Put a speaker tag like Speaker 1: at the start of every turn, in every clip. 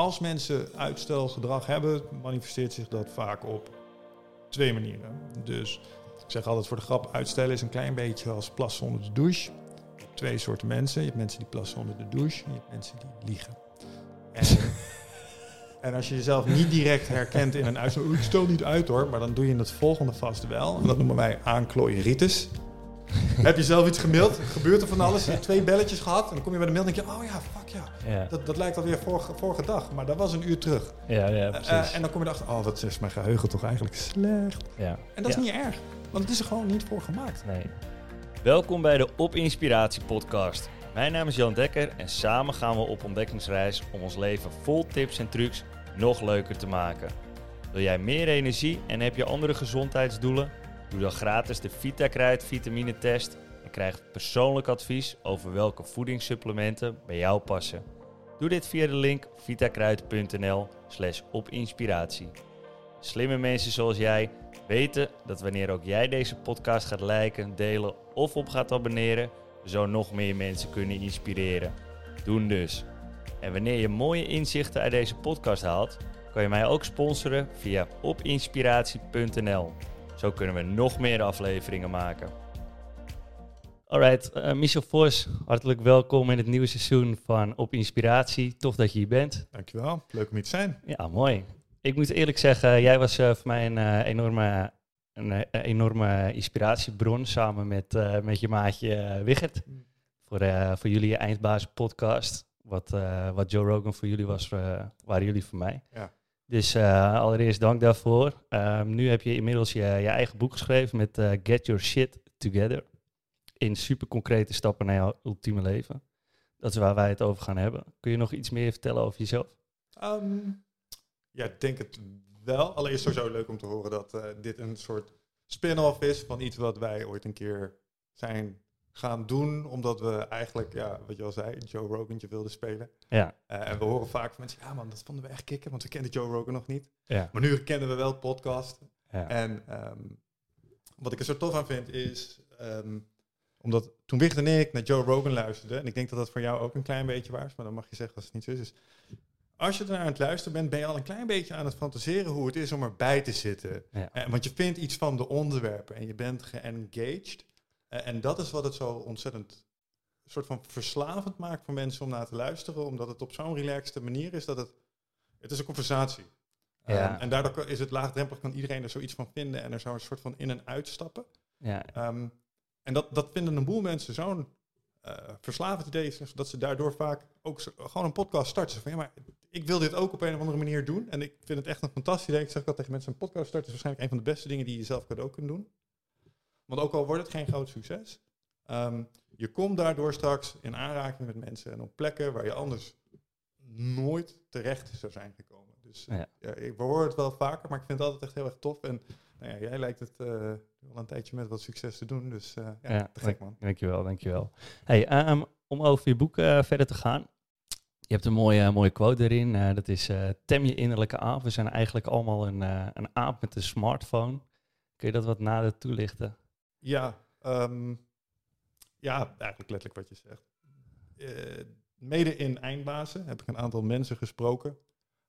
Speaker 1: als mensen uitstelgedrag hebben, manifesteert zich dat vaak op twee manieren. Dus ik zeg altijd voor de grap, uitstellen is een klein beetje als plassen onder de douche. Je hebt twee soorten mensen. Je hebt mensen die plassen onder de douche en je hebt mensen die liegen. En, en als je jezelf niet direct herkent in een uitstel, "Oeh, ik stel niet uit hoor, maar dan doe je het volgende vast wel. En dat noemen wij aanklooieritis. Heb je zelf iets gemaild? Gebeurt er van alles? Je hebt twee belletjes gehad en dan kom je bij de mail en denk je, oh ja, fuck ja.
Speaker 2: Ja,
Speaker 1: Dat, dat lijkt alweer vorige, vorige dag, maar dat was een uur terug.
Speaker 2: ja, ja
Speaker 1: Eh,
Speaker 2: precies.
Speaker 1: en dan kom je erachter, oh wat is mijn geheugen toch eigenlijk slecht.
Speaker 2: ja.
Speaker 1: En dat is
Speaker 2: Ja.
Speaker 1: niet erg, want het is er gewoon niet voor gemaakt.
Speaker 2: Nee. Welkom bij de Op Inspiratie podcast. Mijn naam is Jan Dekker en samen gaan we op ontdekkingsreis om ons leven vol tips en trucs nog leuker te maken. Wil jij meer energie en heb je andere gezondheidsdoelen? Doe dan gratis de VitaKruid vitamine test en krijg persoonlijk advies over welke voedingssupplementen bij jou passen. Doe dit via de link vitakruid.nl slash opinspiratie. Slimme mensen zoals jij weten dat wanneer ook jij deze podcast gaat liken, delen of op gaat abonneren, zo nog meer mensen kunnen inspireren. Doen dus. En wanneer je mooie inzichten uit deze podcast haalt, kan je mij ook sponsoren via opinspiratie.nl. Zo kunnen we nog meer afleveringen maken. Alright, eh, Michel Vos, hartelijk welkom in het nieuwe seizoen van Op Inspiratie. Tof dat je hier bent.
Speaker 1: Dankjewel, leuk om hier te zijn.
Speaker 2: Ja, mooi. Ik moet eerlijk zeggen, jij was eh, voor mij een eh, enorme, een enorme inspiratiebron samen met, met je maatje eh, Wigert. Voor, eh, voor jullie eindbaas podcast. Wat, wat Joe Rogan voor jullie was, waren jullie voor mij.
Speaker 1: Ja.
Speaker 2: Dus eh, allereerst dank daarvoor. Ehm, nu heb je inmiddels je, eigen boek geschreven met eh, Get Your Shit Together. In super concrete stappen naar jouw ultieme leven. Dat is waar wij het over gaan hebben. Kun je nog iets meer vertellen over jezelf?
Speaker 1: Ehm, ja, ik denk het wel. Allereerst sowieso leuk om te horen dat eh, dit een soort spin-off is van iets wat wij ooit een keer zijn gaan doen. Omdat we eigenlijk, ja, wat je al zei, Joe Rogantje wilden spelen.
Speaker 2: Ja,
Speaker 1: Eh, en we horen vaak van mensen, ja man, dat vonden we echt kicken, want we kenden Joe Rogan nog niet.
Speaker 2: ja,
Speaker 1: Maar nu kennen we wel podcast.
Speaker 2: ja.
Speaker 1: En ehm, wat ik er zo tof aan vind is, ehm, omdat toen Wicht en ik naar Joe Rogan luisterden, en ik denk dat dat voor jou ook een klein beetje waar is, maar dan mag je zeggen als het niet zo is. is als je er naar aan het luisteren bent, ben je al een klein beetje aan het fantaseren hoe het is om erbij te zitten.
Speaker 2: Ja.
Speaker 1: Eh, want je vindt iets van de onderwerpen en je bent geengaged. Eh, en dat is wat het zo ontzettend soort van verslavend maakt voor mensen om naar te luisteren, omdat het op zo'n relaxte manier is dat het, het is een conversatie.
Speaker 2: Ja.
Speaker 1: Ehm, en daardoor is het laagdrempelig, kan iedereen er zoiets van vinden en er zou een soort van in en uitstappen.
Speaker 2: ja,
Speaker 1: Ehm, en dat, dat vinden een boel mensen zo'n eh, verslavend idee, dat ze daardoor vaak ook zo- gewoon een podcast starten. Van ja, maar ik wil dit ook op een of andere manier doen. En ik vind het echt een fantastisch idee. Ik zeg dat tegen mensen, een podcast starten is waarschijnlijk een van de beste dingen die je zelf cadeau kunt doen. Want ook al wordt het geen groot succes, ehm, je komt daardoor straks in aanraking met mensen en op plekken waar je anders nooit terecht zou zijn gekomen. Dus eh,
Speaker 2: Ja.
Speaker 1: ja, ik hoor het wel vaker, maar ik vind het altijd echt heel erg tof. En nou ja, jij lijkt het eh, al een tijdje met wat succes te doen, dus eh, ja,
Speaker 2: Ja,
Speaker 1: te gek man.
Speaker 2: dankjewel, dankjewel. Hey, ehm, om over je boek eh, verder te gaan. Je hebt een mooie, mooie quote erin. eh, dat is, eh, tem je innerlijke aap. We zijn eigenlijk allemaal een, eh, een aap met een smartphone. Kun je dat wat nader toelichten?
Speaker 1: Ja, ehm, ja, eigenlijk letterlijk wat je zegt. Eh, mede in Eindbazen heb ik een aantal mensen gesproken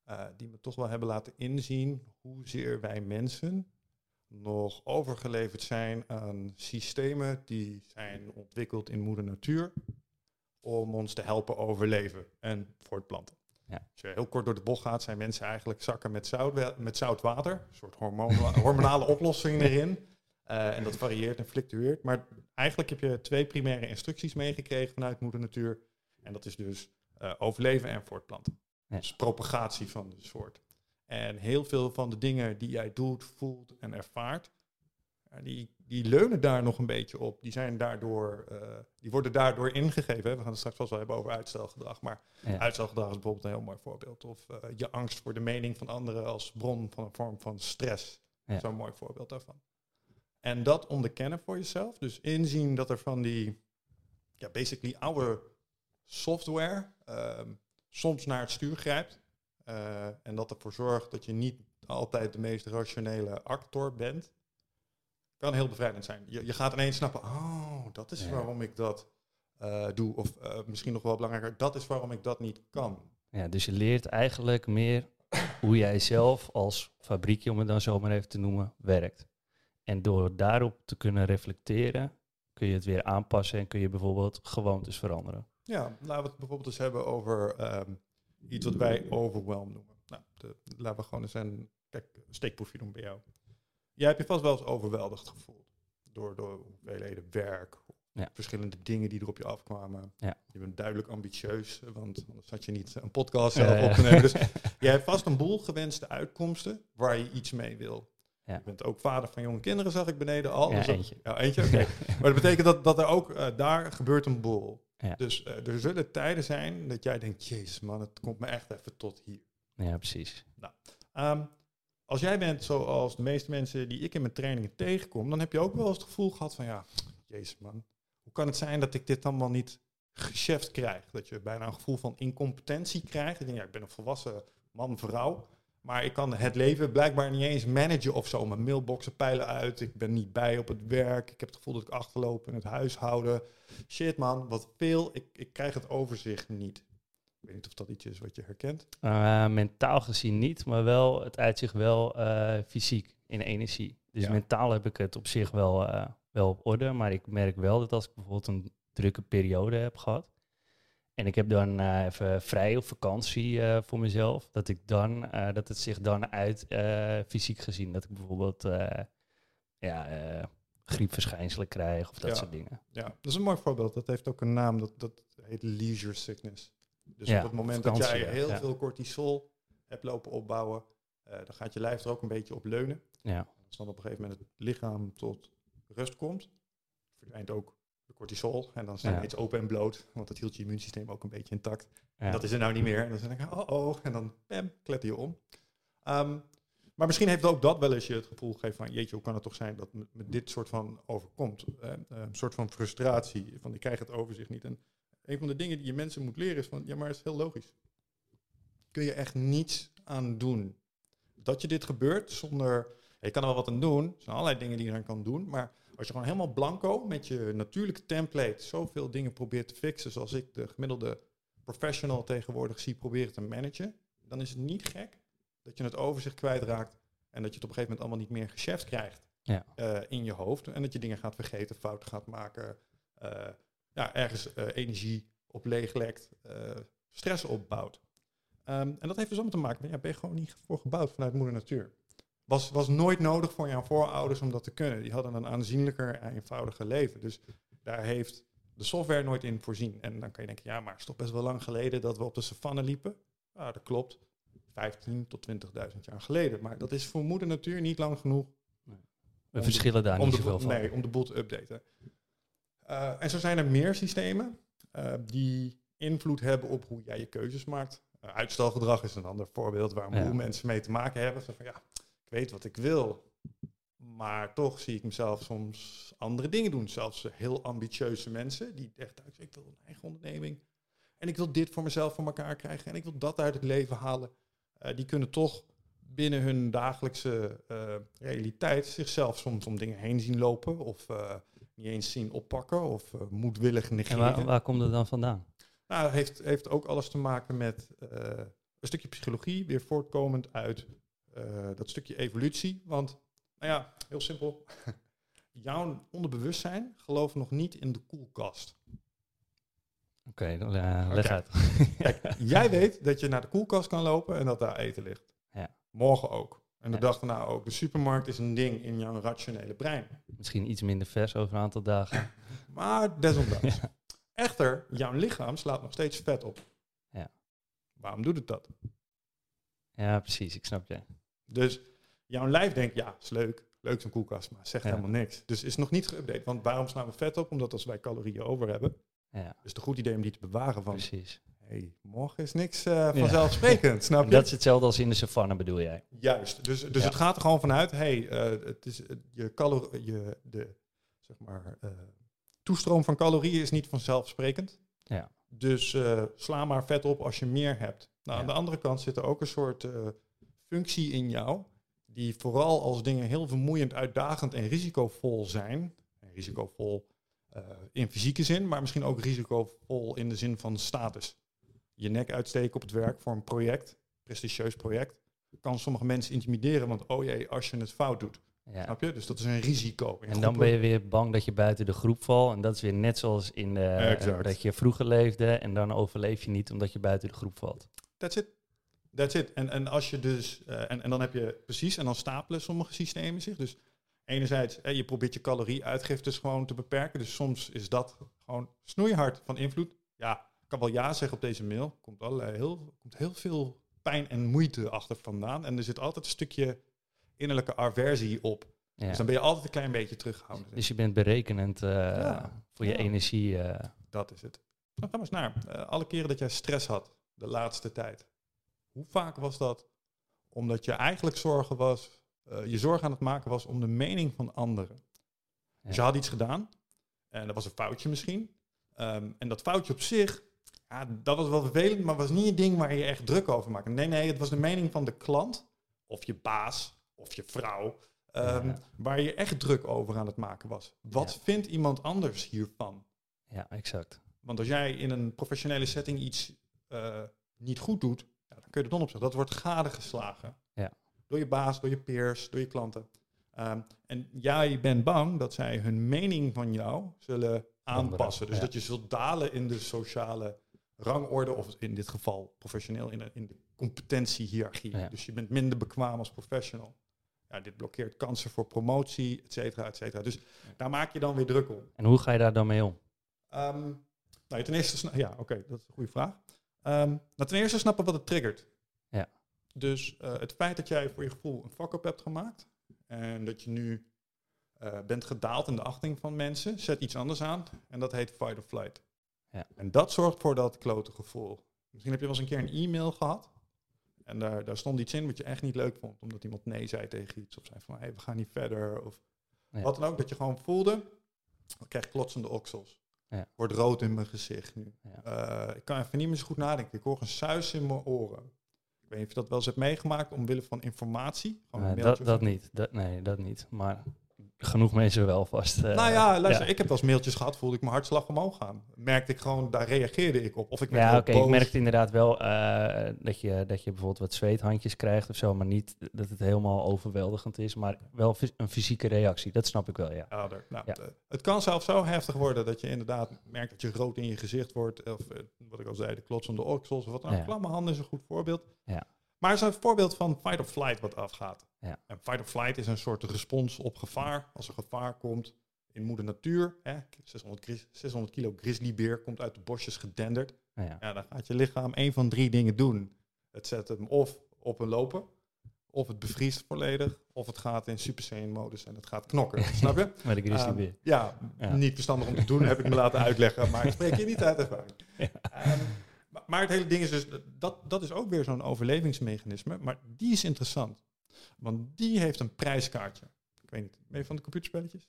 Speaker 1: eh, die me toch wel hebben laten inzien hoezeer wij mensen nog overgeleverd zijn aan systemen die zijn ontwikkeld in moeder natuur om ons te helpen overleven en voortplanten.
Speaker 2: Ja.
Speaker 1: Als je heel kort door de bocht gaat, zijn mensen eigenlijk zakken met zout, met zout water, een soort hormoon, hormonale oplossing erin. Eh, en dat varieert en fluctueert. Maar eigenlijk heb je twee primaire instructies meegekregen vanuit moeder natuur. En dat is dus eh, overleven en voortplanten.
Speaker 2: Ja.
Speaker 1: Dus propagatie van de soort. En heel veel van de dingen die jij doet, voelt en ervaart, ja, die, die leunen daar nog een beetje op. Die, zijn daardoor, eh, die worden daardoor ingegeven. Hè. We gaan het straks vast wel hebben over uitstelgedrag. Maar
Speaker 2: Ja.
Speaker 1: uitstelgedrag is bijvoorbeeld een heel mooi voorbeeld. Of eh, je angst voor de mening van anderen als bron van een vorm van stress.
Speaker 2: Ja.
Speaker 1: Zo'n mooi voorbeeld daarvan. En dat onderkennen voor jezelf. Dus inzien dat er van die, ja, basically oude software ehm, soms naar het stuur grijpt. eh, en dat ervoor zorgt dat je niet altijd de meest rationele actor bent. Kan heel bevrijdend zijn. Je, je gaat ineens snappen, oh, dat is
Speaker 2: Ja.
Speaker 1: waarom ik dat eh, doe. Of eh, misschien nog wel belangrijker, dat is waarom ik dat niet kan.
Speaker 2: Ja, dus je leert eigenlijk meer hoe jij zelf als fabriekje, om het dan zo maar even te noemen, werkt. En door daarop te kunnen reflecteren, kun je het weer aanpassen en kun je bijvoorbeeld gewoontes veranderen.
Speaker 1: Ja, laten we het bijvoorbeeld eens hebben over ehm, iets wat wij overwhelm noemen. Nou, de, laten we gewoon eens een kijk, steekproefje doen bij jou. Jij hebt je vast wel eens overweldigd gevoeld door, door hoeveelheden werk,
Speaker 2: Ja.
Speaker 1: verschillende dingen die er op je afkwamen.
Speaker 2: Ja.
Speaker 1: Je bent duidelijk ambitieus, want anders had je niet een podcast zelf
Speaker 2: Ja, ja.
Speaker 1: op te nemen. Dus jij hebt vast een boel gewenste uitkomsten waar je iets mee wil.
Speaker 2: Ja.
Speaker 1: Je bent ook vader van jonge kinderen, zag ik beneden al.
Speaker 2: Ja,
Speaker 1: Dus dat-
Speaker 2: eentje.
Speaker 1: Ja, eentje, oké. Maar dat betekent dat, dat er ook, eh, daar gebeurt een boel.
Speaker 2: Ja.
Speaker 1: Dus eh, er zullen tijden zijn dat jij denkt, jezus man, het komt me echt even tot hier.
Speaker 2: Ja, precies.
Speaker 1: Ehm, als jij bent zoals de meeste mensen die ik in mijn trainingen tegenkom, dan heb je ook wel eens het gevoel gehad van, ja, jezus man, hoe kan het zijn dat ik dit allemaal niet gecheft krijg? Dat je bijna een gevoel van incompetentie krijgt. Ik denk, ja, ik ben een volwassen man, vrouw, maar ik kan het leven blijkbaar niet eens managen of zo. Mijn mailboxen peilen uit, ik ben niet bij op het werk, ik heb het gevoel dat ik achterloop in het huishouden. Shit man, wat veel, ik, ik krijg het overzicht niet. Ik weet niet of dat iets is wat je herkent.
Speaker 2: Eh, mentaal gezien niet, maar wel, het uit zich wel eh, fysiek in energie. Dus
Speaker 1: Ja.
Speaker 2: mentaal heb ik het op zich wel, eh, wel op orde, maar ik merk wel dat als ik bijvoorbeeld een drukke periode heb gehad en ik heb dan eh, even vrij of vakantie eh, voor mezelf, dat ik dan, eh, dat het zich dan uit fysiek gezien, dat ik bijvoorbeeld ja, griepverschijnselen krijg of dat
Speaker 1: Ja.
Speaker 2: soort dingen.
Speaker 1: Ja, dat is een mooi voorbeeld. Dat heeft ook een naam, dat, dat heet leisure sickness. Dus
Speaker 2: Ja,
Speaker 1: op het moment dat jij heel
Speaker 2: ja.
Speaker 1: veel cortisol hebt lopen opbouwen, dan gaat je lijf er ook een beetje op leunen.
Speaker 2: Ja,
Speaker 1: Als dan op een gegeven moment het lichaam tot rust komt, verdwijnt ook de cortisol. En dan zijn we iets open en bloot, want dat hield je immuunsysteem ook een beetje intact. En dat is er nou niet meer. En dan denk ik, oh oh, en dan bam, kletter je om. Ehm, maar misschien heeft ook dat wel eens je het gevoel gegeven van, jeetje, hoe kan het toch zijn dat me, me dit soort van overkomt? Eh, eh, een soort van frustratie, van ik krijg het overzicht niet. En een van de dingen die je mensen moet leren is van, ja, maar het is heel logisch. Kun je echt niets aan doen. Dat je dit gebeurt zonder, je kan er wel wat aan doen, er zijn allerlei dingen die je eraan kan doen, maar als je gewoon helemaal blanco met je natuurlijke template zoveel dingen probeert te fixen, zoals ik de gemiddelde professional tegenwoordig zie proberen te managen, dan is het niet gek dat je het overzicht kwijtraakt en dat je het op een gegeven moment allemaal niet meer gecheft krijgt
Speaker 2: Ja.
Speaker 1: eh, in je hoofd. En dat je dingen gaat vergeten, fouten gaat maken, eh, ja, ergens eh, energie op leeglekt, stress opbouwt. Ehm, en dat heeft dus allemaal te maken met, ja, ben je gewoon niet voor gebouwd vanuit moeder natuur. Was, was nooit nodig voor jouw voorouders om dat te kunnen. Die hadden een aanzienlijker en eenvoudiger leven. Dus daar heeft de software nooit in voorzien. En dan kan je denken, ja, maar het is toch best wel lang geleden dat we op de savanne liepen. Ja, dat klopt. 15 tot 20.000 jaar geleden. Maar dat is voor moeder natuur niet lang genoeg
Speaker 2: We verschillen daar niet zoveel van.
Speaker 1: Nee, om de boel te updaten. Eh, en zo zijn er meer systemen eh, die invloed hebben op hoe jij je keuzes maakt. Eh, uitstelgedrag is een ander voorbeeld waar
Speaker 2: Ja.
Speaker 1: mensen mee te maken hebben. Zo van, ja, weet wat ik wil, maar toch zie ik mezelf soms andere dingen doen. Zelfs heel ambitieuze mensen die echt uit, ik wil een eigen onderneming. En ik wil dit voor mezelf voor elkaar krijgen. En ik wil dat uit het leven halen. Eh, die kunnen toch binnen hun dagelijkse eh, realiteit zichzelf soms om dingen heen zien lopen. Of eh, niet eens zien oppakken. Of moedwillig
Speaker 2: En
Speaker 1: negeren.
Speaker 2: waar, waar komt het dan vandaan?
Speaker 1: Nou, het heeft, heeft ook alles te maken met een stukje psychologie, weer voortkomend uit dat stukje evolutie. Want, nou ja, heel simpel. Jouw onderbewustzijn gelooft nog niet in de koelkast.
Speaker 2: Oké, dan, eh, leg uit.
Speaker 1: Kijk, jij weet dat je naar de koelkast kan lopen en dat daar eten ligt.
Speaker 2: Ja.
Speaker 1: Morgen ook. En de
Speaker 2: Ja.
Speaker 1: dag daarna ook. De supermarkt is een ding in jouw rationele brein.
Speaker 2: Misschien iets minder vers over een aantal dagen.
Speaker 1: Maar desondanks. Echter, jouw lichaam slaat nog steeds vet op.
Speaker 2: Ja.
Speaker 1: Waarom doet het dat?
Speaker 2: Ja, precies, ik snap je.
Speaker 1: Dus jouw lijf denkt, ja, is leuk. Leuk zo'n koelkast, maar zegt
Speaker 2: Ja.
Speaker 1: helemaal niks. Dus is nog niet geüpdate. Want waarom slaan we vet op? Omdat als wij calorieën over hebben,
Speaker 2: Ja,
Speaker 1: is het een goed idee om die te bewaren van,
Speaker 2: precies.
Speaker 1: hey, morgen is niks eh, vanzelfsprekend, snap je?
Speaker 2: Dat is hetzelfde als in de savanne, bedoel jij?
Speaker 1: Juist. Dus, dus het gaat er gewoon vanuit, hey, eh, het is, je, calor je de, zeg maar, eh, toestroom van calorieën is niet vanzelfsprekend.
Speaker 2: Ja.
Speaker 1: Dus sla maar vet op als je meer hebt. Nou, aan de andere kant zit er ook een soort functie in jou, die vooral als dingen heel vermoeiend, uitdagend en risicovol zijn, en risicovol eh, in fysieke zin, maar misschien ook risicovol in de zin van status. je nek uitsteken op het werk voor een project, prestigieus project, kan sommige mensen intimideren, want oh jee, als je het fout doet.
Speaker 2: Ja.
Speaker 1: Snap je? Dus dat is een risico.
Speaker 2: En dan ben je weer bang dat je buiten de groep valt. En dat is weer net zoals in de, dat je vroeger leefde. En dan overleef je niet omdat je buiten de groep valt.
Speaker 1: That's it. That's it. En, en als je dus, eh, en, en dan heb je precies, en dan stapelen sommige systemen zich. Dus enerzijds, eh, je probeert je calorieuitgiftes gewoon te beperken. Dus soms is dat gewoon snoeihard van invloed. Ja, ik kan wel ja zeggen op deze mail. Komt allerlei heel, komt heel veel pijn en moeite achter vandaan. En er zit altijd een stukje innerlijke aversie op.
Speaker 2: Ja.
Speaker 1: Dus dan ben je altijd een klein beetje terughoudend.
Speaker 2: Dus je bent berekenend eh,
Speaker 1: Ja.
Speaker 2: voor je
Speaker 1: Ja.
Speaker 2: energie. eh.
Speaker 1: Dat is het. Dan gaan we eens naar. eh, alle keren dat jij stress had, de laatste tijd. Hoe vaak was dat? Omdat je eigenlijk zorgen was, eh, je zorg aan het maken was om de mening van anderen. Dus je
Speaker 2: Ja.
Speaker 1: had iets gedaan en dat was een foutje misschien. Ehm, en dat foutje op zich, ja, dat was wel vervelend, maar was niet een ding waar je echt druk over maakte. Nee, nee, het was de mening van de klant, of je baas, of je vrouw, ehm,
Speaker 2: Ja.
Speaker 1: waar je echt druk over aan het maken was. Wat
Speaker 2: Ja.
Speaker 1: vindt iemand anders hiervan?
Speaker 2: ja, exact.
Speaker 1: Want als jij in een professionele setting iets eh, niet goed doet, ja, dan kun je er don op zeggen. Dat wordt gadegeslagen.
Speaker 2: Ja.
Speaker 1: Door je baas, door je peers, door je klanten. Ehm, en jij bent bang dat zij hun mening van jou zullen aanpassen. Dus
Speaker 2: ja.
Speaker 1: dat je zult dalen in de sociale rangorde, of in dit geval professioneel in de, in de competentiehiërarchie.
Speaker 2: Ja.
Speaker 1: Dus je bent minder bekwaam als professional. Ja, dit blokkeert kansen voor promotie, et cetera, et cetera. Dus daar maak je dan weer druk om.
Speaker 2: En hoe ga je daar dan mee om?
Speaker 1: Ehm, nou, ten eerste, ja, oké, dat is een goede vraag. Nou, ten eerste snappen wat het triggert.
Speaker 2: Ja.
Speaker 1: Dus eh, het feit dat jij voor je gevoel een fuck-up hebt gemaakt en dat je nu eh, bent gedaald in de achting van mensen, zet iets anders aan en dat heet fight or flight.
Speaker 2: Ja.
Speaker 1: En dat zorgt voor dat klote gevoel. Misschien heb je wel eens een keer een e-mail gehad en daar, daar stond iets in wat je echt niet leuk vond, omdat iemand nee zei tegen iets of zei van hey, we gaan niet verder of
Speaker 2: Ja.
Speaker 1: wat dan ook, dat je gewoon voelde, ik krijg klotsende oksels.
Speaker 2: Ja.
Speaker 1: Wordt rood in mijn gezicht nu.
Speaker 2: Ja.
Speaker 1: Eh, ik kan even niet meer zo goed nadenken. Ik hoor een suis in mijn oren. Ik weet niet of je dat wel eens hebt meegemaakt omwille van informatie.
Speaker 2: Nee, dat, dat niet. Dat, nee, dat niet. Maar genoeg mensen wel vast. eh,
Speaker 1: nou ja, luister,
Speaker 2: ja.
Speaker 1: ik heb wel eens mailtjes gehad, voelde ik mijn hartslag omhoog gaan. Merkte ik gewoon, daar reageerde ik op. Of ik
Speaker 2: Ja, oké. Ik merkte inderdaad wel eh, dat, je, dat je bijvoorbeeld wat zweethandjes krijgt of zo, maar niet dat het helemaal overweldigend is, maar wel een fysieke reactie. Dat snap ik wel, ja.
Speaker 1: Ja, er- nou,
Speaker 2: Ja.
Speaker 1: eh, het kan zelfs zo heftig worden dat je inderdaad merkt dat je rood in je gezicht wordt. Of wat ik al zei, de klotsende oksels of wat dan. Klap mijn handen is een goed voorbeeld.
Speaker 2: Ja.
Speaker 1: Maar is een voorbeeld van fight or flight wat afgaat.
Speaker 2: Ja.
Speaker 1: En fight or flight is een soort respons op gevaar. Als er gevaar komt in moeder natuur. Hè, 600, gris- 600 kilo grizzlybeer komt uit de bosjes gedenderd.
Speaker 2: Ja.
Speaker 1: Ja, dan gaat je lichaam één van drie dingen doen. Het zet hem of op een lopen, of het bevriest volledig, of het gaat in Super modus en het gaat knokken. Snap je?
Speaker 2: Met de grizzly
Speaker 1: Ehm,
Speaker 2: beer.
Speaker 1: ja,
Speaker 2: Ja.
Speaker 1: niet verstandig om te doen, heb ik me laten uitleggen, maar ik spreek je niet uit ervaring.
Speaker 2: Ja.
Speaker 1: Maar, het hele ding is dus, dat, dat is ook weer zo'n overlevingsmechanisme, maar die is interessant. Want die heeft een prijskaartje. Ik weet niet, ben je van de computerspelletjes?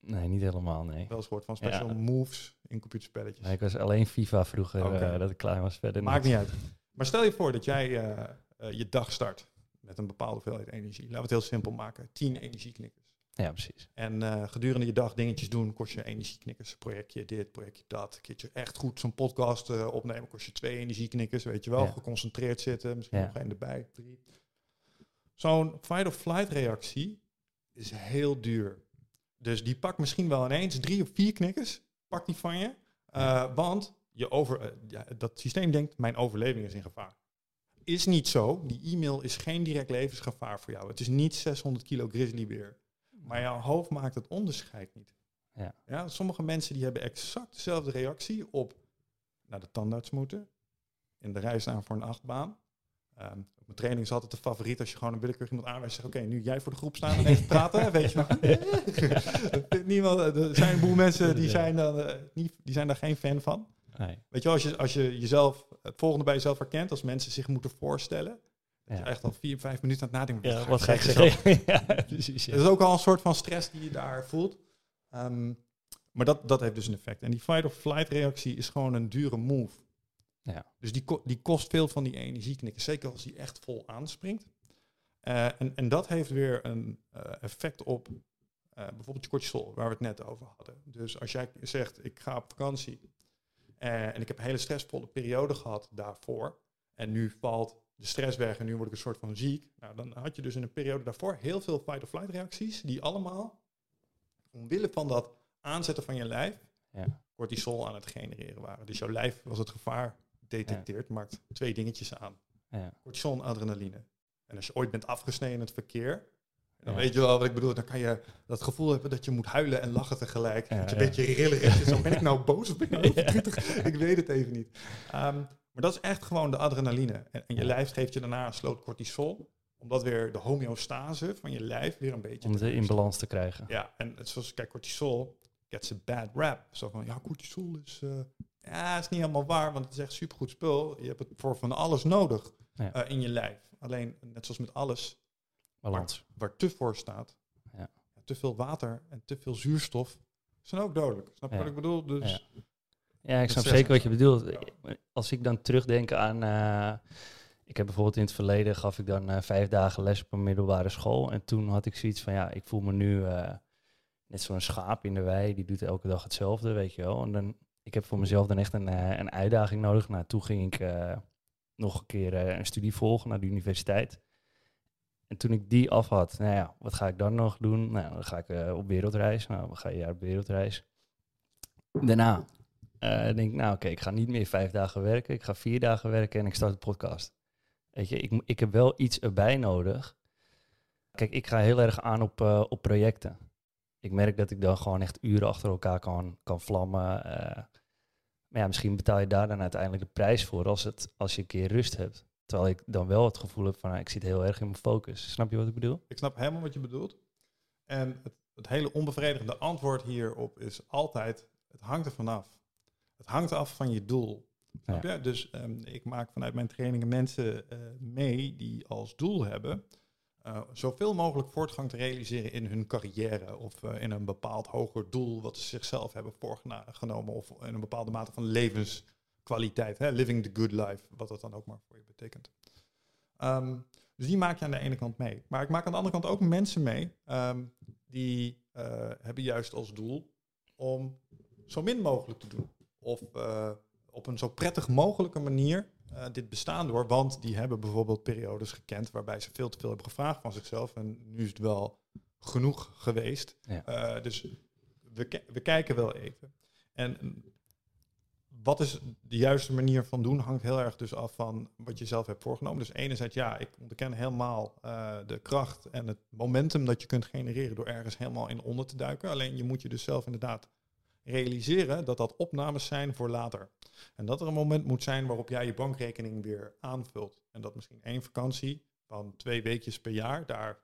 Speaker 2: Nee, niet helemaal, nee.
Speaker 1: Wel eens gehoord van special
Speaker 2: Ja.
Speaker 1: moves in computerspelletjes.
Speaker 2: Nee, Ik was alleen FIFA vroeger, eh, dat ik klein was. Verder
Speaker 1: Maakt niet uit. Maar stel je voor dat jij eh, eh, je dag start met een bepaalde hoeveelheid energie. Laten we het heel simpel maken. 10 energieknikkers.
Speaker 2: Ja, precies.
Speaker 1: En eh, gedurende je dag dingetjes doen kost je energieknikkers. Projectje dit, projectje dat. Een keertje echt goed zo'n podcast eh, opnemen kost je twee energieknikkers. Weet je wel,
Speaker 2: Ja.
Speaker 1: geconcentreerd zitten. Misschien
Speaker 2: Ja.
Speaker 1: nog één erbij. Drie. Zo'n fight-or-flight reactie is heel duur. Dus die pakt misschien wel ineens drie of vier knikkers. Pak die van je. Eh, want je over, ja, dat systeem denkt, mijn overleving is in gevaar. Is niet zo. Die e-mail is geen direct levensgevaar voor jou. Het is niet 600 kilo grizzlybeer. Maar jouw hoofd maakt het onderscheid niet.
Speaker 2: Ja.
Speaker 1: Ja, sommige mensen die hebben exact dezelfde reactie op naar de tandarts moeten. In de rij staan voor een achtbaan. Ehm, op mijn training is altijd de favoriet als je gewoon een willekeurig iemand aanwijst. Zeg, oké, nu jij voor de groep staan en even praten. Weet je nog? Niemand, er zijn een boel mensen die zijn, dan, eh, niet, die zijn daar geen fan van.
Speaker 2: Nee.
Speaker 1: Weet je wel, als je, als je jezelf, het volgende bij jezelf herkent, als mensen zich moeten voorstellen. Dat je echt al vier, vijf minuten aan het nadenken.
Speaker 2: Ja, wat ga ik zeggen? ja, precies.
Speaker 1: Het is ook al een soort van stress die je daar voelt. Ehm, maar dat, dat heeft dus een effect. En die fight-or-flight reactie is gewoon een dure move.
Speaker 2: Ja.
Speaker 1: Dus die, ko- die kost veel van die energieknikken. Zeker als die echt vol aanspringt. Eh, en, en dat heeft weer een eh, effect op eh, bijvoorbeeld je cortisol, waar we het net over hadden. Dus als jij zegt, ik ga op vakantie en ik heb een hele stressvolle periode gehad daarvoor. En nu valt de stress weg en nu word ik een soort van ziek. Nou, dan had je dus in een periode daarvoor heel veel fight-or-flight reacties, die allemaal omwille van dat aanzetten van je lijf,
Speaker 2: Ja.
Speaker 1: cortisol aan het genereren waren. Dus jouw lijf, als het gevaar detecteert, maakt twee dingetjes aan.
Speaker 2: Ja.
Speaker 1: Cortisol en adrenaline. En als je ooit bent afgesneden in het verkeer, dan weet je wel wat ik bedoel. Dan kan je dat gevoel hebben dat je moet huilen en lachen tegelijk. Dat je een beetje rillerig is. Zo, ben ik nou boos of ben ik nou verdrietig? Ik weet het even niet. Ehm, maar dat is echt gewoon de adrenaline. En, en je lijf geeft je daarna een sloot cortisol. Omdat weer de homeostase van je lijf weer een beetje...
Speaker 2: Om
Speaker 1: te
Speaker 2: het in balans te krijgen.
Speaker 1: Ja, en het, zoals, kijk, cortisol gets a bad rap. Zo van, ja, cortisol is... eh, ja, is niet helemaal waar, want het is echt supergoed spul. Je hebt het voor van alles nodig
Speaker 2: Ja.
Speaker 1: eh, in je lijf. Alleen, net zoals met alles,
Speaker 2: Balans.
Speaker 1: waar te voor staat,
Speaker 2: Ja.
Speaker 1: te veel water en te veel zuurstof, zijn ook dodelijk. Snap je
Speaker 2: Ja.
Speaker 1: wat ik bedoel? Dus,
Speaker 2: Ja, ik snap zeker wat je bedoelt. Als ik dan terugdenk aan... eh, ik heb bijvoorbeeld in het verleden gaf ik dan eh, vijf dagen les op een middelbare school. En toen had ik zoiets van, ja, ik voel me nu eh, net zo'n schaap in de wei. Die doet elke dag hetzelfde, weet je wel. En dan, ik heb voor mezelf dan echt een, een uitdaging nodig. Nou, toen ging ik nog een keer een studie volgen naar de universiteit. En toen ik die af had, nou ja, wat ga ik dan nog doen? Nou, dan ga ik op wereldreis. Nou, we gaan een jaar op wereldreis. Daarna eh, denk nou oké, ik ga niet meer vijf dagen werken. Ik ga vier dagen werken en ik start de podcast. Weet je, ik, ik heb wel iets erbij nodig. Kijk, ik ga heel erg aan op, eh, op projecten. Ik merk dat ik dan gewoon echt uren achter elkaar kan, kan vlammen. eh. maar ja, misschien betaal je daar dan uiteindelijk de prijs voor als, het, als je een keer rust hebt. Terwijl ik dan wel het gevoel heb van, nou, ik zit heel erg in mijn focus. Snap je wat ik bedoel?
Speaker 1: ik snap helemaal wat je bedoelt. En het, het hele onbevredigende antwoord hierop is altijd, het hangt er vanaf. Het hangt af van je doel. Je? Dus ehm, ik maak vanuit mijn trainingen mensen eh, mee die als doel hebben eh, zoveel mogelijk voortgang te realiseren in hun carrière of eh, in een bepaald hoger doel wat ze zichzelf hebben voorgenomen of in een bepaalde mate van levenskwaliteit. Hè? Living the good life, wat dat dan ook maar voor je betekent. Ehm, dus die maak je aan de ene kant mee. Maar ik maak aan de andere kant ook mensen mee ehm, die hebben juist als doel om zo min mogelijk te doen. Of eh, op een zo prettig mogelijke manier eh, dit bestaan door. Want die hebben bijvoorbeeld periodes gekend waarbij ze veel te veel hebben gevraagd van zichzelf. En nu is het wel genoeg geweest.
Speaker 2: Ja.
Speaker 1: Eh, dus we, we kijken wel even. En wat is de juiste manier van doen hangt heel erg dus af van wat je zelf hebt voorgenomen. Dus enerzijds, ja, ik ontken helemaal de kracht en het momentum dat je kunt genereren door ergens helemaal in onder te duiken. Alleen je moet je dus zelf inderdaad realiseren dat dat opnames zijn voor later. En dat er een moment moet zijn waarop jij je bankrekening weer aanvult. En dat misschien één vakantie van twee weekjes per jaar, daar,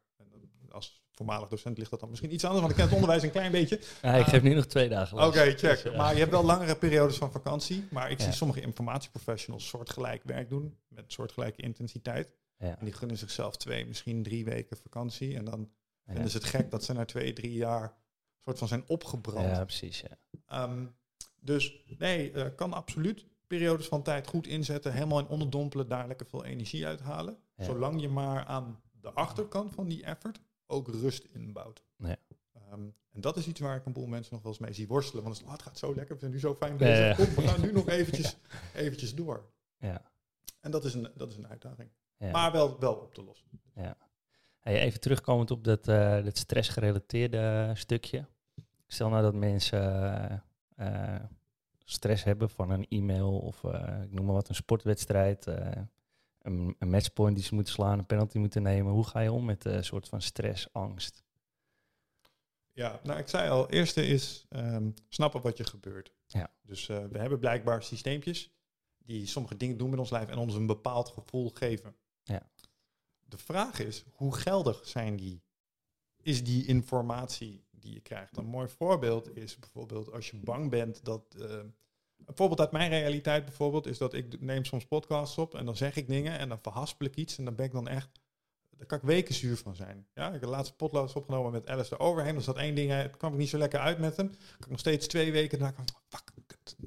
Speaker 1: als voormalig docent ligt dat dan misschien iets anders, want ik ken het onderwijs een klein beetje.
Speaker 2: Ja, ik geef nu nog twee dagen.
Speaker 1: Oké, check.
Speaker 2: Dus, eh,
Speaker 1: Maar je hebt wel langere periodes van vakantie. Maar ik
Speaker 2: Ja.
Speaker 1: zie sommige informatieprofessionals soortgelijk werk doen, met soortgelijke intensiteit.
Speaker 2: ja,
Speaker 1: En die gunnen zichzelf twee, misschien drie weken vakantie. En dan vinden ze het gek dat ze na twee, drie jaar soort van zijn opgebrand.
Speaker 2: ja, precies. Ja.
Speaker 1: Ehm, dus nee, eh, kan absoluut periodes van tijd goed inzetten, helemaal in onderdompelen, daar lekker veel energie uithalen.
Speaker 2: Ja.
Speaker 1: Zolang je maar aan de achterkant van die effort ook rust inbouwt.
Speaker 2: Ja.
Speaker 1: Ehm, en dat is iets waar ik een boel mensen nog wel eens mee zie worstelen. Want het, oh, het gaat zo lekker, we zijn nu zo fijn
Speaker 2: Ja,
Speaker 1: bezig.
Speaker 2: ja.
Speaker 1: Kom, we gaan nu nog eventjes, eventjes door.
Speaker 2: Ja.
Speaker 1: En dat is een, dat is een uitdaging.
Speaker 2: Ja.
Speaker 1: Maar wel, wel op te lossen.
Speaker 2: Hey, even terugkomend op dat, eh dat stressgerelateerde stukje. Stel nou dat mensen eh, eh, stress hebben van een e-mail of ik noem maar wat, een sportwedstrijd, een, een matchpoint die ze moeten slaan, een penalty moeten nemen. Hoe ga je om met een soort van stress, angst?
Speaker 1: Ja, nou ik zei al, eerste is ehm, snappen wat je gebeurt.
Speaker 2: Ja.
Speaker 1: Dus we hebben blijkbaar systeempjes die sommige dingen doen met ons lijf en ons een bepaald gevoel geven. De vraag is, hoe geldig zijn die? Is die informatie die je krijgt? Een mooi voorbeeld is bijvoorbeeld als je bang bent dat... eh, een voorbeeld uit mijn realiteit bijvoorbeeld is dat ik neem soms podcasts op en dan zeg ik dingen en dan verhaspel ik iets en dan ben ik dan echt daar kan ik weken zuur van zijn. Ja, ik heb de laatste potlood opgenomen met Alice eroverheen. Er zat één ding, het kwam ik niet zo lekker uit met hem. Kan ik nog steeds twee weken daarna kan fuck.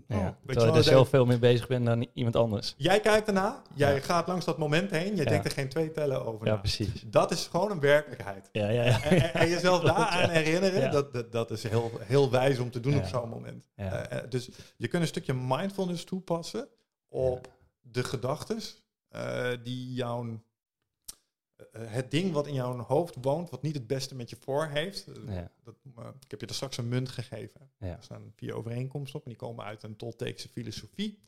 Speaker 2: Oh, ja, weet je, je er zelf veel mee bezig bent dan iemand anders.
Speaker 1: Jij kijkt erna, jij gaat langs dat moment heen, jij denkt er geen twee tellen over
Speaker 2: Ja, precies.
Speaker 1: Dat is gewoon een werkelijkheid.
Speaker 2: Ja, ja, ja.
Speaker 1: En, en, jezelf daaraan herinneren, dat, dat, dat, is heel, heel wijs om te doen op zo'n moment. Uh, dus je kunt een stukje mindfulness toepassen op de gedachten uh, die jouw eh, het ding wat in jouw hoofd woont, wat niet het beste met je voor heeft. Ja. Dat, ik heb je er straks een munt gegeven. Ja. Er staan vier overeenkomsten op en die komen uit een Tolteekse filosofie.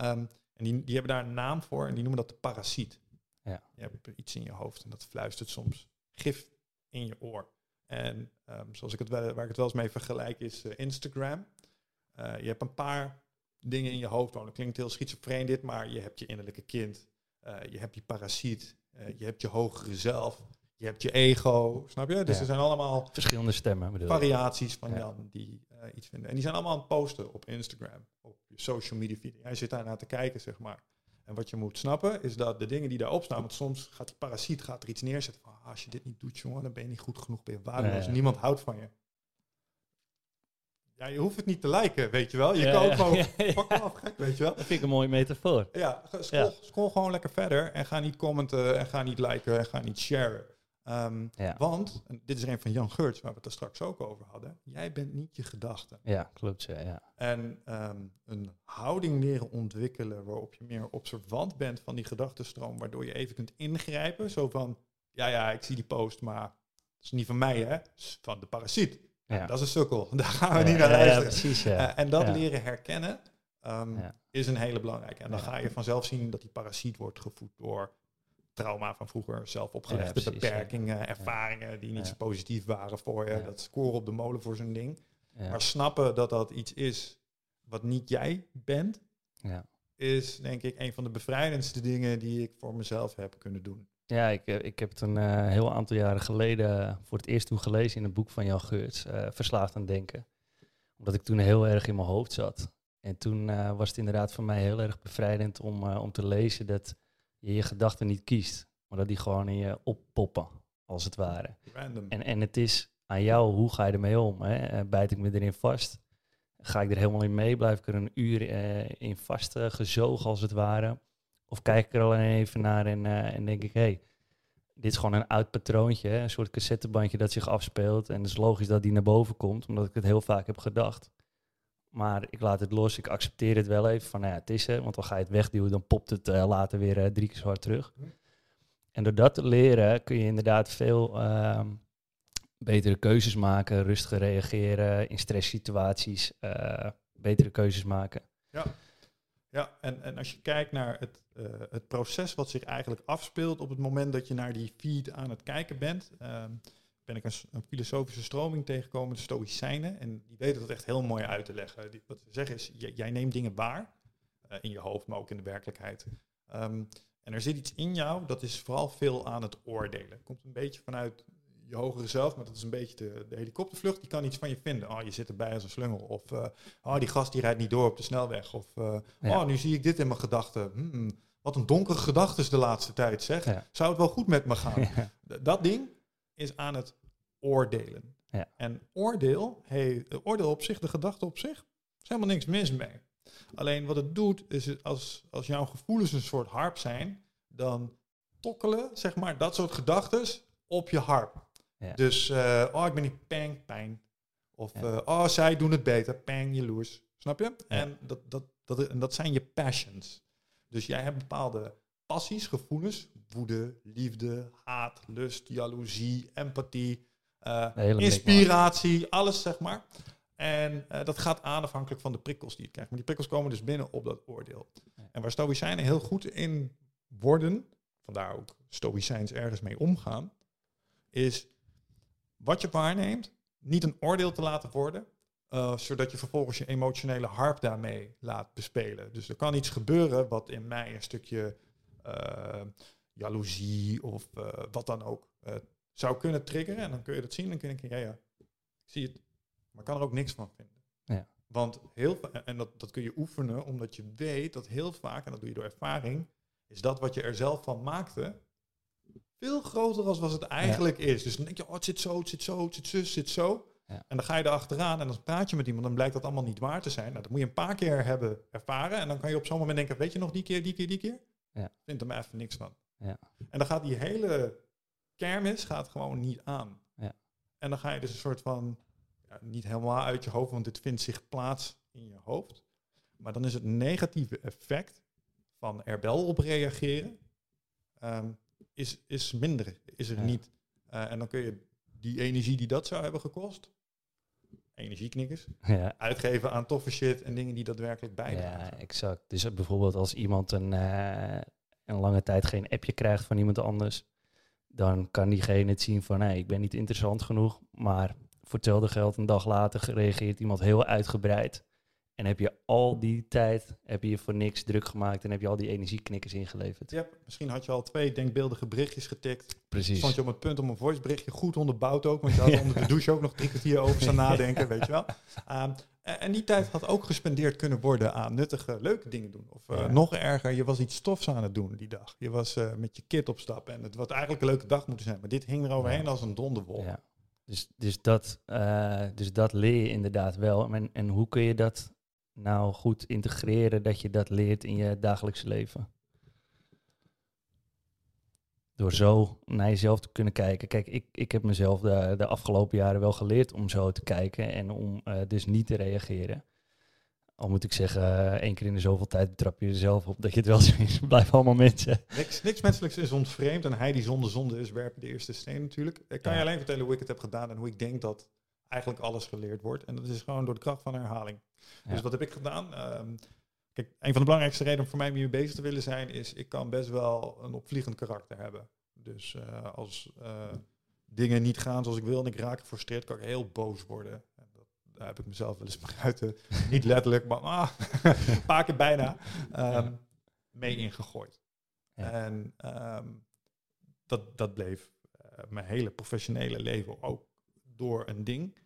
Speaker 1: Um, en die, die hebben daar een naam voor en die noemen dat de parasiet. Ja. Je hebt iets in je hoofd en dat fluistert soms gif in je oor. En um, zoals ik het wel, waar ik het wel eens mee vergelijk is uh, Instagram. Uh, je hebt een paar dingen in je hoofd wonen. Klinkt heel schizofreen dit, maar je hebt je innerlijke kind. Je hebt die parasiet. Je hebt je hogere zelf. Je hebt je ego. Snap je? Dus ja. er zijn allemaal
Speaker 2: verschillende stemmen. Bedoel.
Speaker 1: Variaties van Jan die iets vinden. En die zijn allemaal aan het posten op Instagram. Op je social media feed. Jij zit daar naar te kijken, zeg maar. En wat je moet snappen is dat de dingen die daarop staan, want soms gaat die parasiet gaat er iets neerzetten van ah, als je dit niet doet, jongen, dan ben je niet goed genoeg, ben je waardeloos. Niemand houdt van je. Ja, je hoeft het niet te liken, weet je wel. Je kan ook gewoon pak af, gek, weet je wel.
Speaker 2: Dat vind ik een mooie metafoor.
Speaker 1: Ja, scroll, scroll gewoon lekker verder en ga niet commenten en ga niet liken en ga niet sharen. Um, Want, en dit is een van Jan Geurts, waar we het er straks ook over hadden. Jij bent niet je gedachten.
Speaker 2: Ja, klopt. Ja, ja.
Speaker 1: En um, een houding leren ontwikkelen waarop je meer observant bent van die gedachtenstroom, waardoor je even kunt ingrijpen. Zo van, ja, ja, ik zie die post, maar het is niet van mij, hè? is van de parasiet. Ja. Dat is een sukkel. Daar gaan we niet naar luisteren. Ja, precies, ja. Uh, en dat leren herkennen um, is een hele belangrijke. En dan ga je vanzelf zien dat die parasiet wordt gevoed door trauma van vroeger, zelf opgelegde beperkingen, ervaringen die niet zo positief waren voor je. Dat scoren op de molen voor zo'n ding. Maar snappen dat dat iets is wat niet jij bent, is denk ik een van de bevrijdendste dingen die ik voor mezelf heb kunnen doen.
Speaker 2: Ja, ik, eh, ik heb het een uh, heel aantal jaren geleden voor het eerst toen gelezen in een boek van Jan Geurts, uh, Verslaafd aan Denken. Omdat ik toen heel erg in mijn hoofd zat. En toen was het inderdaad voor mij heel erg bevrijdend om, om te lezen dat je je gedachten niet kiest, maar dat die gewoon in je oppoppen, als het ware.
Speaker 1: Random.
Speaker 2: En, en het is aan jou, hoe ga je ermee om? Hè? Eh, bijt ik me erin vast? Ga ik er helemaal in mee? Blijf ik er een uur in vast gezogen, als het ware? Of kijk ik er alleen even naar en, en denk ik, hé, hey, dit is gewoon een oud patroontje, een soort cassettebandje dat zich afspeelt. En het is logisch dat die naar boven komt, omdat ik het heel vaak heb gedacht. Maar ik laat het los, ik accepteer het wel even van, nou ja, het is er. Want dan ga je het wegduwen, dan popt het uh, later weer uh, drie keer zo hard terug. En door dat te leren kun je inderdaad veel uh, betere keuzes maken, rustiger reageren in stresssituaties, betere keuzes maken.
Speaker 1: Ja, ja en, en als je kijkt naar het, het proces wat zich eigenlijk afspeelt op het moment dat je naar die feed aan het kijken bent. Ehm, ben ik een, een, filosofische stroming tegengekomen, de Stoïcijnen. En die weten dat echt heel mooi uit te leggen. Die, wat ze zeggen is, jij neemt dingen waar, uh, in je hoofd, maar ook in de werkelijkheid. Um, en er zit iets in jou, dat is vooral veel aan het oordelen. Komt een beetje vanuit je hogere zelf, maar dat is een beetje de, de helikoptervlucht. Die kan iets van je vinden. Oh, je zit erbij als een slungel. Of, uh, oh, die gast die rijdt niet door op de snelweg. Of, uh, oh, nu zie ik dit in mijn gedachten. Hmm, wat een donkere gedachten de laatste tijd, zeg. Zou het wel goed met me gaan? Dat ding, is aan het oordelen. Ja. En oordeel, hey, oordeel op zich, de gedachte op zich, is helemaal niks mis mee. Alleen wat het doet, is als, als jouw gevoelens een soort harp zijn, dan tokkelen, zeg maar, dat soort gedachten op je harp. Ja. Dus, uh, oh, ik ben niet pang, pijn. Of, uh, oh, zij doen het beter, pang, jaloers. Snap je? En, dat, dat, dat, en dat zijn je passions. Dus jij hebt bepaalde passies, gevoelens, woede, liefde, haat, lust, jaloezie, empathie, uh, inspiratie, alles zeg maar. En uh, dat gaat aan afhankelijk van de prikkels die je krijgt. Maar die prikkels komen dus binnen op dat oordeel. En waar stoïcijnen heel goed in worden, vandaar ook stoïcijns ergens mee omgaan, is wat je waarneemt, niet een oordeel te laten worden, uh, zodat je vervolgens je emotionele harp daarmee laat bespelen. Dus er kan iets gebeuren wat in mij een stukje uh, jaloezie of uh, wat dan ook zou kunnen triggeren. En dan kun je dat zien en kun je denken, ja ja, ik zie het. Maar ik kan er ook niks van vinden. Ja. Want heel en dat, dat kun je oefenen omdat je weet dat heel vaak, en dat doe je door ervaring, is dat wat je er zelf van maakte, veel groter als wat het eigenlijk is. Dus dan denk je, oh, het zit zo, het zit zo, het zit zo, het zit zo.
Speaker 2: Ja.
Speaker 1: En dan ga je er achteraan en dan praat je met iemand, dan blijkt dat allemaal niet waar te zijn. Nou, dat moet je een paar keer hebben ervaren. En dan kan je op zo'n moment denken, weet je nog die keer, die keer, die keer?
Speaker 2: Ja.
Speaker 1: Vindt er maar even niks van.
Speaker 2: Ja.
Speaker 1: En dan gaat die hele kermis gaat gewoon niet aan.
Speaker 2: Ja.
Speaker 1: En dan ga je dus een soort van, ja, niet helemaal uit je hoofd, want dit vindt zich plaats in je hoofd. Maar dan is het negatieve effect van er wel op reageren, ehm, is, is minder, is er
Speaker 2: Ja.
Speaker 1: niet. Eh, en dan kun je die energie die dat zou hebben gekost, energieknikkers,
Speaker 2: Ja,
Speaker 1: uitgeven aan toffe shit en dingen die daadwerkelijk bijdragen.
Speaker 2: ja, exact. Dus eh, bijvoorbeeld als iemand een, eh, een lange tijd geen appje krijgt van iemand anders, dan kan diegene het zien van, hey, ik ben niet interessant genoeg, maar voor hetzelfde geld een dag later reageert iemand heel uitgebreid. En heb je al die tijd, heb je je voor niks druk gemaakt en heb je al die energieknikkers ingeleverd.
Speaker 1: Ja, misschien had je al twee denkbeeldige berichtjes getikt.
Speaker 2: Precies.
Speaker 1: Stond je op het punt om een voiceberichtje goed onderbouwd ook. Want je had onder de douche ook nog drie kwartier over staan nadenken, weet je wel. Ehm, en, die tijd had ook gespendeerd kunnen worden aan nuttige, leuke dingen doen. Of eh,
Speaker 2: Ja.
Speaker 1: nog erger, je was iets stofs aan het doen die dag. Je was eh, met je kid op stap. En het had eigenlijk een leuke dag moeten zijn. Maar dit hing er overheen als een donderwolk.
Speaker 2: Ja. Dus, dus, dat, eh, dus dat leer je inderdaad wel. En, en hoe kun je dat nou goed integreren dat je dat leert in je dagelijkse leven? Door zo naar jezelf te kunnen kijken. Kijk, ik, ik heb mezelf de, de afgelopen jaren wel geleerd om zo te kijken en om eh, dus niet te reageren. Al moet ik zeggen, eh, één keer in de zoveel tijd betrap je jezelf op dat je het wel is. Blijven allemaal mensen.
Speaker 1: Niks, niks menselijks is ons vreemd. En hij die zonder zonde is, werpt de eerste steen natuurlijk. Ik kan je alleen vertellen hoe ik het heb gedaan en hoe ik denk dat eigenlijk alles geleerd wordt. En dat is gewoon door de kracht van herhaling.
Speaker 2: Ja.
Speaker 1: Dus wat heb ik gedaan? Ehm, kijk, een van de belangrijkste redenen voor mij om hier bezig te willen zijn, is ik kan best wel een opvliegend karakter hebben. Dus eh, als eh, dingen niet gaan zoals ik wil en ik raak gefrustreerd, kan ik heel boos worden. En dat, daar heb ik mezelf wel eens uit de, niet letterlijk, maar ah, een paar keer bijna, ehm, mee ingegooid.
Speaker 2: Ja.
Speaker 1: En ehm, dat, dat bleef eh, mijn hele professionele leven ook door een ding.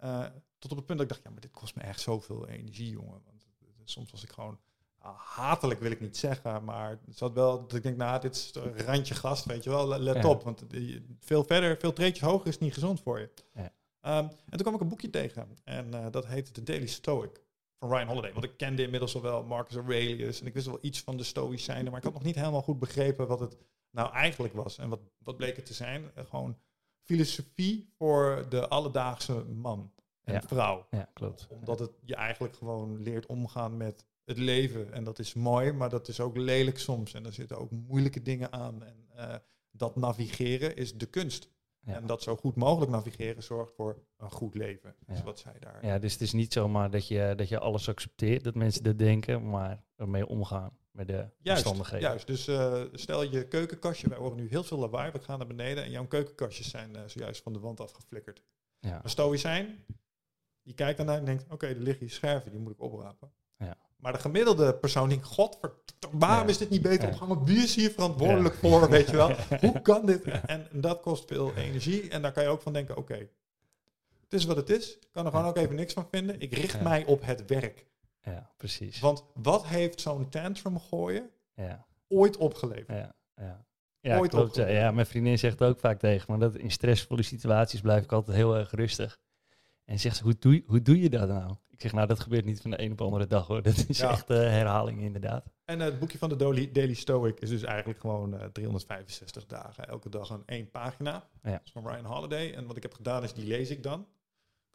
Speaker 1: Eh, tot op het punt dat ik dacht, ja, maar dit kost me echt zoveel energie, jongen. Want eh, soms was ik gewoon, hatelijk wil ik niet zeggen, maar het zat wel dat ik denk, nou, dit is een randje gast, weet je wel, le- let
Speaker 2: Ja.
Speaker 1: op. Want eh, veel verder, veel treetjes hoger is niet gezond voor je.
Speaker 2: Ja.
Speaker 1: Ehm, en toen kwam ik een boekje tegen en dat heette The Daily Stoic van Ryan Holiday. Want ik kende inmiddels al wel Marcus Aurelius en ik wist wel iets van de Stoïcijnen, maar ik had nog niet helemaal goed begrepen wat het nou eigenlijk was. En wat, wat bleek het te zijn? Gewoon filosofie voor de alledaagse man en
Speaker 2: Ja.
Speaker 1: vrouw.
Speaker 2: Ja, klopt.
Speaker 1: Omdat het je eigenlijk gewoon leert omgaan met het leven. En dat is mooi, maar dat is ook lelijk soms. En er zitten ook moeilijke dingen aan. En eh, dat navigeren is de kunst.
Speaker 2: Ja.
Speaker 1: En dat zo goed mogelijk navigeren zorgt voor een goed leven. Dat is
Speaker 2: Ja.
Speaker 1: wat zij daar.
Speaker 2: Ja, dus het is niet zomaar dat je, dat je alles accepteert, dat mensen dat denken, maar ermee omgaan met de
Speaker 1: Juist,
Speaker 2: omstandigheden.
Speaker 1: juist. Dus eh, stel je keukenkastje, wij horen nu heel veel lawaai, we gaan naar beneden en jouw keukenkastjes zijn eh, zojuist van de wand afgeflikkerd.
Speaker 2: Ja.
Speaker 1: Een stoïcijn, die kijkt daarnaar en denkt, oké, er liggen hier scherven, die moet ik oprapen.
Speaker 2: Ja.
Speaker 1: Maar de gemiddelde persoon denkt, god, waarom
Speaker 2: Ja.
Speaker 1: is dit niet beter
Speaker 2: Ja.
Speaker 1: opgehangen? Wie is hier verantwoordelijk voor, weet je wel? Hoe kan dit? En dat kost veel energie en daar kan je ook van denken, oké, het is wat het is. Ik kan er gewoon ook even niks van vinden. Ik richt mij op het werk.
Speaker 2: Ja, precies.
Speaker 1: Want wat heeft zo'n tantrum gooien
Speaker 2: Ja,
Speaker 1: ooit opgeleverd?
Speaker 2: ja, ja. Ja,
Speaker 1: Ooit
Speaker 2: klopt. Ja. mijn vriendin zegt ook vaak tegen me dat in stressvolle situaties blijf ik altijd heel erg rustig. En zegt ze, hoe doe, je, hoe doe je dat nou? Ik zeg, nou, dat gebeurt niet van de een op de andere dag hoor. Dat is
Speaker 1: Ja.
Speaker 2: echt eh, herhaling inderdaad.
Speaker 1: En eh, het boekje van de Daily, Daily Stoic is dus eigenlijk gewoon eh, 365 dagen. Elke dag een één pagina.
Speaker 2: Ja.
Speaker 1: Dat is van Ryan Holiday. En wat ik heb gedaan is, die lees ik dan.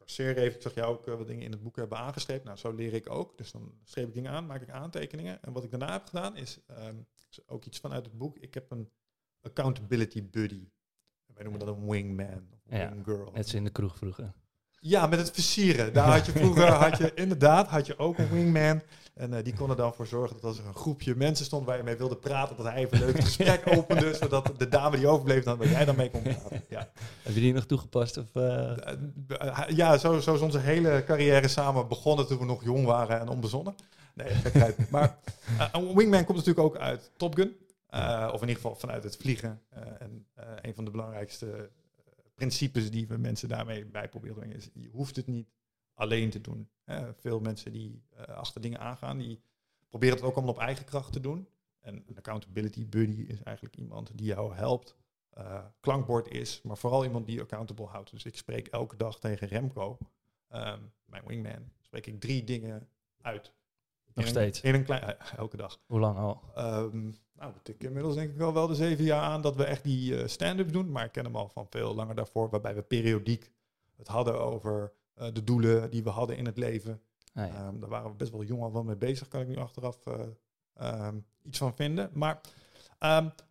Speaker 1: Casseer even, ik zag jou ook eh, wat dingen in het boek hebben aangestreept. Nou, zo leer ik ook. Dus dan streep ik dingen aan, maak ik aantekeningen. En wat ik daarna heb gedaan is, ehm, is ook iets vanuit het boek. Ik heb een accountability buddy. Wij noemen dat een wingman of
Speaker 2: Ja,
Speaker 1: winggirl.
Speaker 2: Net zo in de kroeg vroeger.
Speaker 1: Ja, met het versieren. Daar had je vroeger, had je inderdaad, had je ook een wingman. En eh, die kon er dan voor zorgen dat als er een groepje mensen stond waar je mee wilde praten, dat hij even leuk het gesprek opende, zodat de dame die overbleef, dan dat jij dan mee kon praten. Ja,
Speaker 2: Heb je die nog toegepast? Of, eh?
Speaker 1: Eh, ja zo, zo is onze hele carrière samen begonnen toen we nog jong waren en onbezonnen. Nee, gekheid. Maar een wingman komt natuurlijk ook uit Top Gun. Eh, of in ieder geval vanuit het vliegen. Eh, en eh, een van de belangrijkste principes die we mensen daarmee bij proberen te brengen is, je hoeft het niet alleen te doen. Veel mensen die eh, achter dingen aangaan, die proberen het ook allemaal op eigen kracht te doen. En een accountability buddy is eigenlijk iemand die jou helpt eh, klankbord is, maar vooral iemand die accountable houdt. Dus ik spreek elke dag tegen Remco, ehm, mijn wingman, spreek ik drie dingen uit.
Speaker 2: Nog
Speaker 1: In een-
Speaker 2: steeds?
Speaker 1: In een klein, eh, elke dag.
Speaker 2: Hoe lang al?
Speaker 1: Ehm, nou, ik inmiddels denk ik al wel de zeven jaar aan dat we echt die eh, stand-ups doen. Maar ik ken hem al van veel langer daarvoor, waarbij we periodiek het hadden over eh, de doelen die we hadden in het leven.
Speaker 2: Nee.
Speaker 1: Ehm, daar waren we best wel jong al wel mee bezig, kan ik nu achteraf eh, ehm, iets van vinden. Maar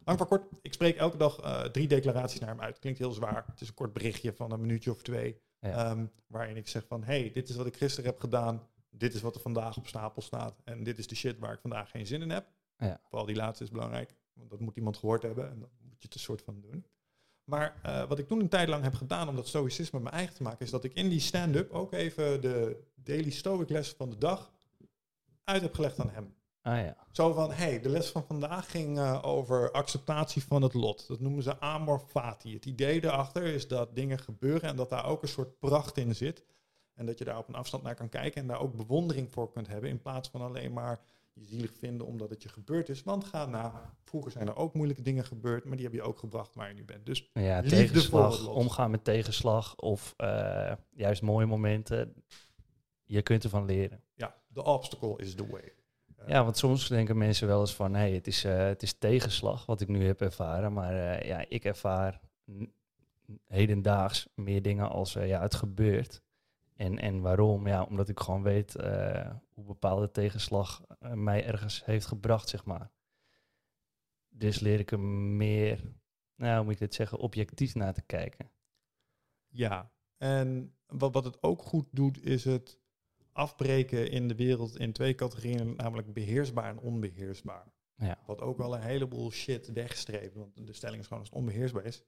Speaker 1: lang voor kort, ik spreek elke dag drie declaraties naar hem uit. Klinkt heel zwaar. Het is een kort berichtje van een minuutje of twee.
Speaker 2: Ja.
Speaker 1: waarin ik zeg van, hey, dit is wat ik gisteren heb gedaan. Dit is wat er vandaag op stapel staat. En dit is de shit waar ik vandaag geen zin in heb.
Speaker 2: Ja.
Speaker 1: Vooral die laatste is belangrijk. Want dat moet iemand gehoord hebben. En dan moet je het een soort van doen. Maar eh, wat ik toen een tijd lang heb gedaan om dat stoïcisme mijn eigen te maken, is dat ik in die stand-up ook even de daily stoic les van de dag uit heb gelegd aan hem.
Speaker 2: Ah ja.
Speaker 1: Zo van, hey, de les van vandaag ging eh, over acceptatie van het lot. Dat noemen ze amor fati. Het idee daarachter is dat dingen gebeuren en dat daar ook een soort pracht in zit. En dat je daar op een afstand naar kan kijken en daar ook bewondering voor kunt hebben. In plaats van alleen maar je zielig vinden omdat het je gebeurd is. Want ga na, vroeger zijn er ook moeilijke dingen gebeurd, maar die heb je ook gebracht waar je nu bent. Dus
Speaker 2: Ja, tegenslag, omgaan met tegenslag of eh, juist mooie momenten. Je kunt ervan leren.
Speaker 1: ja, the obstacle is the way. Eh,
Speaker 2: Ja, want soms denken mensen wel eens van, hé, het, is, eh, het is tegenslag wat ik nu heb ervaren. Maar ja, ik ervaar hedendaags meer dingen als, ja, het gebeurt. En, en waarom? Ja, omdat ik gewoon weet eh, hoe bepaalde tegenslag eh, mij ergens heeft gebracht, zeg maar. Dus leer ik er meer, nou, hoe moet ik dit zeggen, objectief naar te kijken.
Speaker 1: Ja, en wat, wat het ook goed doet, is het afbreken in de wereld in twee categorieën, namelijk beheersbaar en onbeheersbaar.
Speaker 2: Ja.
Speaker 1: Wat ook wel een heleboel shit wegstreept, want de stelling is gewoon als het onbeheersbaar is.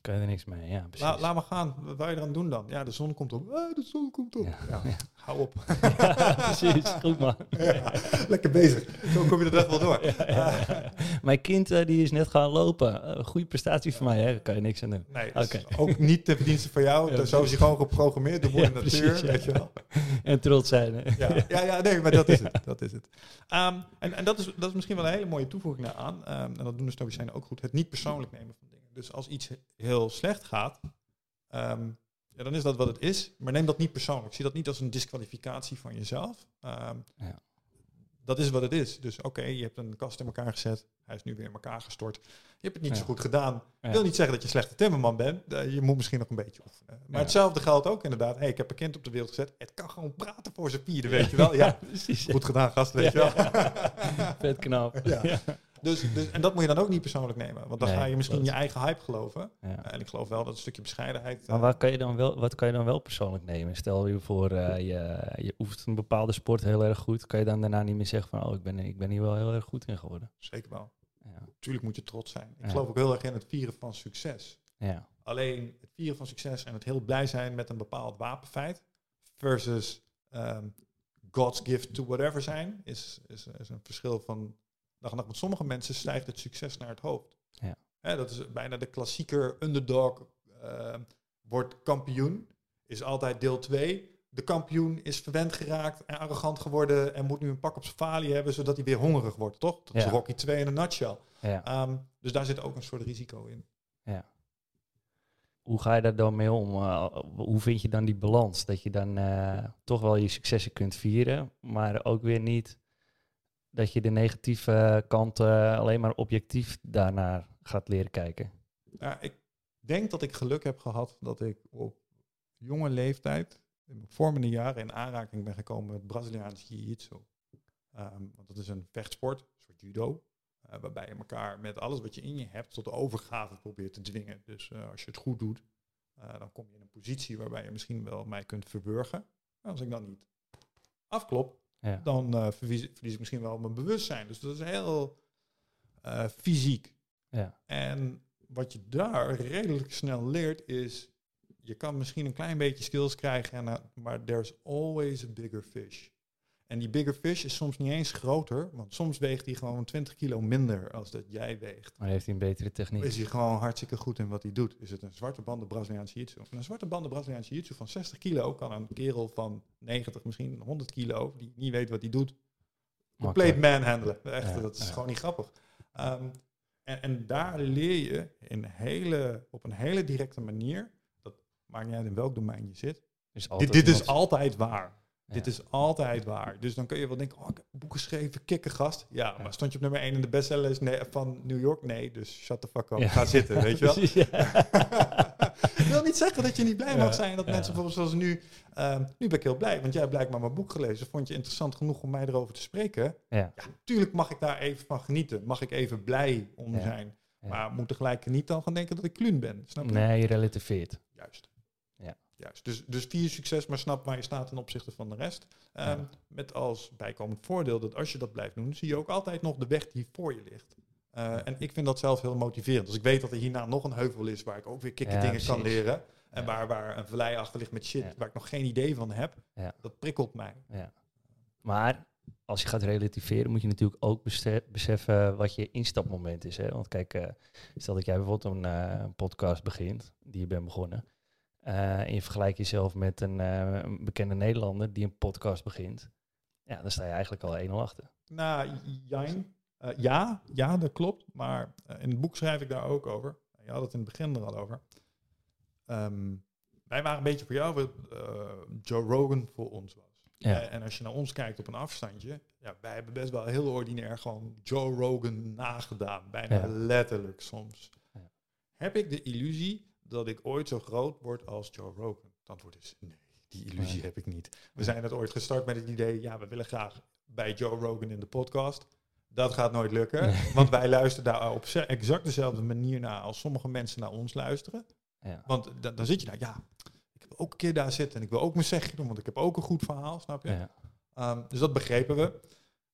Speaker 2: Kan je er niks mee, ja, precies.
Speaker 1: La, laat maar gaan, wat wil je eraan doen dan? Ja, de zon komt op. Ah, de zon komt op.
Speaker 2: Ja.
Speaker 1: Ja, hou op.
Speaker 2: Precies, goed man.
Speaker 1: Lekker bezig. Zo kom je de dag wel door.
Speaker 2: Mijn kind eh, die is net gaan lopen. Eh, goede prestatie voor mij, hè? Daar kan je niks aan doen.
Speaker 1: Nee, is ook niet ten verdienste van jou. Dus zo is je gewoon geprogrammeerd, de
Speaker 2: Ja,
Speaker 1: mooie natuur, weet je wel.
Speaker 2: En trots zijn.
Speaker 1: Ja, ja, ja, nee, maar dat is het. Dat is het. Ehm, en en dat, is, dat is misschien wel een hele mooie toevoeging daaraan. Ehm, en dat doen de Stoïcijnen ook goed. Het niet persoonlijk nemen van dingen. Dus als iets heel slecht gaat, ehm, ja, dan is dat wat het is. Maar neem dat niet persoonlijk. Zie dat niet als een disqualificatie van jezelf. Ehm,
Speaker 2: Ja.
Speaker 1: Dat is wat het is. Dus oké, je hebt een kast in elkaar gezet. Hij is nu weer in elkaar gestort. Je hebt het niet
Speaker 2: Ja.
Speaker 1: zo goed gedaan.
Speaker 2: Ja.
Speaker 1: Wil niet zeggen dat je een slechte timmerman bent. Eh, je moet misschien nog een beetje oefenen. Maar hetzelfde geldt ook inderdaad. Hey, ik heb een kind op de wereld gezet. Het kan gewoon praten voor zijn vierde, weet je wel. Ja,
Speaker 2: precies.
Speaker 1: goed gedaan, gast, weet je wel.
Speaker 2: Vet knap.
Speaker 1: Ja. Dus, dus, en dat moet je dan ook niet persoonlijk nemen. Want dan
Speaker 2: Nee,
Speaker 1: ga je misschien
Speaker 2: klopt.
Speaker 1: je eigen hype geloven.
Speaker 2: Ja.
Speaker 1: En ik geloof wel dat een stukje bescheidenheid...
Speaker 2: Maar
Speaker 1: eh,
Speaker 2: waar kan je dan wel, wat kan je dan wel persoonlijk nemen? Stel je voor, eh, je, je oefent een bepaalde sport heel erg goed. Kan je dan daarna niet meer zeggen van, oh, ik ben, ik ben hier wel heel erg goed in geworden.
Speaker 1: Zeker wel.
Speaker 2: Ja.
Speaker 1: Tuurlijk moet je trots zijn. Ik
Speaker 2: Ja.
Speaker 1: geloof ook heel erg in het vieren van succes.
Speaker 2: Ja.
Speaker 1: Alleen het vieren van succes en het heel blij zijn met een bepaald wapenfeit versus ehm, God's gift to whatever zijn, is, is, is een verschil van dag en nacht. Want sommige mensen stijgt het succes naar het hoofd.
Speaker 2: Ja.
Speaker 1: Hè, dat is bijna de klassieker underdog ehm, wordt kampioen, is altijd deel 2. De kampioen is verwend geraakt en arrogant geworden en moet nu een pak op zijn falie hebben, zodat hij weer hongerig wordt, toch? Dat is
Speaker 2: Ja.
Speaker 1: Rocky 2 in een nutshell.
Speaker 2: ja.
Speaker 1: Ehm, dus daar zit ook een soort risico in.
Speaker 2: Hoe ga je daar dan mee om? Eh, hoe vind je dan die balans? Dat je dan eh, toch wel je successen kunt vieren, maar ook weer niet dat je de negatieve kant eh, alleen maar objectief daarnaar gaat leren kijken.
Speaker 1: Ja, ik denk dat ik geluk heb gehad dat ik op jonge leeftijd, in mijn vormende jaren, in aanraking ben gekomen met Braziliaans Jiu-Jitsu. Ehm, want dat is een vechtsport, een soort judo, eh, waarbij je elkaar met alles wat je in je hebt tot de overgave probeert te dwingen. Dus eh, als je het goed doet, dan kom je in een positie waarbij je misschien wel mij kunt verburgen. Als ik dan niet afklop,
Speaker 2: Ja.
Speaker 1: dan eh, verlies, verlies ik misschien wel mijn bewustzijn. Dus dat is heel eh, fysiek.
Speaker 2: Ja.
Speaker 1: En wat je daar redelijk snel leert is, je kan misschien een klein beetje skills krijgen, en, eh, maar there's always a bigger fish. En die bigger fish is soms niet eens groter, want soms weegt hij gewoon 20 kilo minder als dat jij weegt.
Speaker 2: Maar heeft hij een betere techniek?
Speaker 1: Is hij gewoon hartstikke goed in wat hij doet? Is het een zwarte banden Braziliaans Jiu-Jitsu? En een zwarte banden Braziliaans Jiu-Jitsu van 60 kilo kan een kerel van 90, misschien 100 kilo, die niet weet wat hij doet, compleet manhandelen. Echt,
Speaker 2: Ja,
Speaker 1: dat is
Speaker 2: ja.
Speaker 1: gewoon niet grappig. Ehm, En, en daar leer je in hele, op een hele directe manier, dat maakt niet uit in welk domein je zit,
Speaker 2: Is
Speaker 1: dit, is altijd waar.
Speaker 2: Ja.
Speaker 1: Dit is altijd waar. Dus dan kun je wel denken, oh, ik heb boeken geschreven, kikkergast. Ja,
Speaker 2: Ja.
Speaker 1: maar stond je op nummer 1 in de bestsellers nee, van New York? Nee, dus shut the fuck up.
Speaker 2: Ja.
Speaker 1: Ga zitten, weet je wel? Ik wil niet zeggen dat je niet blij mag zijn dat mensen bijvoorbeeld zoals nu... ehm, nu ben ik heel blij, want jij hebt blijkbaar mijn boek gelezen. Vond je interessant genoeg om mij erover te spreken?
Speaker 2: Ja.
Speaker 1: Ja, tuurlijk mag ik daar even van genieten. Mag ik even blij om zijn. Maar moet tegelijk niet dan gaan denken dat ik kluun ben. Snap je?
Speaker 2: Nee, je relativeert.
Speaker 1: Juist. Juist. Dus, dus vier succes, maar snap waar je staat ten opzichte van de rest. Ehm,
Speaker 2: Ja.
Speaker 1: Met als bijkomend voordeel dat als je dat blijft doen, zie je ook altijd nog de weg die voor je ligt. Eh, en ik vind dat zelf heel motiverend. Dus ik weet dat er hierna nog een heuvel is waar ik ook weer kikke
Speaker 2: Ja,
Speaker 1: dingen kan leren. En
Speaker 2: Ja.
Speaker 1: waar, waar een vallei achter ligt met shit
Speaker 2: Ja.
Speaker 1: waar ik nog geen idee van heb. Dat prikkelt mij.
Speaker 2: Ja. Maar als je gaat relativeren, moet je natuurlijk ook beseffen wat je instapmoment is. Hè? Want kijk, eh, stel dat jij bijvoorbeeld een, eh, een podcast begint, die je bent begonnen. Eh, en je vergelijkt jezelf met een, eh, een bekende Nederlander die een podcast begint. Ja, dan sta je eigenlijk al 1-0 achter.
Speaker 1: Nou, Jijn, eh, ja, ja, dat klopt. Maar eh, in het boek schrijf ik daar ook over. Je had het in het begin er al over. Ehm, wij waren een beetje voor jou wat eh, Joe Rogan voor ons was.
Speaker 2: Ja.
Speaker 1: Eh, en als je naar ons kijkt op een afstandje, ja, wij hebben best wel heel ordinair gewoon Joe Rogan nagedaan. Bijna
Speaker 2: Ja.
Speaker 1: letterlijk soms.
Speaker 2: Ja.
Speaker 1: Heb ik de illusie dat ik ooit zo groot word als Joe Rogan? Het antwoord is nee, die illusie
Speaker 2: Nee.
Speaker 1: heb ik niet. We zijn het ooit gestart met het idee, ja, we willen graag bij Joe Rogan in de podcast. Dat gaat nooit lukken,
Speaker 2: Nee.
Speaker 1: want wij luisteren daar op exact dezelfde manier naar als sommige mensen naar ons luisteren.
Speaker 2: Ja.
Speaker 1: Want dan, dan zit je daar, ja, ik wil ook een keer daar zitten en ik wil ook mijn zegje doen, want ik heb ook een goed verhaal, snap je?
Speaker 2: Ja.
Speaker 1: Ehm, dus dat begrepen we.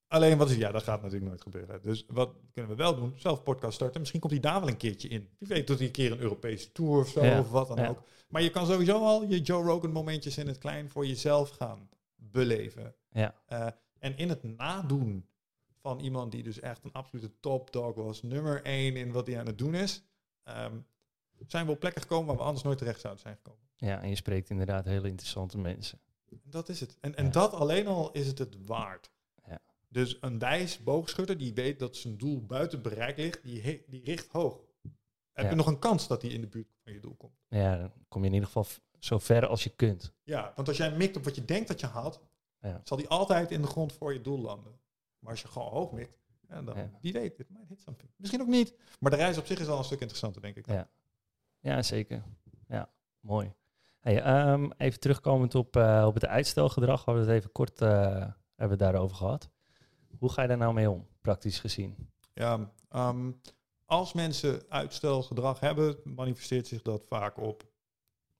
Speaker 1: Alleen wat is, ja, dat gaat natuurlijk nooit gebeuren. Dus wat kunnen we wel doen? Zelf podcast starten. Misschien komt hij daar wel een keertje in. Wie weet doet hij een keer een Europese tour of zo,
Speaker 2: Ja,
Speaker 1: of wat dan
Speaker 2: ja.
Speaker 1: ook. Maar je kan sowieso al je Joe Rogan momentjes in het klein voor jezelf gaan beleven.
Speaker 2: Ja.
Speaker 1: Eh, en in het nadoen van iemand die dus echt een absolute topdog was, nummer één in wat hij aan het doen is, ehm, zijn we op plekken gekomen waar we anders nooit terecht zouden zijn gekomen.
Speaker 2: ja, en je spreekt inderdaad hele interessante mensen.
Speaker 1: Dat is het. En, en
Speaker 2: Ja.
Speaker 1: dat alleen al is het het waard. Dus een wijs boogschutter die weet dat zijn doel buiten bereik ligt, die, die richt hoog. Heb
Speaker 2: Ja.
Speaker 1: je nog een kans dat hij in de buurt van je doel komt?
Speaker 2: Ja, dan kom je in ieder geval zo ver als je kunt.
Speaker 1: Ja, want als jij mikt op wat je denkt dat je haalt,
Speaker 2: Ja.
Speaker 1: zal die altijd in de grond voor je doel landen. Maar als je gewoon hoog mikt, ja, dan
Speaker 2: Ja.
Speaker 1: wie weet, it might hit something. Misschien ook niet. Maar de reis op zich is al een stuk interessanter, denk ik.
Speaker 2: Ja. Ja, zeker. Ja, mooi. Hey, ehm, even terugkomend op, eh, op het uitstelgedrag. We hadden het even kort eh, hebben het daarover gehad. Hoe ga je daar nou mee om, praktisch gezien?
Speaker 1: Ja, ehm, als mensen uitstelgedrag hebben, manifesteert zich dat vaak op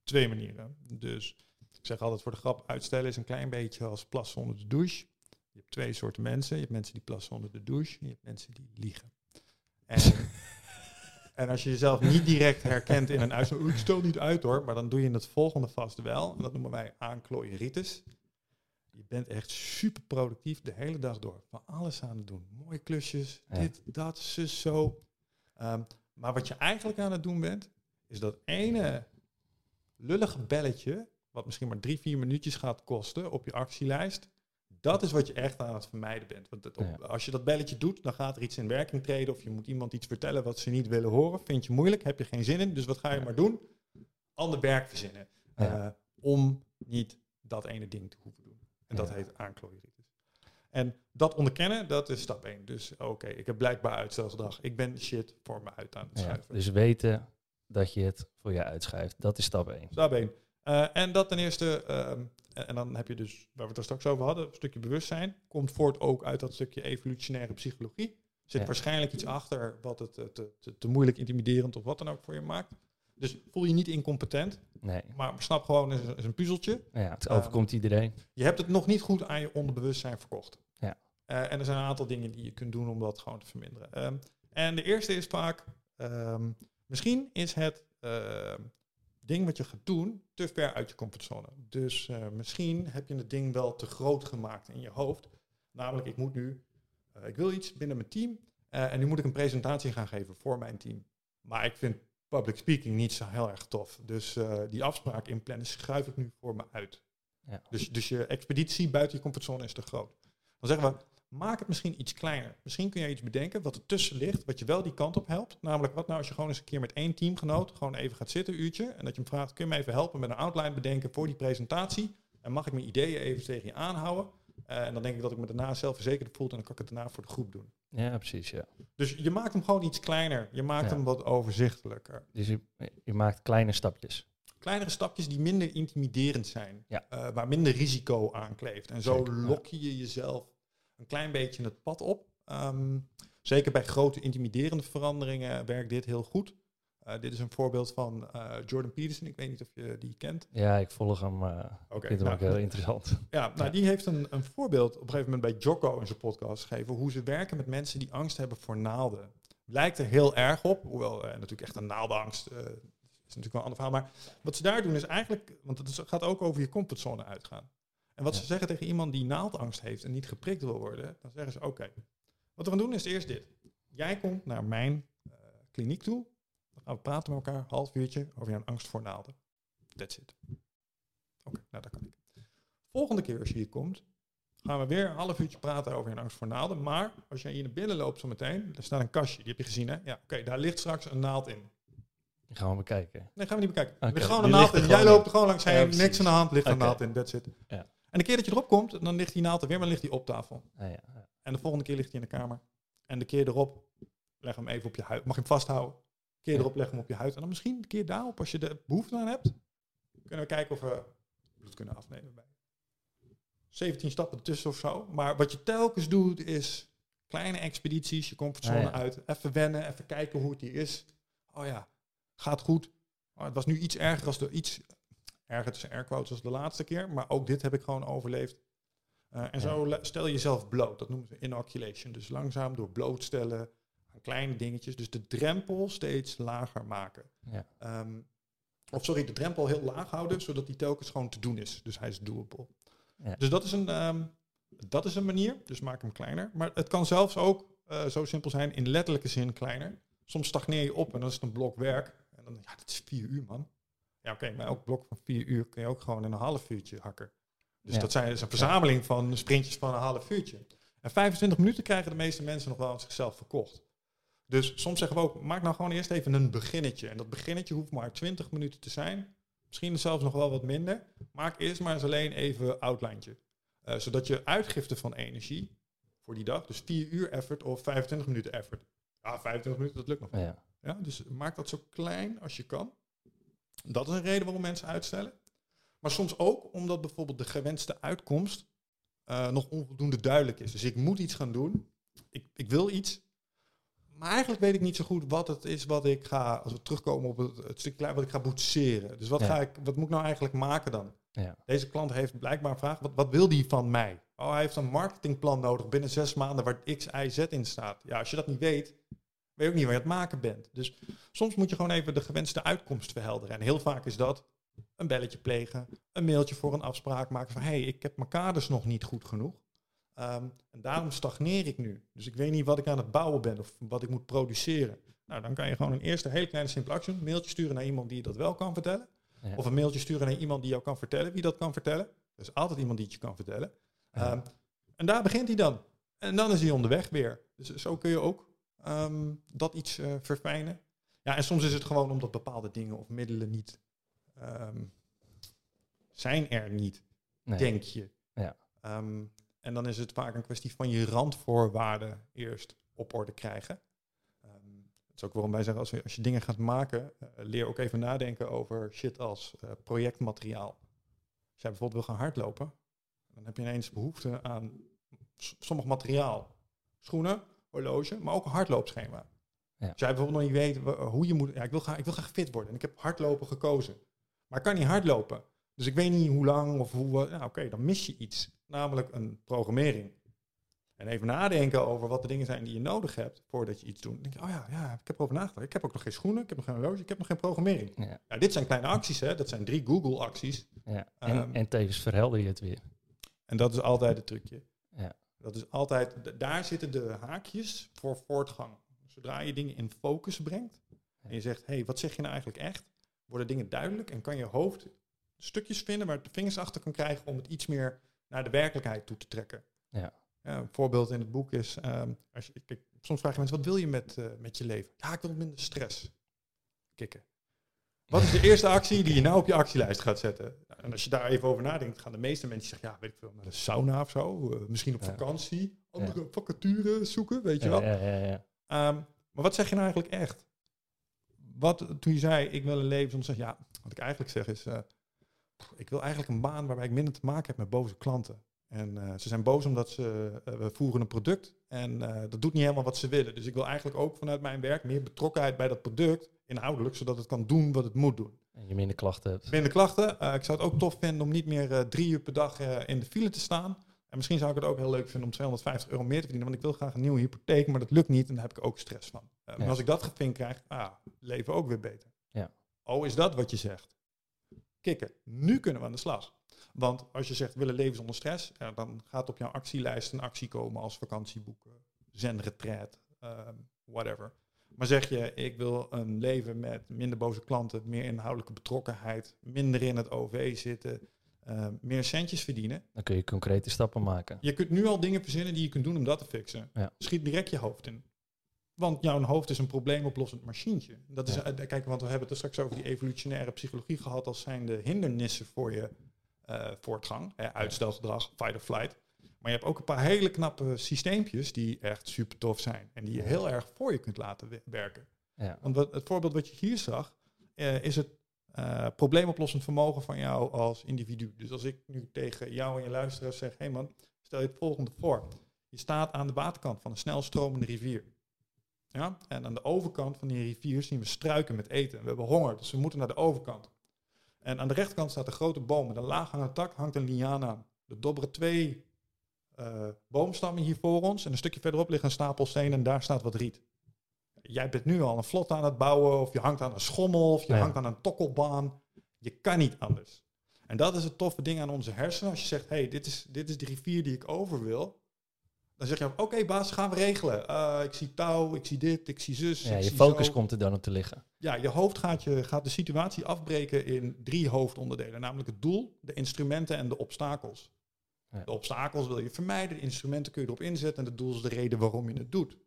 Speaker 1: twee manieren. Dus ik zeg altijd voor de grap, uitstellen is een klein beetje als plassen onder de douche. Je hebt twee soorten mensen. Je hebt mensen die plassen onder de douche en je hebt mensen die liegen. En, en als je jezelf niet direct herkent in een uitstel, "Oeh, ik stel niet uit hoor, maar dan doe je het volgende vast wel. En dat noemen wij aanklooieritis. Je bent echt super productief de hele dag door. Van alles aan het doen. Mooie klusjes,
Speaker 2: Ja.
Speaker 1: dit, dat, zus, zo. Ehm, maar wat je eigenlijk aan het doen bent, is dat ene lullige belletje, wat misschien maar drie, vier minuutjes gaat kosten op je actielijst. Dat is wat je echt aan het vermijden bent. Want het op-
Speaker 2: Ja.
Speaker 1: als je dat belletje doet, dan gaat er iets in werking treden. Of je moet iemand iets vertellen wat ze niet willen horen. Vind je moeilijk, heb je geen zin in. Dus wat ga je maar doen? Ander werk verzinnen.
Speaker 2: Ja.
Speaker 1: Eh, om niet dat ene ding te hoeven doen. En dat heet aanklooieritis. En dat onderkennen, dat is stap 1. Dus oké, ik heb blijkbaar uitstelgedrag. Ik ben shit voor me uit aan het schuiven.
Speaker 2: dus weten dat je het voor je uitschuift. Dat is stap 1.
Speaker 1: Stap 1. Eh, en dat ten eerste, ehm, en, dan heb je dus, waar we het er straks over hadden, een stukje bewustzijn. Komt voort ook uit dat stukje evolutionaire psychologie. Er zit
Speaker 2: Ja.
Speaker 1: waarschijnlijk iets achter wat het eh, te, te, te moeilijk, intimiderend of wat dan ook voor je maakt. Dus voel je niet incompetent,
Speaker 2: Nee,
Speaker 1: maar snap gewoon, het is, een- is een puzzeltje.
Speaker 2: ja, het
Speaker 1: Ehm,
Speaker 2: overkomt iedereen.
Speaker 1: Je hebt het nog niet goed aan je onderbewustzijn verkocht.
Speaker 2: Ja.
Speaker 1: Eh, en er zijn een aantal dingen die je kunt doen om dat gewoon te verminderen. Ehm, en de eerste is vaak, ehm, misschien is het ding wat je gaat doen te ver uit je comfortzone. Dus eh, misschien heb je het ding wel te groot gemaakt in je hoofd. Namelijk, ik moet nu, eh, ik wil iets binnen mijn team en nu moet ik een presentatie gaan geven voor mijn team. Maar ik vind public speaking niet zo heel erg tof. Dus eh, die afspraak inplannen schuif ik nu voor me uit.
Speaker 2: Ja.
Speaker 1: Dus, dus je expeditie buiten je comfortzone is te groot. Dan zeggen we, maak het misschien iets kleiner. Misschien kun je iets bedenken wat ertussen ligt, wat je wel die kant op helpt. Namelijk, wat nou als je gewoon eens een keer met één teamgenoot gewoon even gaat zitten, een uurtje, en dat je hem vraagt, kun je me even helpen met een outline bedenken voor die presentatie? En mag ik mijn ideeën even tegen je aanhouden? Eh, en dan denk ik dat ik me daarna zelf verzekerd voel en dan kan ik het daarna voor de groep doen.
Speaker 2: Ja, precies, ja.
Speaker 1: Dus je maakt hem gewoon iets kleiner. Je maakt
Speaker 2: Ja.
Speaker 1: hem wat overzichtelijker.
Speaker 2: Dus je, je maakt kleine stapjes.
Speaker 1: Kleinere stapjes die minder intimiderend zijn.
Speaker 2: Ja.
Speaker 1: eh, waar minder risico aan kleeft. En zo
Speaker 2: Zeker,
Speaker 1: lok je jezelf een klein beetje het pad op. Ehm, zeker bij grote intimiderende veranderingen werkt dit heel goed. Eh, dit is een voorbeeld van eh, Jordan Peterson. Ik weet niet of je die kent.
Speaker 2: Ja, ik volg hem. eh
Speaker 1: Oké,
Speaker 2: ik vind hem
Speaker 1: nou,
Speaker 2: ook heel interessant.
Speaker 1: Ja, nou,
Speaker 2: Ja.
Speaker 1: die heeft een, een voorbeeld op een gegeven moment bij Jocko in zijn podcast gegeven. Hoe ze werken met mensen die angst hebben voor naalden. Lijkt er heel erg op, hoewel eh, natuurlijk echt een naaldenangst eh, is natuurlijk wel een ander verhaal. Maar wat ze daar doen is eigenlijk, want het gaat ook over je comfortzone uitgaan. En wat
Speaker 2: Ja.
Speaker 1: ze zeggen tegen iemand die naaldangst heeft en niet geprikt wil worden, dan zeggen ze oké, wat we gaan doen is eerst dit. Jij komt naar mijn eh, kliniek toe, dan gaan we praten met elkaar, half uurtje, over jouw angst voor naalden. That's it. Oké, nou dat kan ik. Volgende keer als je hier komt, gaan we weer een half uurtje praten over je angst voor naalden. Maar als jij hier naar binnen loopt zo meteen, er staat een kastje, die heb je gezien hè? Ja, oké, daar ligt straks een naald in.
Speaker 2: Die gaan we bekijken.
Speaker 1: Nee, gaan we niet bekijken. Er
Speaker 2: Oké,
Speaker 1: ligt gewoon een naald in.
Speaker 2: er
Speaker 1: Jij loopt er gewoon langs heen, niks aan de hand, ligt een naald in, that's it.
Speaker 2: Ja.
Speaker 1: En de keer dat je erop komt, dan ligt die naald er weer, maar ligt die op tafel.
Speaker 2: Ah, ja, ja.
Speaker 1: En de volgende keer ligt hij in de kamer. En de keer erop, leg hem even op je huid. Mag je hem vasthouden? De keer
Speaker 2: Ja.
Speaker 1: erop, leg hem op je huid. En dan misschien de keer daarop, als je er behoefte aan hebt, kunnen we kijken of we bloed kunnen afnemen bij. 17 stappen ertussen of zo. Maar wat je telkens doet, is kleine expedities, je comfortzone
Speaker 2: Ah, ja.
Speaker 1: uit. Even wennen, even kijken hoe het hier is. Oh ja, gaat goed. Oh, het was nu iets erger als de iets erger tussen airquotes als de laatste keer. Maar ook dit heb ik gewoon overleefd. Eh, en
Speaker 2: Ja.
Speaker 1: zo stel je jezelf bloot. Dat noemen ze inoculation. Dus langzaam door blootstellen kleine dingetjes. Dus de drempel steeds lager maken.
Speaker 2: Ja.
Speaker 1: Ehm, of sorry, de drempel heel laag houden, zodat die telkens gewoon te doen is. Dus hij is doable.
Speaker 2: Ja.
Speaker 1: Dus dat is, een, ehm, dat is een manier. Dus maak hem kleiner. Maar het kan zelfs ook eh, zo simpel zijn, in letterlijke zin kleiner. Soms stagneer je op en dan is het een blok werk. En dan, ja, dat is vier uur, man. Ja, oké, maar elk blok van vier uur kun je ook gewoon in een half uurtje hakken. Dus
Speaker 2: Ja.
Speaker 1: dat zijn, is een verzameling van sprintjes van een half uurtje. En 25 minuten krijgen de meeste mensen nog wel aan zichzelf verkocht. Dus soms zeggen we ook, maak nou gewoon eerst even een beginnetje. En dat beginnetje hoeft maar 20 minuten te zijn. Misschien zelfs nog wel wat minder. Maak eerst maar eens alleen even outlijntje. Eh, zodat je uitgifte van energie voor die dag, dus 4 uur effort of 25 minuten effort. Ja, 25 minuten, dat lukt nog wel.
Speaker 2: Ja.
Speaker 1: Ja, dus maak dat zo klein als je kan. Dat is een reden waarom mensen uitstellen. Maar soms ook omdat bijvoorbeeld de gewenste uitkomst eh, nog onvoldoende duidelijk is. Dus ik moet iets gaan doen. Ik, ik wil iets. Maar eigenlijk weet ik niet zo goed wat het is wat ik ga, als we terugkomen op het, het stuk klein, wat ik ga boetseren. Dus wat,
Speaker 2: Ja.
Speaker 1: ga ik, wat moet ik nou eigenlijk maken dan?
Speaker 2: Ja.
Speaker 1: Deze klant heeft blijkbaar een vraag, wat, wat wil die van mij? Oh, hij heeft een marketingplan nodig binnen zes maanden waar X, Y, Z in staat. Ja, als je dat niet weet, weet je ook niet waar je aan het maken bent. Dus soms moet je gewoon even de gewenste uitkomst verhelderen. En heel vaak is dat een belletje plegen, een mailtje voor een afspraak maken van hé, hey, ik heb mijn kaders nog niet goed genoeg. Ehm, en daarom stagneer ik nu. Dus ik weet niet wat ik aan het bouwen ben of wat ik moet produceren. Nou, dan kan je gewoon een eerste hele kleine simpele. Een mailtje sturen naar iemand die je dat wel kan vertellen.
Speaker 2: Ja.
Speaker 1: Of een mailtje sturen naar iemand die jou kan vertellen wie dat kan vertellen. Er is altijd iemand die het je kan vertellen.
Speaker 2: Ja.
Speaker 1: Ehm, en daar begint hij dan. En dan is hij onderweg weer. Dus zo kun je ook ehm, dat iets eh, verfijnen. Ja, en soms is het gewoon omdat bepaalde dingen of middelen niet zijn er niet,
Speaker 2: Nee.
Speaker 1: denk je.
Speaker 2: Ja.
Speaker 1: En dan is het vaak een kwestie van je randvoorwaarden eerst op orde krijgen. Ehm, dat is ook waarom wij zeggen, als, we, als je dingen gaat maken, eh, leer ook even nadenken over shit als eh, projectmateriaal. Als jij bijvoorbeeld wil gaan hardlopen, dan heb je ineens behoefte aan sommig materiaal. Schoenen, horloge, maar ook een hardloopschema.
Speaker 2: Ja.
Speaker 1: Als jij bijvoorbeeld nog niet weet hoe je moet... Ja, ik wil, graag, ik wil graag fit worden en ik heb hardlopen gekozen. Maar ik kan niet hardlopen. Dus ik weet niet hoe lang of hoe... Nou, oké, dan mis je iets. Namelijk een programmering. En even nadenken over wat de dingen zijn die je nodig hebt voordat je iets doet. Dan denk je, oh ja, ja, ik heb erover nagedacht. Ik heb ook nog geen schoenen, ik heb nog geen horloge, ik heb nog geen programmering.
Speaker 2: Ja.
Speaker 1: Ja, dit zijn kleine acties, hè. Dat zijn drie Google-acties.
Speaker 2: Ja. En,
Speaker 1: Ehm,
Speaker 2: en tevens verhelder je het weer.
Speaker 1: En dat is altijd het trucje.
Speaker 2: Ja.
Speaker 1: Dat is altijd, daar zitten de haakjes voor voortgang. Zodra je dingen in focus brengt en je zegt, hé, hey, wat zeg je nou eigenlijk echt? Worden dingen duidelijk en kan je hoofd stukjes vinden waar het de vingers achter kan krijgen om het iets meer naar de werkelijkheid toe te trekken.
Speaker 2: Ja.
Speaker 1: Ja, een voorbeeld in het boek is, ehm, als je, kijk, soms vragen mensen, wat wil je met, eh, met je leven? Ja, ik wil minder stress. Kikken. Wat is de eerste actie die je nou op je actielijst gaat zetten? En als je daar even over nadenkt, gaan de meeste mensen zeggen, ja, weet ik veel, naar de sauna of zo. eh, misschien op
Speaker 2: Ja.
Speaker 1: vakantie, andere vacatures zoeken, weet je
Speaker 2: Ja,
Speaker 1: wel.
Speaker 2: ja, ja, ja.
Speaker 1: Ehm, maar wat zeg je nou eigenlijk echt? Wat, toen je zei, ik wil een leven zonder stress. Ja, wat ik eigenlijk zeg is, eh, ik wil eigenlijk een baan waarbij ik minder te maken heb met boze klanten. En eh, ze zijn boos omdat ze, eh, we voeren een product en eh, dat doet niet helemaal wat ze willen. Dus ik wil eigenlijk ook vanuit mijn werk meer betrokkenheid bij dat product, inhoudelijk, zodat het kan doen wat het moet doen.
Speaker 2: En je minder klachten hebt.
Speaker 1: Minder klachten. Ik zou het ook tof vinden om niet meer drie uur per dag in de file te staan. En misschien zou ik het ook heel leuk vinden om 250 euro meer te verdienen. Want ik wil graag een nieuwe hypotheek, maar dat lukt niet. En daar heb ik ook stress van.
Speaker 2: Ja.
Speaker 1: Maar als ik dat gevinkt krijg, ah, leven ook weer beter.
Speaker 2: Ja.
Speaker 1: Oh, is dat wat je zegt? Kikken, nu kunnen we aan de slag. Want als je zegt willen leven zonder stress, ja, dan gaat op jouw actielijst een actie komen als vakantieboeken, zenretreat, ehm whatever. Maar zeg je, ik wil een leven met minder boze klanten, meer inhoudelijke betrokkenheid, minder in het OV zitten, eh, meer centjes verdienen.
Speaker 2: Dan kun je concrete stappen maken.
Speaker 1: Je kunt nu al dingen verzinnen die je kunt doen om dat te fixen.
Speaker 2: Ja.
Speaker 1: Schiet direct je hoofd in. Want jouw hoofd is een probleemoplossend machientje. Dat is, eh, kijk, want we hebben het er straks over die evolutionaire psychologie gehad als zijn de hindernissen voor je eh, voortgang. Hè, uitstelgedrag, fight or flight. Maar je hebt ook een paar hele knappe systeempjes die echt super tof zijn. En die je heel erg voor je kunt laten we- werken.
Speaker 2: Ja.
Speaker 1: Want wat, het voorbeeld wat je hier zag, eh, is het probleemoplossend vermogen van jou als individu. Dus als ik nu tegen jou en je luisteraars zeg, hé hey man, stel je het volgende voor. Je staat aan de waterkant van een snelstromende rivier. Ja? En aan de overkant van die rivier zien we struiken met eten. We hebben honger, dus we moeten naar de overkant. En aan de rechterkant staat een grote boom. Met een laaghangende tak hangt een liaan aan. Er dobberen twee eh, boomstammen hier voor ons. En een stukje verderop ligt een stapel stenen en daar staat wat riet. Jij bent nu al een vlot aan het bouwen, of je hangt aan een schommel, of je
Speaker 2: Ja.
Speaker 1: hangt aan een tokkelbaan. Je kan niet anders. En dat is het toffe ding aan onze hersenen. Als je zegt, hey, dit is, dit is de rivier die ik over wil. Dan zeg je, oké baas, gaan we regelen. Eh, ik zie touw, ik zie dit, ik zie zus.
Speaker 2: Ja, je focus
Speaker 1: zo.
Speaker 2: komt er dan op te liggen.
Speaker 1: Ja, je hoofd gaat, je, gaat de situatie afbreken in drie hoofdonderdelen. Namelijk het doel, de instrumenten en de obstakels.
Speaker 2: Ja.
Speaker 1: De obstakels wil je vermijden, de instrumenten kun je erop inzetten en het doel is de reden waarom je het doet.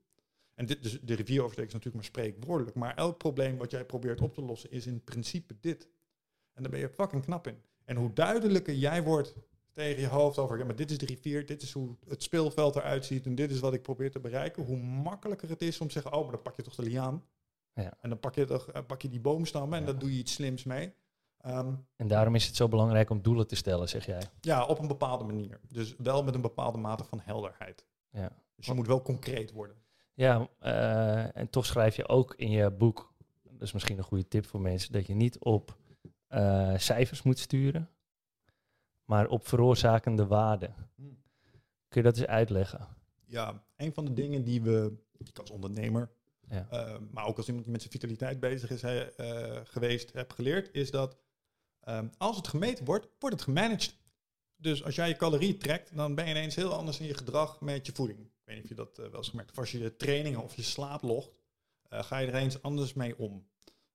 Speaker 1: En dit, dus de rivieroversteek is natuurlijk maar spreekwoordelijk. Maar elk probleem wat jij probeert op te lossen is in principe dit. En daar ben je fucking knap in. En hoe duidelijker jij wordt tegen je hoofd over, ja, maar dit is de rivier, dit is hoe het speelveld eruit ziet en dit is wat ik probeer te bereiken, hoe makkelijker het is om te zeggen, oh, maar dan pak je toch de liaan.
Speaker 2: Ja.
Speaker 1: En dan pak je, toch, eh, pak je die boomstammen en
Speaker 2: Ja.
Speaker 1: daar doe je iets slims mee. Ehm,
Speaker 2: En daarom is het zo belangrijk om doelen te stellen, zeg jij.
Speaker 1: ja, op een bepaalde manier. Dus wel met een bepaalde mate van helderheid.
Speaker 2: Ja.
Speaker 1: Dus je moet wel concreet worden.
Speaker 2: Ja, eh, en toch schrijf je ook in je boek, dat is misschien een goede tip voor mensen, dat je niet op eh, cijfers moet sturen, maar op veroorzakende waarden. Kun je dat eens uitleggen?
Speaker 1: Ja, een van de dingen die we, ik als ondernemer,
Speaker 2: Ja.
Speaker 1: eh, maar ook als iemand die met zijn vitaliteit bezig is eh, geweest, heb geleerd, is dat ehm, als het gemeten wordt, wordt het gemanaged. Dus als jij je calorieën trekt, dan ben je ineens heel anders in je gedrag met je voeding. Ik weet niet of je dat eh, wel eens gemerkt hebt. Of als je je trainingen of je slaap logt, ga je er eens anders mee om.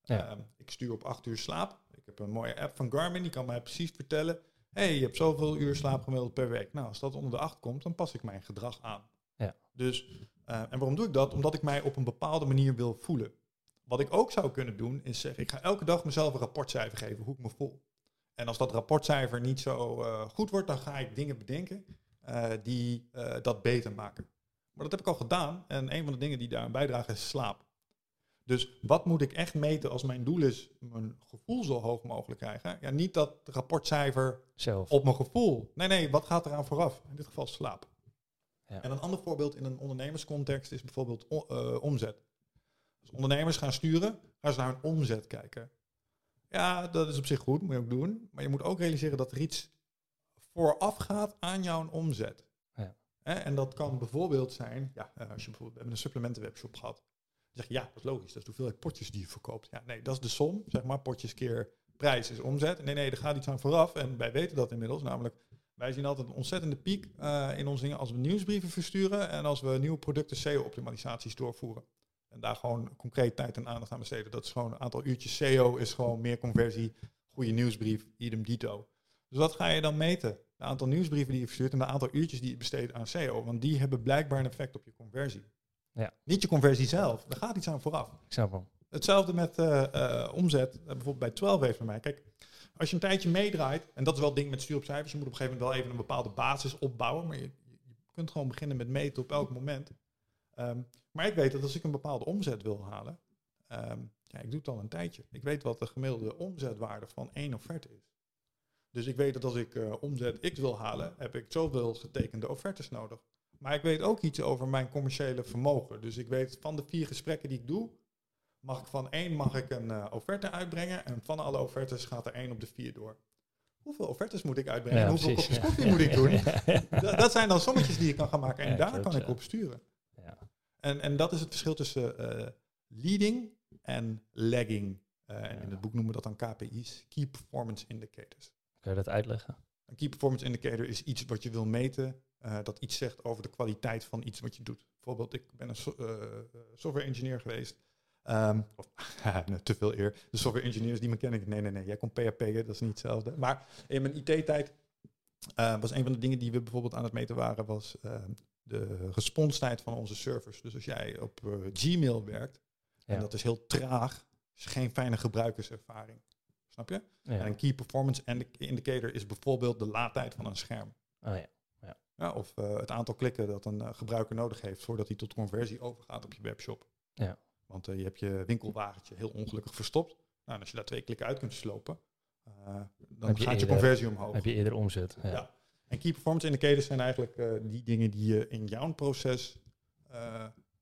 Speaker 2: Ja.
Speaker 1: Ehm, ik stuur op acht uur slaap. Ik heb een mooie app van Garmin, die kan mij precies vertellen... hey, je hebt zoveel uur slaap gemiddeld per week. Nou, als dat onder de acht komt, dan pas ik mijn gedrag aan.
Speaker 2: Ja.
Speaker 1: Dus, eh, en waarom doe ik dat? Omdat ik mij op een bepaalde manier wil voelen. Wat ik ook zou kunnen doen, is zeggen, ik ga elke dag mezelf een rapportcijfer geven hoe ik me voel. En als dat rapportcijfer niet zo eh, goed wordt, dan ga ik dingen bedenken eh, die dat beter maken. Maar dat heb ik al gedaan. En een van de dingen die daaraan bijdragen is slaap. Dus wat moet ik echt meten als mijn doel is mijn gevoel zo hoog mogelijk krijgen? Ja, niet dat rapportcijfer
Speaker 2: Zelf.
Speaker 1: op mijn gevoel. Nee, nee, wat gaat eraan vooraf? In dit geval slaap.
Speaker 2: Ja.
Speaker 1: En een ander voorbeeld in een ondernemerscontext is bijvoorbeeld eh, omzet. Als ondernemers gaan sturen, gaan ze naar hun omzet kijken. Ja, dat is op zich goed, moet je ook doen. Maar je moet ook realiseren dat er iets vooraf gaat aan jouw omzet.
Speaker 2: Ja.
Speaker 1: En dat kan bijvoorbeeld zijn, ja, eh, als je bijvoorbeeld, we hebben een supplementenwebshop gehad. Zeg je, ja, dat is logisch, dat is hoeveelheid potjes die je verkoopt. Ja, nee, dat is de som, zeg maar, potjes keer prijs is omzet. Nee, nee, er gaat iets aan vooraf. En wij weten dat inmiddels, namelijk, wij zien altijd een ontzettende piek eh, in onze dingen als we nieuwsbrieven versturen en als we nieuwe producten SEO-optimalisaties doorvoeren. En daar gewoon concreet tijd en aandacht aan besteden. Dat is gewoon een aantal uurtjes SEO, is gewoon meer conversie, goede nieuwsbrief, idem dito. Dus wat ga je dan meten? het aantal nieuwsbrieven die je verstuurt en het aantal uurtjes die je besteedt aan SEO. Want die hebben blijkbaar een effect op je conversie.
Speaker 2: Ja.
Speaker 1: Niet je conversie zelf, daar gaat iets aan vooraf.
Speaker 2: Ik snap hem.
Speaker 1: Hetzelfde met eh, eh, omzet, uh, bijvoorbeeld bij 12 heeft bij mij. Kijk, als je een tijdje meedraait, en dat is wel het ding met stuur op cijfers, je moet op een gegeven moment wel even een bepaalde basis opbouwen, maar je, je kunt gewoon beginnen met meten op elk moment. Um, maar ik weet dat als ik een bepaalde omzet wil halen, um, ja, ik doe het al een tijdje. Ik weet wat de gemiddelde omzetwaarde van één offerte is. Dus ik weet dat als ik omzet X wil halen, heb ik zoveel getekende offertes nodig. Maar ik weet ook iets over mijn commerciële vermogen. Dus ik weet van de vier gesprekken die ik doe, mag ik van één mag ik een uh, offerte uitbrengen. En van alle offertes gaat er één op de vier door. Hoeveel offertes moet ik uitbrengen?
Speaker 2: Ja,
Speaker 1: en hoeveel kopjes
Speaker 2: ja.
Speaker 1: koffie moet ik doen? Dat, dat zijn dan sommetjes die je kan gaan maken. En daar kan ik op sturen.
Speaker 2: Ja.
Speaker 1: En, en dat is het verschil tussen eh, leading en lagging. Eh, en in het boek noemen we dat dan KPI's, Key Performance Indicators.
Speaker 2: Kan je dat uitleggen?
Speaker 1: Een Key Performance Indicator is iets wat je wil meten, eh, dat iets zegt over de kwaliteit van iets wat je doet. Bijvoorbeeld, ik ben een so- eh, software engineer geweest. Ehm, of, te veel eer. De software engineers die me kennen, nee, nee, nee, jij komt PHP'en, dat is niet hetzelfde. Maar in mijn IT-tijd eh, was een van de dingen die we bijvoorbeeld aan het meten waren, was ehm, de responstijd van onze servers. Dus als jij op eh, Gmail werkt,
Speaker 2: Ja.
Speaker 1: en dat is heel traag, is geen fijne gebruikerservaring. Snap je? En een key performance indi- indicator is bijvoorbeeld de laadtijd van een scherm.
Speaker 2: Oh, ja.
Speaker 1: Ja, of eh, het aantal klikken dat een eh, gebruiker nodig heeft voordat hij tot conversie overgaat op je webshop.
Speaker 2: Ja.
Speaker 1: Want eh, je hebt je winkelwagentje heel ongelukkig verstopt. Nou, en als je daar twee klikken uit kunt slopen, dan
Speaker 2: Heb
Speaker 1: gaat je
Speaker 2: eerder-
Speaker 1: conversie omhoog.
Speaker 2: Heb je eerder omzet? Ja.
Speaker 1: Ja. En key performance indicators zijn eigenlijk die dingen die je in jouw proces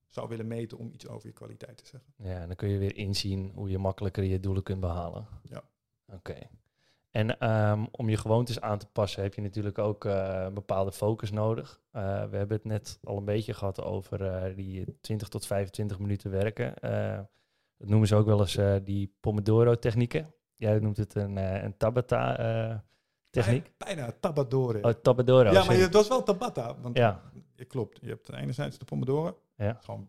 Speaker 1: zou willen meten om iets over je kwaliteit te zeggen.
Speaker 2: Ja, en dan kun je weer inzien hoe je makkelijker je doelen kunt behalen.
Speaker 1: Ja.
Speaker 2: Oké. En ehm, om je gewoontes aan te passen heb je natuurlijk ook eh, een bepaalde focus nodig. Eh, we hebben het net al een beetje gehad over eh, die 20 tot 25 minuten werken. Dat noemen ze ook wel eens die Pomodoro-technieken. Jij noemt het een, een Tabata-techniek.
Speaker 1: Bijna, bijna Tabadore.
Speaker 2: oh, Tabadoro.
Speaker 1: ja, maar
Speaker 2: sorry.
Speaker 1: dat was wel Tabata. Want
Speaker 2: Ja,
Speaker 1: klopt. Je hebt enerzijds de Pomodoro.
Speaker 2: Ja.
Speaker 1: Gewoon,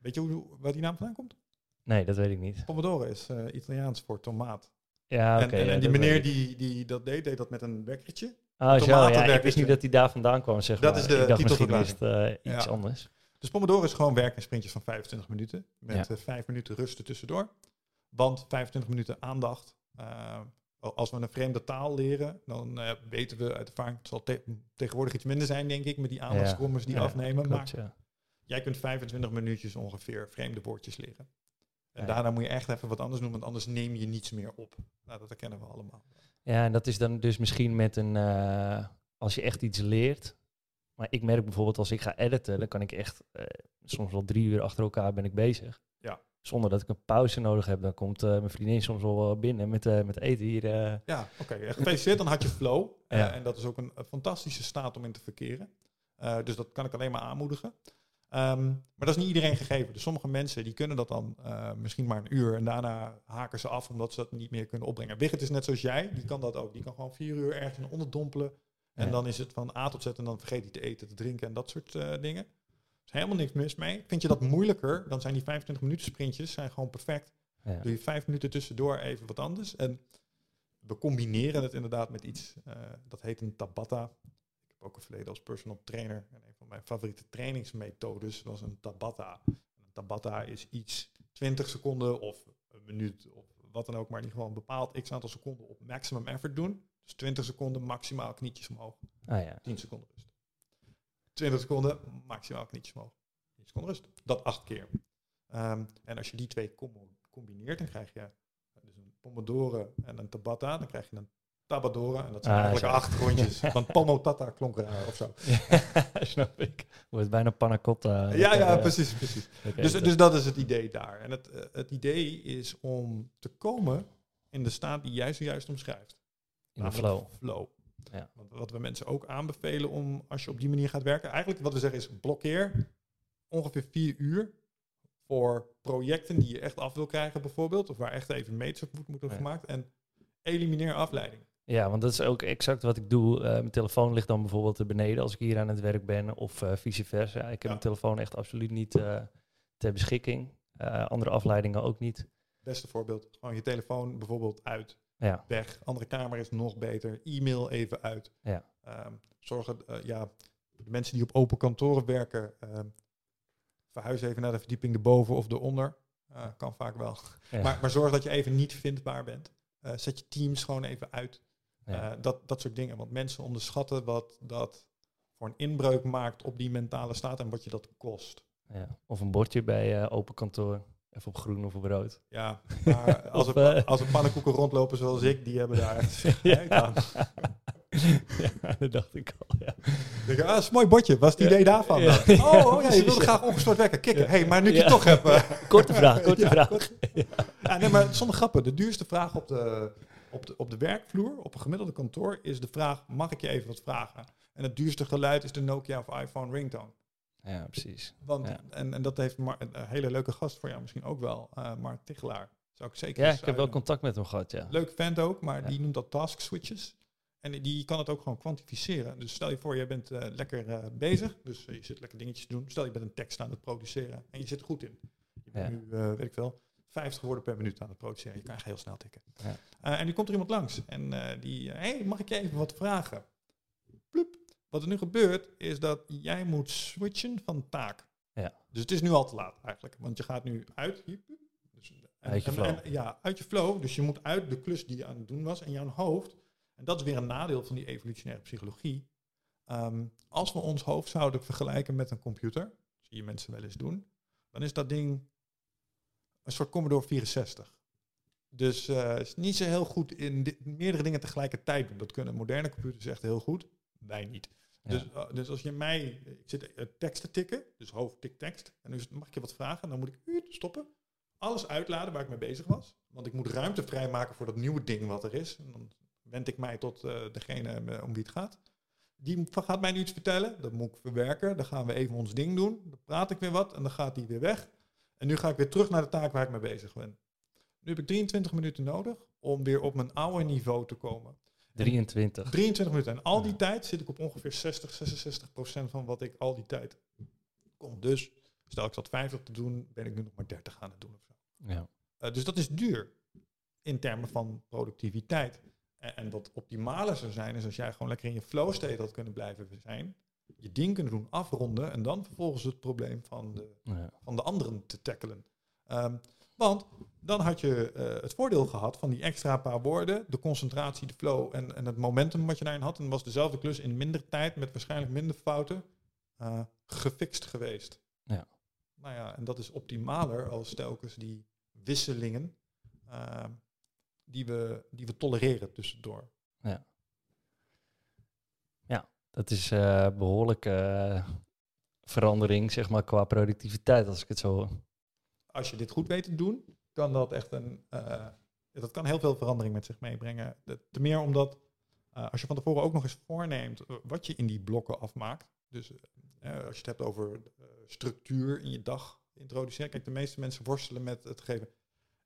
Speaker 1: weet je hoe, waar die naam vandaan komt?
Speaker 2: nee, dat weet ik niet.
Speaker 1: Pomodoro is Italiaans voor tomaat.
Speaker 2: Ja,
Speaker 1: en die
Speaker 2: dat
Speaker 1: meneer die, die dat deed, deed dat met een wekkertje.
Speaker 2: Oh, zo, ja, ik wist
Speaker 1: is
Speaker 2: niet dat hij daar vandaan kwam, zeg
Speaker 1: Dat
Speaker 2: maar.
Speaker 1: is de
Speaker 2: ik dacht misschien is het eh, iets
Speaker 1: Ja.
Speaker 2: anders.
Speaker 1: Dus Pomodoro is gewoon werken in sprintjes van 25 minuten. Met
Speaker 2: Ja.
Speaker 1: eh, vijf minuten rusten tussendoor. Want 25 minuten aandacht. eh, als we een vreemde taal leren, dan eh, weten we uit ervaring, het zal te- tegenwoordig iets minder zijn, denk ik, met die aandachtskrommers die afnemen. Maar
Speaker 2: Klopt,
Speaker 1: jij kunt 25 minuutjes ongeveer vreemde woordjes leren. En
Speaker 2: Ja.
Speaker 1: daarna moet je echt even wat anders doen, want anders neem je niets meer op. Nou, dat herkennen we allemaal.
Speaker 2: Ja, en dat is dan dus misschien met een, eh, als je echt iets leert. Maar ik merk bijvoorbeeld als ik ga editen, dan kan ik echt eh, soms wel drie uur achter elkaar ben ik bezig.
Speaker 1: Ja.
Speaker 2: Zonder dat ik een pauze nodig heb. Dan komt eh, mijn vriendin soms wel binnen met, met eten hier.
Speaker 1: Ja, oké. eh, Gefeliciteerd, dan had je flow.
Speaker 2: Ja.
Speaker 1: en dat is ook een, fantastische staat om in te verkeren. Dus dat kan ik alleen maar aanmoedigen. Ehm, maar dat is niet iedereen gegeven. Dus sommige mensen die kunnen dat dan eh, misschien maar een uur. En daarna haken ze af omdat ze dat niet meer kunnen opbrengen. Wigget is net zoals jij. Die kan dat ook. Die kan gewoon vier uur ergens in onderdompelen. En
Speaker 2: Ja.
Speaker 1: dan is het van A tot Z en dan vergeet hij te eten, te drinken en dat soort eh, dingen. Er is helemaal niks mis mee. Vind je dat moeilijker, dan zijn die 25 minuten sprintjes zijn gewoon perfect.
Speaker 2: ja.
Speaker 1: Doe je vijf minuten tussendoor even wat anders. En we combineren het inderdaad met iets, eh, dat heet een Tabata. Ik heb ook een verleden als personal trainer. En mijn favoriete trainingsmethodes was een Tabata. En een Tabata is iets 20 seconden of een minuut of wat dan ook, maar die gewoon een bepaald x aantal seconden op maximum effort doen. Dus 20 seconden maximaal knietjes omhoog.
Speaker 2: Ah, ja.
Speaker 1: 10 seconden rust. 20 seconden, maximaal knietjes omhoog. 10 seconden rust. Dat acht keer. Ehm, en als je die twee com- combineert, dan krijg je dus een Pomodoro en een Tabata. Dan krijg je een Tabadora. En dat zijn
Speaker 2: Ah,
Speaker 1: eigenlijk
Speaker 2: zo.
Speaker 1: acht rondjes. Want Pomotata klonk raar of zo.
Speaker 2: snap ik. Wordt bijna panna cotta.
Speaker 1: Ja, ja,
Speaker 2: Eh,
Speaker 1: precies, precies. Dus,
Speaker 2: dat-
Speaker 1: dus dat is het idee daar. En het, eh, het idee is om te komen in de staat die jij zojuist omschrijft.
Speaker 2: in de flow.
Speaker 1: flow.
Speaker 2: Ja.
Speaker 1: Wat we mensen ook aanbevelen om, als je op die manier gaat werken, eigenlijk wat we zeggen is blokkeer ongeveer vier uur voor projecten die je echt af wil krijgen bijvoorbeeld, of waar echt even meters op moet moeten
Speaker 2: Ja.
Speaker 1: gemaakt. En elimineer afleiding.
Speaker 2: Ja, want dat is ook exact wat ik doe. Eh, mijn telefoon ligt dan bijvoorbeeld er beneden als ik hier aan het werk ben, of eh, vice versa. Ik heb
Speaker 1: Ja.
Speaker 2: mijn telefoon echt absoluut niet eh, ter beschikking. Andere afleidingen ook niet.
Speaker 1: Beste voorbeeld, gewoon je telefoon bijvoorbeeld uit.
Speaker 2: Ja,
Speaker 1: weg. Andere kamer is nog beter. E-mail even uit.
Speaker 2: Ja.
Speaker 1: Ehm, zorgen, ja, de mensen die op open kantoren werken, ehm, verhuis even naar de verdieping erboven of eronder. Kan vaak wel.
Speaker 2: ja,
Speaker 1: Maar, maar zorg dat je even niet vindbaar bent. Zet je teams gewoon even uit.
Speaker 2: Ja.
Speaker 1: Eh, dat, dat soort dingen. Want mensen onderschatten wat dat voor een inbreuk maakt op die mentale staat en wat je dat kost.
Speaker 2: ja. Of een bordje bij eh, open kantoor. Even op groen of op rood.
Speaker 1: Ja, maar als,
Speaker 2: Of,
Speaker 1: er,
Speaker 2: eh,
Speaker 1: als er pannenkoeken rondlopen zoals ik, die hebben daar echt scheid aan.
Speaker 2: ja, dat dacht ik al, ja.
Speaker 1: Denk ah, dat is een mooi bordje. Was het
Speaker 2: Ja.
Speaker 1: idee daarvan
Speaker 2: Ja.
Speaker 1: Oh,
Speaker 2: Ja,
Speaker 1: oh ja, je wilde graag ongestoord wekken. Kikken. Hey, maar nu je toch heb... eh,
Speaker 2: Korte vraag, korte vraag.
Speaker 1: kort. Nee, maar zonder grappen. De duurste vraag op de, op, de, op de werkvloer, op een gemiddelde kantoor, is de vraag, mag ik je even wat vragen? En het duurste geluid is de Nokia of iPhone ringtone.
Speaker 2: Ja, precies.
Speaker 1: Want,
Speaker 2: Ja.
Speaker 1: en, en dat heeft Mar- een hele leuke gast voor jou misschien ook wel. eh Mark Tichelaar. Zou ik zeker
Speaker 2: Ja, ik heb wel contact met hem gehad, ja.
Speaker 1: Leuk vent ook, maar
Speaker 2: Ja.
Speaker 1: die noemt dat task switches. En die kan het ook gewoon kwantificeren. Dus stel je voor, je bent eh, lekker eh, bezig. Dus je zit lekker dingetjes te doen. Stel je bent een tekst aan het produceren. En je zit er goed in. Je bent
Speaker 2: Ja.
Speaker 1: nu, weet ik wel, 50 woorden per minuut aan het produceren. Je kan echt heel snel tikken.
Speaker 2: Ja.
Speaker 1: Eh, en nu komt er iemand langs. En eh, die, hé, hey, mag ik je even wat vragen? Ploep. Wat er nu gebeurt, is dat jij moet switchen van taak.
Speaker 2: Ja.
Speaker 1: Dus het is nu al te laat eigenlijk. Want je gaat nu uit. Dus, en-
Speaker 2: Uit je flow.
Speaker 1: en- ja, uit je flow. Dus je moet uit de klus die je aan het doen was en jouw hoofd. En dat is weer een nadeel van die evolutionaire psychologie. Ehm, als we ons hoofd zouden vergelijken met een computer, zie je mensen wel eens doen, dan is dat ding een soort Commodore 64. Dus het is niet zo heel goed in di- meerdere dingen tegelijkertijd doen. Dat kunnen moderne computers echt heel goed. Wij niet.
Speaker 2: Ja.
Speaker 1: Dus, eh, dus als je mij, ik zit eh, tekst te tikken, dus hoofd tik tekst, en nu mag ik je wat vragen, dan moet ik uut, stoppen, alles uitladen waar ik mee bezig was. Want ik moet ruimte vrijmaken voor dat nieuwe ding wat er is. En dan wend ik mij tot degene om wie het gaat. Die gaat mij nu iets vertellen, dat moet ik verwerken. Dan gaan we even ons ding doen. Dan praat ik weer wat en dan gaat die weer weg. En nu ga ik weer terug naar de taak waar ik mee bezig ben. Nu heb ik 23 minuten nodig om weer op mijn oude niveau te komen.
Speaker 2: 23.
Speaker 1: 23 minuten. En al die
Speaker 2: Ja.
Speaker 1: tijd zit ik op ongeveer 60, 66 procent van wat ik al die tijd kom. Dus stel ik zat 50 te doen, ben ik nu nog maar 30 aan het doen of zo.
Speaker 2: Ja.
Speaker 1: Eh, dus dat is duur in termen van productiviteit. En, en wat optimaler zou zijn, is als jij gewoon lekker in je flow state had kunnen blijven zijn. Je ding kunnen doen, afronden en dan vervolgens het probleem van de,
Speaker 2: Ja.
Speaker 1: van de anderen te tackelen. Ehm, want dan had je eh, het voordeel gehad van die extra paar woorden, de concentratie, de flow en, en het momentum wat je daarin had. En was dezelfde klus in minder tijd met waarschijnlijk minder fouten eh, gefixt geweest.
Speaker 2: Ja.
Speaker 1: Nou ja, en dat is optimaler als telkens die wisselingen eh, die, we, die we tolereren tussendoor.
Speaker 2: Dat is eh behoorlijke eh, verandering, zeg maar, qua productiviteit, als ik het zo.
Speaker 1: Als je dit goed weet te doen, kan dat echt een. eh, dat kan heel veel verandering met zich meebrengen. De- Te meer omdat als je van tevoren ook nog eens voorneemt wat je in die blokken afmaakt. Dus als je het hebt over structuur in je dag introduceren. Kijk, de meeste mensen worstelen met het geven.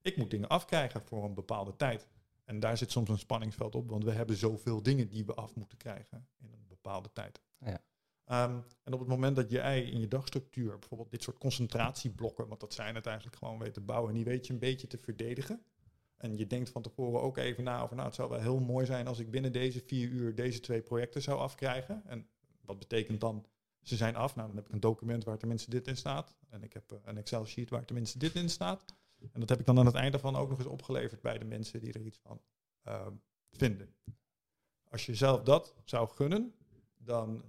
Speaker 1: Ik moet dingen afkrijgen voor een bepaalde tijd. En daar zit soms een spanningsveld op, want we hebben zoveel dingen die we af moeten krijgen in een bepaalde tijd.
Speaker 2: Ja.
Speaker 1: Ehm, en op het moment dat jij in je dagstructuur bijvoorbeeld dit soort concentratieblokken, want dat zijn het eigenlijk gewoon weet te bouwen, en die weet je een beetje te verdedigen. En je denkt van tevoren ook even na over, nou het zou wel heel mooi zijn als ik binnen deze vier uur deze twee projecten zou afkrijgen. En wat betekent dan, ze zijn af. Nou dan heb ik een document waar tenminste dit in staat. En ik heb een Excel sheet waar tenminste dit in staat. En dat heb ik dan aan het einde daarvan ook nog eens opgeleverd bij de mensen die er iets van ehm, vinden. Als je zelf dat zou gunnen, dan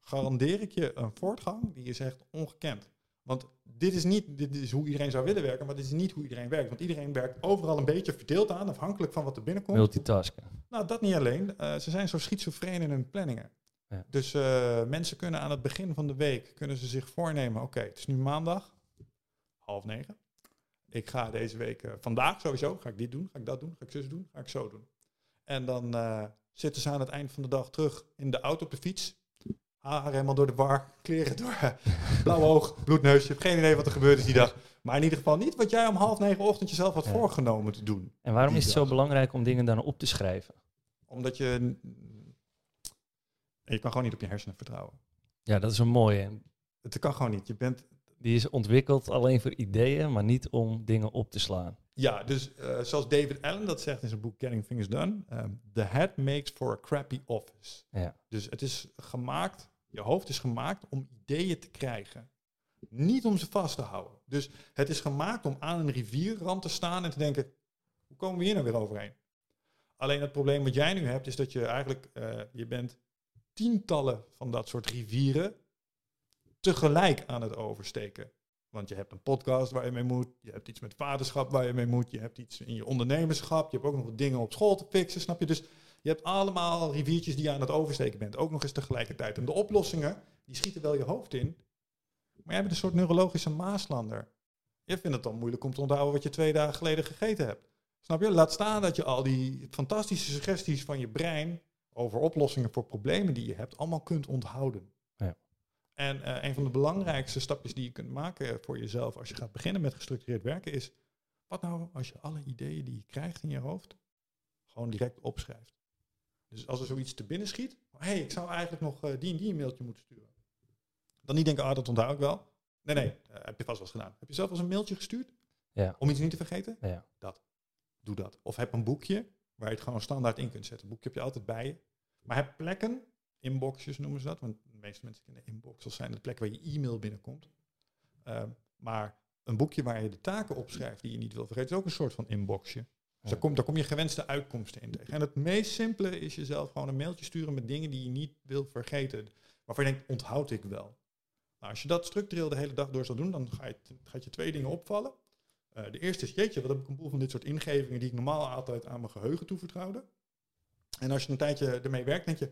Speaker 1: garandeer ik je een voortgang die is echt ongekend. Want dit is niet dit is hoe iedereen zou willen werken, maar dit is niet hoe iedereen werkt. Want iedereen werkt overal een beetje verdeeld aan, afhankelijk van wat er binnenkomt.
Speaker 2: Multitasken.
Speaker 1: Nou, dat niet alleen. Eh, ze zijn zo schizofreen in hun planningen.
Speaker 2: Ja.
Speaker 1: Dus eh, mensen kunnen aan het begin van de week kunnen ze zich voornemen: oké, het is nu maandag, half negen. Ik ga deze week, eh, vandaag sowieso, ga ik dit doen, ga ik dat doen, ga ik zus doen, ga ik zo doen. En dan eh, zitten ze aan het eind van de dag terug in de auto op de fiets. Haar helemaal door de war, kleren door, blauw oog, bloedneus. Je hebt geen idee wat er gebeurd is die dag. Maar in ieder geval niet wat jij om half negen ochtend jezelf had
Speaker 2: Ja.
Speaker 1: voorgenomen te doen.
Speaker 2: En waarom is het zo belangrijk om dingen dan op te schrijven?
Speaker 1: Omdat je. Je kan gewoon niet op je hersenen vertrouwen.
Speaker 2: Ja, dat is een mooie.
Speaker 1: Het kan gewoon niet. Je bent.
Speaker 2: Die is ontwikkeld alleen voor ideeën, maar niet om dingen op te slaan.
Speaker 1: Ja, dus uh, zoals David Allen dat zegt in zijn boek Getting Things Done, um, the head makes for a crappy office.
Speaker 2: Ja.
Speaker 1: Dus het is gemaakt, je hoofd is gemaakt om ideeën te krijgen. Niet om ze vast te houden. Dus het is gemaakt om aan een rivierrand te staan en te denken, hoe komen we hier nou weer overheen? Alleen het probleem wat jij nu hebt, is dat je eigenlijk, uh, je bent tientallen van dat soort rivieren tegelijk aan het oversteken. Want je hebt een podcast waar je mee moet, je hebt iets met vaderschap waar je mee moet, je hebt iets in je ondernemerschap, je hebt ook nog dingen op school te fixen, snap je? Dus je hebt allemaal riviertjes die je aan het oversteken bent, ook nog eens tegelijkertijd. En de oplossingen, die schieten wel je hoofd in, maar jij bent een soort neurologische maaslander. Je vindt het dan moeilijk om te onthouden wat je twee dagen geleden gegeten hebt. Snap je? Laat staan dat je al die fantastische suggesties van je brein over oplossingen voor problemen die je hebt, allemaal kunt onthouden. En uh, een van de belangrijkste stapjes die je kunt maken voor jezelf als je gaat beginnen met gestructureerd werken is, wat nou als je alle ideeën die je krijgt in je hoofd gewoon direct opschrijft. Dus als er zoiets te binnen schiet, hé, hey, ik zou eigenlijk nog uh, die en die een mailtje moeten sturen. Dan niet denken, ah, dat onthoud ik wel. Nee, nee, uh, heb je vast wel eens gedaan. Heb je zelf wel eens een mailtje gestuurd?
Speaker 2: Ja.
Speaker 1: Om iets niet te vergeten?
Speaker 2: Ja.
Speaker 1: Dat. Doe dat. Of heb een boekje waar je het gewoon standaard in kunt zetten. Een boekje heb je altijd bij je. Maar heb plekken, inboxjes noemen ze dat, want meeste mensen kennen inbox als zijn de plek waar je e-mail binnenkomt. Uh, maar een boekje waar je de taken opschrijft die je niet wil vergeten, is ook een soort van inboxje. Dus daar, kom, daar kom je gewenste uitkomsten in tegen. En het meest simpele is jezelf gewoon een mailtje sturen met dingen die je niet wil vergeten. Waarvan je denkt, onthoud ik wel. Nou, als je dat structureel de hele dag door zal doen, dan ga je, gaat je twee dingen opvallen. Uh, de eerste is, jeetje, wat heb ik een boel van dit soort ingevingen die ik normaal altijd aan mijn geheugen toevertrouwde. En als je een tijdje ermee werkt, denk je,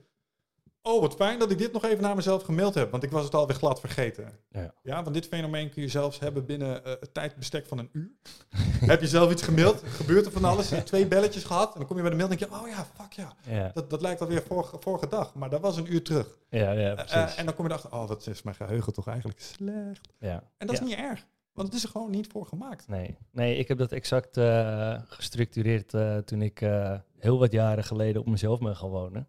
Speaker 1: oh wat fijn dat ik dit nog even naar mezelf gemaild heb, want ik was het alweer glad vergeten.
Speaker 2: Ja,
Speaker 1: ja want dit fenomeen kun je zelfs hebben binnen uh, het tijdbestek van een uur. heb je zelf iets gemaild, gebeurt er van alles, twee belletjes gehad, en dan kom je bij de mail en denk je, oh ja, fuck ja,
Speaker 2: ja.
Speaker 1: Dat, dat lijkt alweer vorige, vorige dag, maar dat was een uur terug.
Speaker 2: Ja, ja, precies.
Speaker 1: Uh, en dan kom je erachter, oh wat is mijn geheugen toch eigenlijk slecht.
Speaker 2: Ja.
Speaker 1: En dat
Speaker 2: ja.
Speaker 1: is niet erg. Want het is er gewoon niet voor gemaakt.
Speaker 2: Nee, nee ik heb dat exact uh, gestructureerd toen ik heel wat jaren geleden op mezelf ben gaan wonen.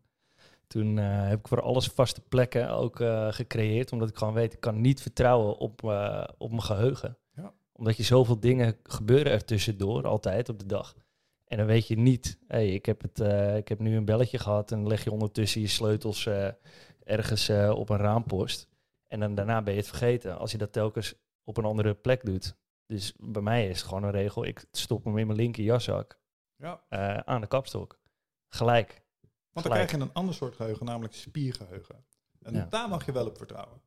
Speaker 2: Toen heb ik voor alles vaste plekken ook gecreëerd, omdat ik gewoon weet, ik kan niet vertrouwen op, op mijn geheugen.
Speaker 1: Ja.
Speaker 2: Omdat je zoveel dingen gebeuren er tussendoor, altijd op de dag. En dan weet je niet, hey, ik, heb het, ik heb nu een belletje gehad en leg je ondertussen je sleutels ergens op een raampost. En dan daarna ben je het vergeten. Als je dat telkens op een andere plek doet. Dus bij mij is het gewoon een regel. Ik stop hem in mijn linker jaszak
Speaker 1: ja.
Speaker 2: aan de kapstok. Gelijk.
Speaker 1: Want dan
Speaker 2: Gelijk.
Speaker 1: krijg je een ander soort geheugen, namelijk spiergeheugen. En
Speaker 2: Ja.
Speaker 1: daar mag je wel op vertrouwen.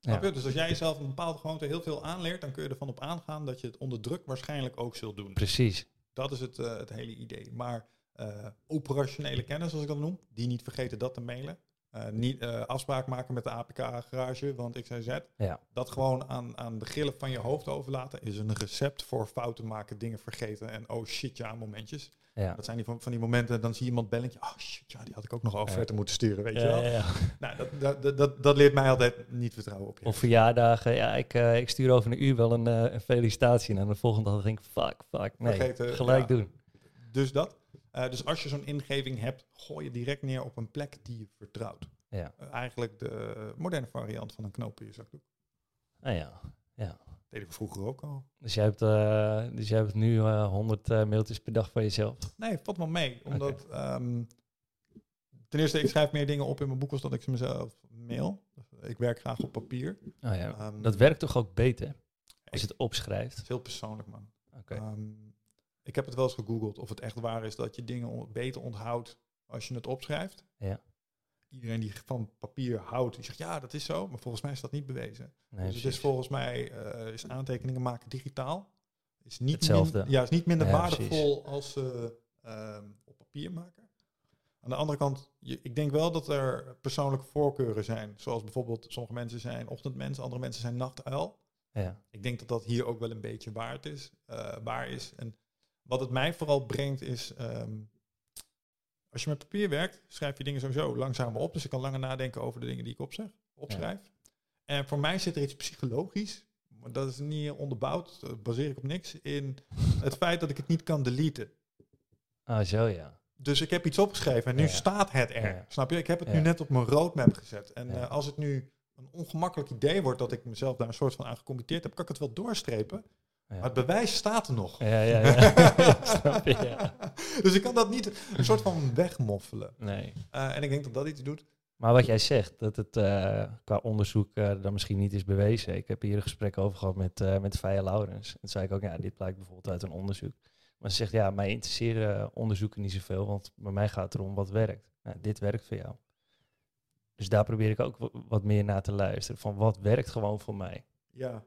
Speaker 2: Ja.
Speaker 1: Dus als jij jezelf een bepaalde gewoonte heel veel aanleert, dan kun je ervan op aangaan dat je het onder druk waarschijnlijk ook zult doen.
Speaker 2: Precies.
Speaker 1: Dat is het, eh, het hele idee. Maar eh, operationele kennis, als ik dat noem, die niet vergeten dat te mailen. Eh, niet afspraak maken met de APK-garage, want ik zei Z.
Speaker 2: Ja.
Speaker 1: Dat gewoon aan, aan de grillen van je hoofd overlaten is een recept voor fouten maken, dingen vergeten en oh shit ja momentjes.
Speaker 2: Ja.
Speaker 1: Dat zijn die van, van die momenten, dan zie je iemand belletje, oh shit ja, die had ik ook nog offerte
Speaker 2: Ja.
Speaker 1: moeten sturen, weet je wel. Nou, dat, dat, dat, dat, leert mij altijd niet vertrouwen op je.
Speaker 2: Of verjaardagen. Ja, ik, eh, ik stuur over een uur wel een, eh, een felicitatie. En aan de volgende dag denk ik, fuck, fuck. Nee,
Speaker 1: Vergeten,
Speaker 2: gelijk doen.
Speaker 1: Dus dat. Eh, dus als je zo'n ingeving hebt, gooi je direct neer op een plek die je vertrouwt.
Speaker 2: Ja.
Speaker 1: Eigenlijk de moderne variant van een knoop in je zakdoek.
Speaker 2: Ah, ja. ja.
Speaker 1: Deden we vroeger ook al.
Speaker 2: Dus jij hebt, eh, dus jij hebt nu eh 100 eh, mailtjes per dag van jezelf.
Speaker 1: Nee, valt wel mee. Omdat ehm, ten eerste, ik schrijf meer dingen op in mijn boek als dat ik ze mezelf mail. Ik werk graag op papier.
Speaker 2: Oh, ja.
Speaker 1: Ehm,
Speaker 2: Dat werkt toch ook beter als je het opschrijft?
Speaker 1: Het heel persoonlijk, man.
Speaker 2: Oké.
Speaker 1: Ehm, ik heb het wel eens gegoogeld of het echt waar is dat je dingen beter onthoudt als je het opschrijft.
Speaker 2: Ja.
Speaker 1: Iedereen die van papier houdt, die zegt ja, dat is zo. Maar volgens mij is dat niet bewezen.
Speaker 2: Nee,
Speaker 1: dus het is volgens mij eh, is aantekeningen maken digitaal. Is niet
Speaker 2: Hetzelfde.
Speaker 1: min- ja, is niet minder
Speaker 2: Ja,
Speaker 1: waardevol als eh, ehm, op papier maken. Aan de andere kant, je, ik denk wel dat er persoonlijke voorkeuren zijn. Zoals bijvoorbeeld sommige mensen zijn ochtendmens, andere mensen zijn nachtuil.
Speaker 2: Ja.
Speaker 1: Ik denk dat dat hier ook wel een beetje waard is, eh, waar is. En wat het mij vooral brengt is, ehm, als je met papier werkt, schrijf je dingen sowieso langzamer op. Dus ik kan langer nadenken over de dingen die ik opzeg, opschrijf. En voor mij zit er iets psychologisch, maar dat is niet onderbouwd, dat baseer ik op niks, in het feit dat ik het niet kan deleten.
Speaker 2: Ah, zo ja.
Speaker 1: Dus ik heb iets opgeschreven en nu
Speaker 2: Ja.
Speaker 1: staat het er.
Speaker 2: Ja.
Speaker 1: Snap je? Ik heb het nu net op mijn roadmap gezet. En eh, als het nu een ongemakkelijk idee wordt dat ik mezelf daar een soort van aan gecommitteerd heb, kan ik het wel doorstrepen. Maar het bewijs staat er nog.
Speaker 2: Ja, ja, ja. Snap je, ja.
Speaker 1: dus ik kan dat niet een soort van wegmoffelen.
Speaker 2: Nee.
Speaker 1: Eh, en ik denk dat dat iets doet.
Speaker 2: Maar wat jij zegt, dat het eh, qua onderzoek eh, dan misschien niet is bewezen. Ik heb hier een gesprek over gehad met, eh met Faya Laurens. En toen zei ik ook, ja, dit blijkt bijvoorbeeld uit een onderzoek. Maar ze zegt, ja, mij interesseren onderzoeken niet zoveel, want bij mij gaat het erom wat werkt. Nou, dit werkt voor jou. Dus daar probeer ik ook wa- wat meer naar te luisteren. Van wat werkt gewoon voor mij.
Speaker 1: Ja.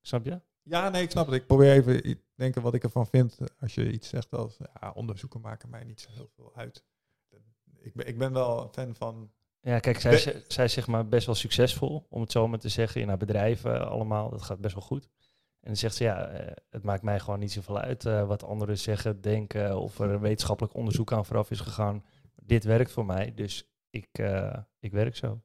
Speaker 2: Snap je?
Speaker 1: Ja, nee, ik snap het. Ik probeer even i- denken wat ik ervan vind. Als je iets zegt als, ja, onderzoeken maken mij niet zo heel veel uit. Ik ben, ik ben wel een fan van,
Speaker 2: Ja, kijk, zij, zij is zeg maar best wel succesvol, om het zo maar te zeggen. In haar bedrijven allemaal, dat gaat best wel goed. En dan zegt ze, ja, eh, het maakt mij gewoon niet zoveel uit eh, wat anderen zeggen, denken, of er een wetenschappelijk onderzoek aan vooraf is gegaan. Dit werkt voor mij, dus ik, eh, ik werk zo.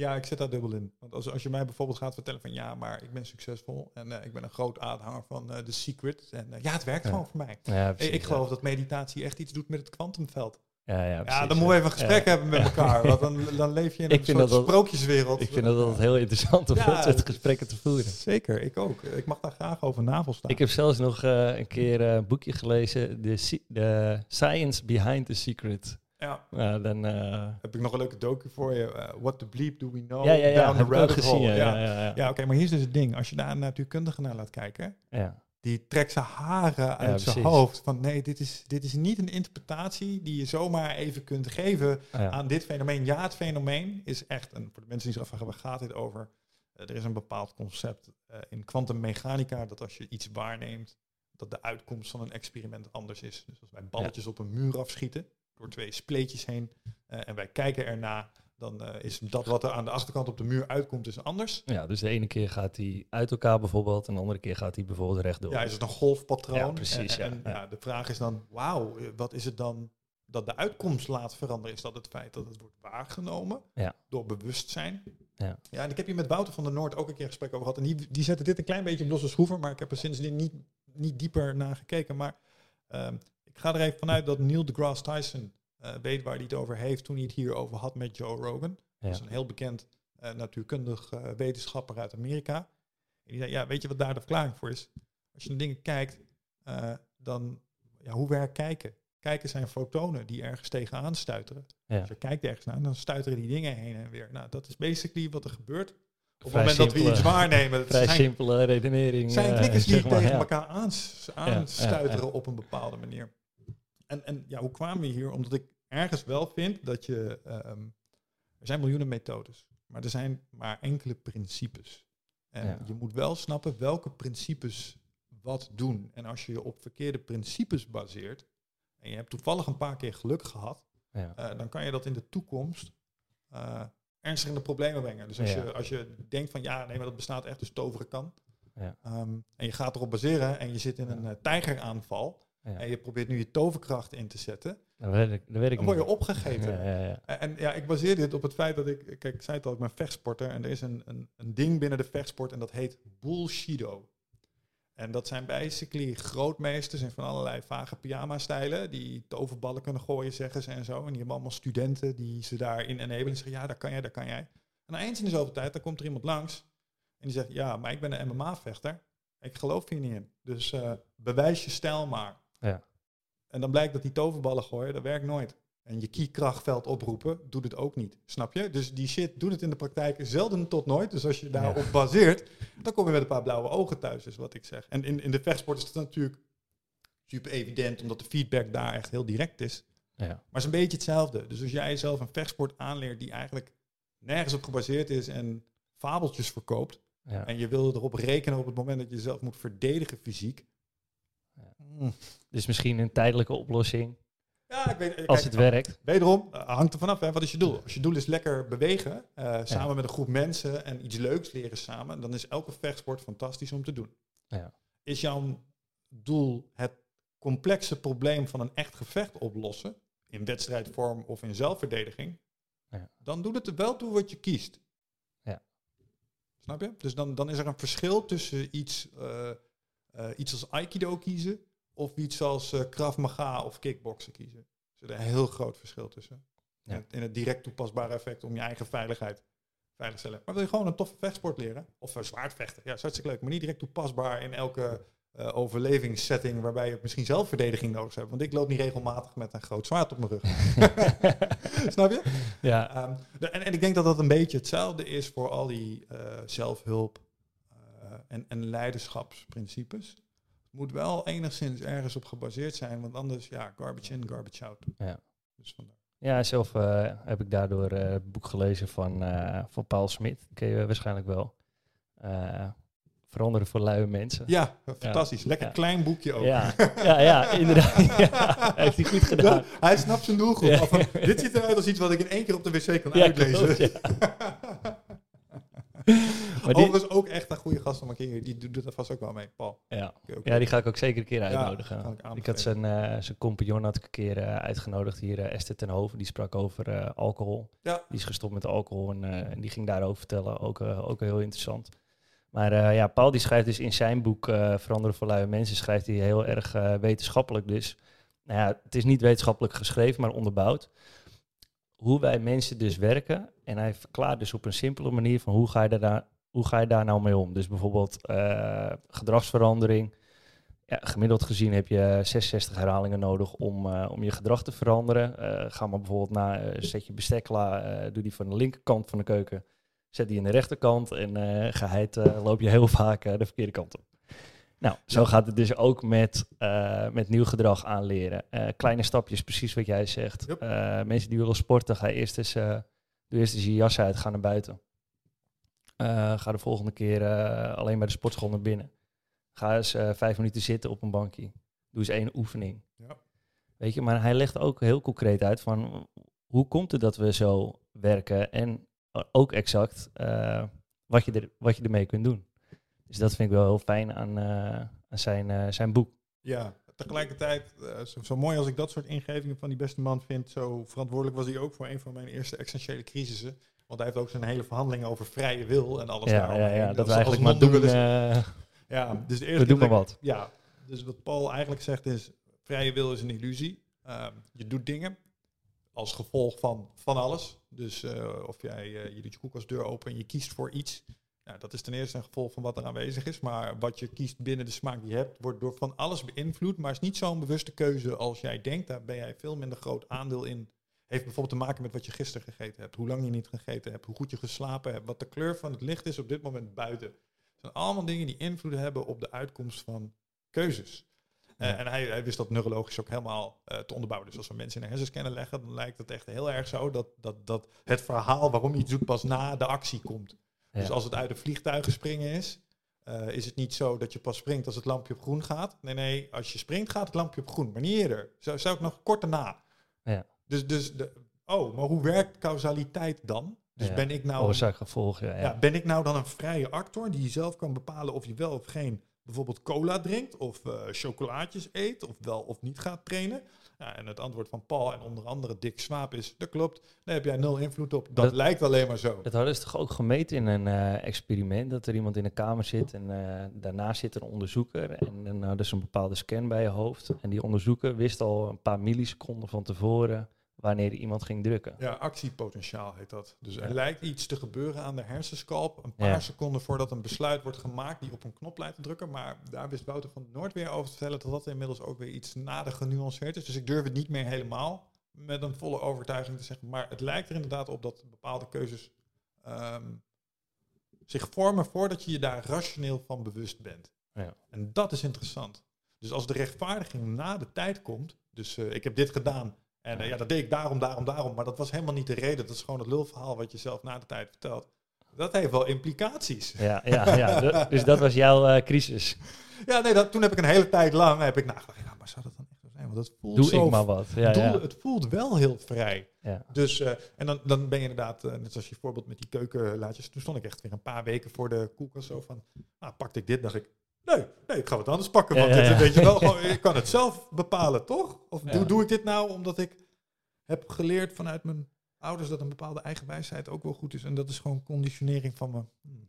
Speaker 1: Ja, ik zit daar dubbel in. Want als, als je mij bijvoorbeeld gaat vertellen van, ja, maar ik ben succesvol en eh, ik ben een groot aanhanger van eh The Secret. En eh, ja, het werkt
Speaker 2: Ja.
Speaker 1: gewoon voor mij.
Speaker 2: Ja,
Speaker 1: Ik,
Speaker 2: precies,
Speaker 1: ik
Speaker 2: ja.
Speaker 1: geloof dat meditatie echt iets doet met het kwantumveld.
Speaker 2: Ja, ja,
Speaker 1: Ja, dan moeten we even een gesprek hebben met elkaar. Want dan, dan leef je in een soort
Speaker 2: dat
Speaker 1: sprookjeswereld.
Speaker 2: Ik vind het altijd heel interessant om dat soort gesprekken te voeren.
Speaker 1: Zeker, ik ook. Ik mag daar graag over navelstaan.
Speaker 2: Ik heb zelfs nog een keer een boekje gelezen, de Science Behind the Secret.
Speaker 1: Ja.
Speaker 2: Dan, eh,
Speaker 1: Heb ik nog een leuke docu voor je. eh, What the bleep do we know?
Speaker 2: ja, ja, ja,
Speaker 1: Down the rabbit
Speaker 2: gezien.
Speaker 1: hole.
Speaker 2: Ja,
Speaker 1: Ja,
Speaker 2: ja, ja,
Speaker 1: oké, maar hier is dus het ding. Als je daar een natuurkundige naar laat kijken,
Speaker 2: Ja.
Speaker 1: die trekt zijn haren uit zijn hoofd. Van nee, dit is, dit is niet een interpretatie die je zomaar even kunt geven
Speaker 2: Ja.
Speaker 1: aan dit fenomeen. Ja, het fenomeen is echt, en voor de mensen die zich afvragen, waar gaat dit over? Eh, er is een bepaald concept in kwantummechanica dat als je iets waarneemt, dat de uitkomst van een experiment anders is. Dus als wij balletjes op een muur afschieten, door twee spleetjes heen, eh, en wij kijken erna, dan eh, is dat wat er aan de achterkant op de muur uitkomt, is anders.
Speaker 2: Ja, dus de ene keer gaat hij uit elkaar bijvoorbeeld, en de andere keer gaat hij bijvoorbeeld rechtdoor.
Speaker 1: Ja, is het een golfpatroon?
Speaker 2: Ja, precies,
Speaker 1: En,
Speaker 2: ja,
Speaker 1: en,
Speaker 2: ja.
Speaker 1: ja, de vraag is dan, wauw, eh, wat is het dan dat de uitkomst laat veranderen? Is dat het feit dat het wordt waargenomen
Speaker 2: Ja.
Speaker 1: door bewustzijn?
Speaker 2: Ja.
Speaker 1: ja, en ik heb hier met Wouter van der Noord ook een keer een gesprek over gehad. En die, die zette dit een klein beetje op losse schroeven, maar ik heb er sindsdien niet, niet dieper naar gekeken. Maar ehm, ik ga er even vanuit dat Neil deGrasse Tyson eh, weet waar hij het over heeft toen hij het hier over had met Joe Rogan.
Speaker 2: Ja.
Speaker 1: Dat is een heel bekend eh, natuurkundig eh, wetenschapper uit Amerika. En die zei, ja, weet je wat daar de verklaring voor is? Als je naar dingen kijkt, dan, ja, hoe werkt kijken? Kijken zijn fotonen die ergens tegenaan stuiteren.
Speaker 2: Ja.
Speaker 1: Als je kijkt ergens naar, dan stuiteren die dingen heen en weer. Nou, dat is basically wat er gebeurt. Op het moment dat we iets waarnemen.
Speaker 2: Vrij
Speaker 1: zijn,
Speaker 2: simpele redenering.
Speaker 1: zijn klikkers die
Speaker 2: zeg maar,
Speaker 1: tegen
Speaker 2: ja.
Speaker 1: elkaar aans, aanstuiteren
Speaker 2: ja.
Speaker 1: op een bepaalde manier. En, en ja, hoe kwamen we hier? Omdat ik ergens wel vind dat je... ehm, er zijn miljoenen methodes, maar er zijn maar enkele principes. En
Speaker 2: Ja.
Speaker 1: je moet wel snappen welke principes wat doen. En als je je op verkeerde principes baseert... en je hebt toevallig een paar keer geluk gehad...
Speaker 2: Ja.
Speaker 1: eh, dan kan je dat in de toekomst eh, ernstig in de problemen brengen. Dus als,
Speaker 2: Ja.
Speaker 1: je, als je denkt van ja, nee, maar dat bestaat echt, dus toveren kan.
Speaker 2: Ja.
Speaker 1: Ehm, en je gaat erop baseren en je zit in een eh, tijgeraanval.
Speaker 2: Ja.
Speaker 1: En je probeert nu je toverkracht in te zetten.
Speaker 2: Dat weet ik, dat weet ik
Speaker 1: Dan word je
Speaker 2: niet.
Speaker 1: opgegeten.
Speaker 2: Ja, ja, ja.
Speaker 1: En, ja, ik baseer dit op het feit dat ik, kijk, ik zei het al, ik ben vechtsporter. En er is een, een, een ding binnen de vechtsport en dat heet bullshido. En dat zijn basically grootmeesters in van allerlei vage pyjama-stijlen. Die toverballen kunnen gooien, zeggen ze en zo. En die hebben allemaal studenten die ze daarin enabelen. En zeggen, ja, daar kan jij, daar kan jij. En eens in de zoveel tijd, dan komt er iemand langs. En die zegt, ja, maar ik ben een MMA-vechter. Ik geloof hier niet in. Dus eh, bewijs je stijl maar.
Speaker 2: Ja.
Speaker 1: En dan blijkt dat die toverballen gooien, dat werkt nooit. En je keykrachtveld oproepen, doet het ook niet. Snap je? Dus die shit doet het in de praktijk zelden tot nooit. Dus als je daarop baseert, dan kom je met een paar blauwe ogen thuis, is wat ik zeg. En in, in de vechtsport is het natuurlijk super evident, omdat de feedback daar echt heel direct is.
Speaker 2: Ja.
Speaker 1: Maar het is een beetje hetzelfde. Dus als jij jezelf een vechtsport aanleert die eigenlijk nergens op gebaseerd is en fabeltjes verkoopt,
Speaker 2: Ja.
Speaker 1: en je wil erop rekenen op het moment dat je jezelf moet verdedigen fysiek. Mm.
Speaker 2: Dus misschien een tijdelijke oplossing,
Speaker 1: Ja, ik weet, kijk,
Speaker 2: als het werkt.
Speaker 1: Wederom, eh, hangt er vanaf. Hè, wat is je doel? Als je doel is lekker bewegen, eh, samen met een groep mensen en iets leuks leren samen, dan is elke vechtsport fantastisch om te doen.
Speaker 2: Ja.
Speaker 1: Is jouw doel het complexe probleem van een echt gevecht oplossen, in wedstrijdvorm of in zelfverdediging,
Speaker 2: Ja.
Speaker 1: dan doet het er wel toe wat je kiest.
Speaker 2: Ja.
Speaker 1: Snap je? Dus dan, dan is er een verschil tussen iets, eh, iets als Aikido kiezen of iets als eh Krav Maga of kickboksen kiezen. Er zit een heel groot verschil tussen.
Speaker 2: Ja.
Speaker 1: In, het, direct toepasbare effect om je eigen veiligheid veilig stellen. Maar wil je gewoon een toffe vechtsport leren, of uh, zwaardvechten, ja, is hartstikke leuk, maar niet direct toepasbaar in elke uh, overlevingssetting waarbij je misschien zelf verdediging nodig hebt. Want ik loop niet regelmatig met een groot zwaard op mijn rug. Snap je?
Speaker 2: Ja.
Speaker 1: Um, en, en ik denk dat dat een beetje hetzelfde is voor al die uh, zelfhulp en, en leiderschapsprincipes. Moet wel enigszins ergens op gebaseerd zijn, want anders, ja, garbage in, garbage out.
Speaker 2: Ja.
Speaker 1: Dus vandaar.
Speaker 2: Ja, zelf uh, heb ik daardoor uh, het boek gelezen van, uh, van Paul Smit. ken je waarschijnlijk wel. veranderen voor luie mensen.
Speaker 1: Ja, fantastisch. Lekker
Speaker 2: Ja.
Speaker 1: klein boekje ook.
Speaker 2: Ja, ja, ja inderdaad. heeft hij goed gedaan.
Speaker 1: Hij snapt zijn doelgroep. Dit ziet eruit als iets wat ik in één keer op de wc kan uitlezen.
Speaker 2: klopt, ja. Maar die,
Speaker 1: Overigens ook echt een goede gast keer. Die doet er vast ook wel mee, Paul.
Speaker 2: ja. Ja, die ga ik ook zeker een keer uitnodigen.
Speaker 1: ik
Speaker 2: had zijn, eh, zijn compagnon had ik een keer eh, uitgenodigd hier, eh, Esther ten Hoven. Die sprak over alcohol.
Speaker 1: Ja.
Speaker 2: Die is gestopt met alcohol en, en die ging daarover vertellen. Ook, ook heel interessant. Maar ja, Paul die schrijft dus in zijn boek Veranderen voor luie mensen, schrijft hij heel erg wetenschappelijk dus. Nou ja, het is niet wetenschappelijk geschreven, maar onderbouwd. Hoe wij mensen dus werken. En hij verklaart dus op een simpele manier van hoe ga je daar, hoe ga je daar nou mee om. Dus bijvoorbeeld eh, gedragsverandering. Ja, gemiddeld gezien heb je 66 herhalingen nodig om, eh, om je gedrag te veranderen. Eh, ga maar bijvoorbeeld naar, zet je bestek klaar, doe die van de linkerkant van de keuken. Zet die aan de rechterkant en eh geheid eh, loop je heel vaak de verkeerde kant op. Nou, zo gaat het dus ook met, eh, met nieuw gedrag aanleren. Eh, kleine stapjes, precies wat jij zegt.
Speaker 1: Yep.
Speaker 2: Eh, mensen die willen sporten, ga eerst eens, doe eerst eens je jas uit, ga naar buiten. Ga de volgende keer alleen bij de sportschool naar binnen. Ga eens vijf minuten zitten op een bankje. Doe eens één oefening.
Speaker 1: Ja.
Speaker 2: Weet je, maar hij legt ook heel concreet uit van hoe komt het dat we zo werken en ook exact wat, je er, wat je ermee kunt doen. Dus dat vind ik wel heel fijn aan, eh, aan zijn, eh, zijn boek.
Speaker 1: Ja, tegelijkertijd, eh, zo, zo mooi als ik dat soort ingevingen van die beste man vind, zo verantwoordelijk was hij ook voor een van mijn eerste essentiële crisissen. Want hij heeft ook zijn hele verhandelingen over vrije wil en alles
Speaker 2: Ja,
Speaker 1: daaromheen.
Speaker 2: ja, ja, dat we eigenlijk maar doen, eh,
Speaker 1: Ja, dus de eerste
Speaker 2: we doen maar
Speaker 1: dat
Speaker 2: wat.
Speaker 1: Ja, dus wat Paul eigenlijk zegt is, vrije wil is een illusie. Ehm, je doet dingen als gevolg van van alles. Dus of jij, je doet je koelkastdeur open en je kiest voor iets. Nou, dat is ten eerste een gevolg van wat er aanwezig is. Maar wat je kiest binnen de smaak die je hebt, wordt door van alles beïnvloed. Maar is niet zo'n bewuste keuze als jij denkt. Daar ben jij veel minder groot aandeel in. Heeft bijvoorbeeld te maken met wat je gisteren gegeten hebt. Hoe lang je niet gegeten hebt. Hoe goed je geslapen hebt. Wat de kleur van het licht is op dit moment buiten. Het zijn allemaal dingen die invloed hebben op de uitkomst van keuzes. Eh, en hij, hij wist dat neurologisch ook helemaal eh, te onderbouwen. Dus als we mensen in de hersenscanner leggen, dan lijkt het echt heel erg zo dat, dat, dat het verhaal waarom je iets doet pas na de actie komt. Dus als het uit een vliegtuig springen is, eh, is het niet zo dat je pas springt als het lampje op groen gaat. Nee, nee, als je springt gaat het lampje op groen, maar niet eerder. Zo zou ik nog kort daarna.
Speaker 2: Ja.
Speaker 1: Dus, dus de, oh, maar hoe werkt causaliteit dan? Dus
Speaker 2: Ja.
Speaker 1: ben ik nou
Speaker 2: Oorzaak, gevolg, ja.
Speaker 1: ja. ben ik nou dan een vrije actor die zelf kan bepalen of je wel of geen bijvoorbeeld cola drinkt of eh, chocolaatjes eet of wel of niet gaat trainen? Ja, en het antwoord van Paul en onder andere Dick Swaap is, dat klopt, daar heb jij nul invloed op. Dat,
Speaker 2: Dat-
Speaker 1: lijkt alleen maar zo.
Speaker 2: Dat hadden ze toch ook gemeten in een eh, experiment, dat er iemand in een kamer zit en eh, daarnaast zit een onderzoeker en dan hadden ze een bepaalde scan bij je hoofd. En die onderzoeker wist al een paar milliseconden van tevoren wanneer iemand ging drukken.
Speaker 1: Ja, actiepotentiaal heet dat. Dus er
Speaker 2: Ja.
Speaker 1: lijkt iets te gebeuren aan de hersenskalp. Een paar
Speaker 2: Ja.
Speaker 1: seconden voordat een besluit wordt gemaakt die op een knop lijkt te drukken. Maar daar wist Wouter van Noord weer over te vertellen dat dat inmiddels ook weer iets nader genuanceerd is. Dus ik durf het niet meer helemaal met een volle overtuiging te zeggen. Maar het lijkt er inderdaad op dat bepaalde keuzes ehm, zich vormen voordat je je daar rationeel van bewust bent.
Speaker 2: Ja.
Speaker 1: En dat is interessant. Dus als de rechtvaardiging na de tijd komt, dus eh, ik heb dit gedaan en eh, ja, dat deed ik daarom, daarom, daarom, maar dat was helemaal niet de reden. Dat is gewoon het lulverhaal wat je zelf na de tijd vertelt. Dat heeft wel implicaties.
Speaker 2: Ja, ja, ja. Du- dus dat was jouw eh, crisis.
Speaker 1: Ja, nee, dat, toen heb ik een hele tijd lang heb ik nagedacht, ja, maar zou dat dan echt zo zijn? Want het voelt
Speaker 2: Doe
Speaker 1: zo
Speaker 2: ik maar wat. Ja,
Speaker 1: doel-
Speaker 2: ja.
Speaker 1: Het voelt wel heel vrij.
Speaker 2: ja.
Speaker 1: Dus, eh, en dan, dan ben je inderdaad, net zoals je voorbeeld met die keukenlaadjes, toen stond ik echt weer een paar weken voor de koelkast zo van, nou, pakte ik dit, dacht ik, nee, nee, ik ga wat anders pakken, want dit, weet je wel, gewoon, ik kan het zelf bepalen, toch? Of doe, doe ik dit nou omdat ik heb geleerd vanuit mijn ouders dat een bepaalde eigenwijsheid ook wel goed is en dat is gewoon conditionering van me. Hmm.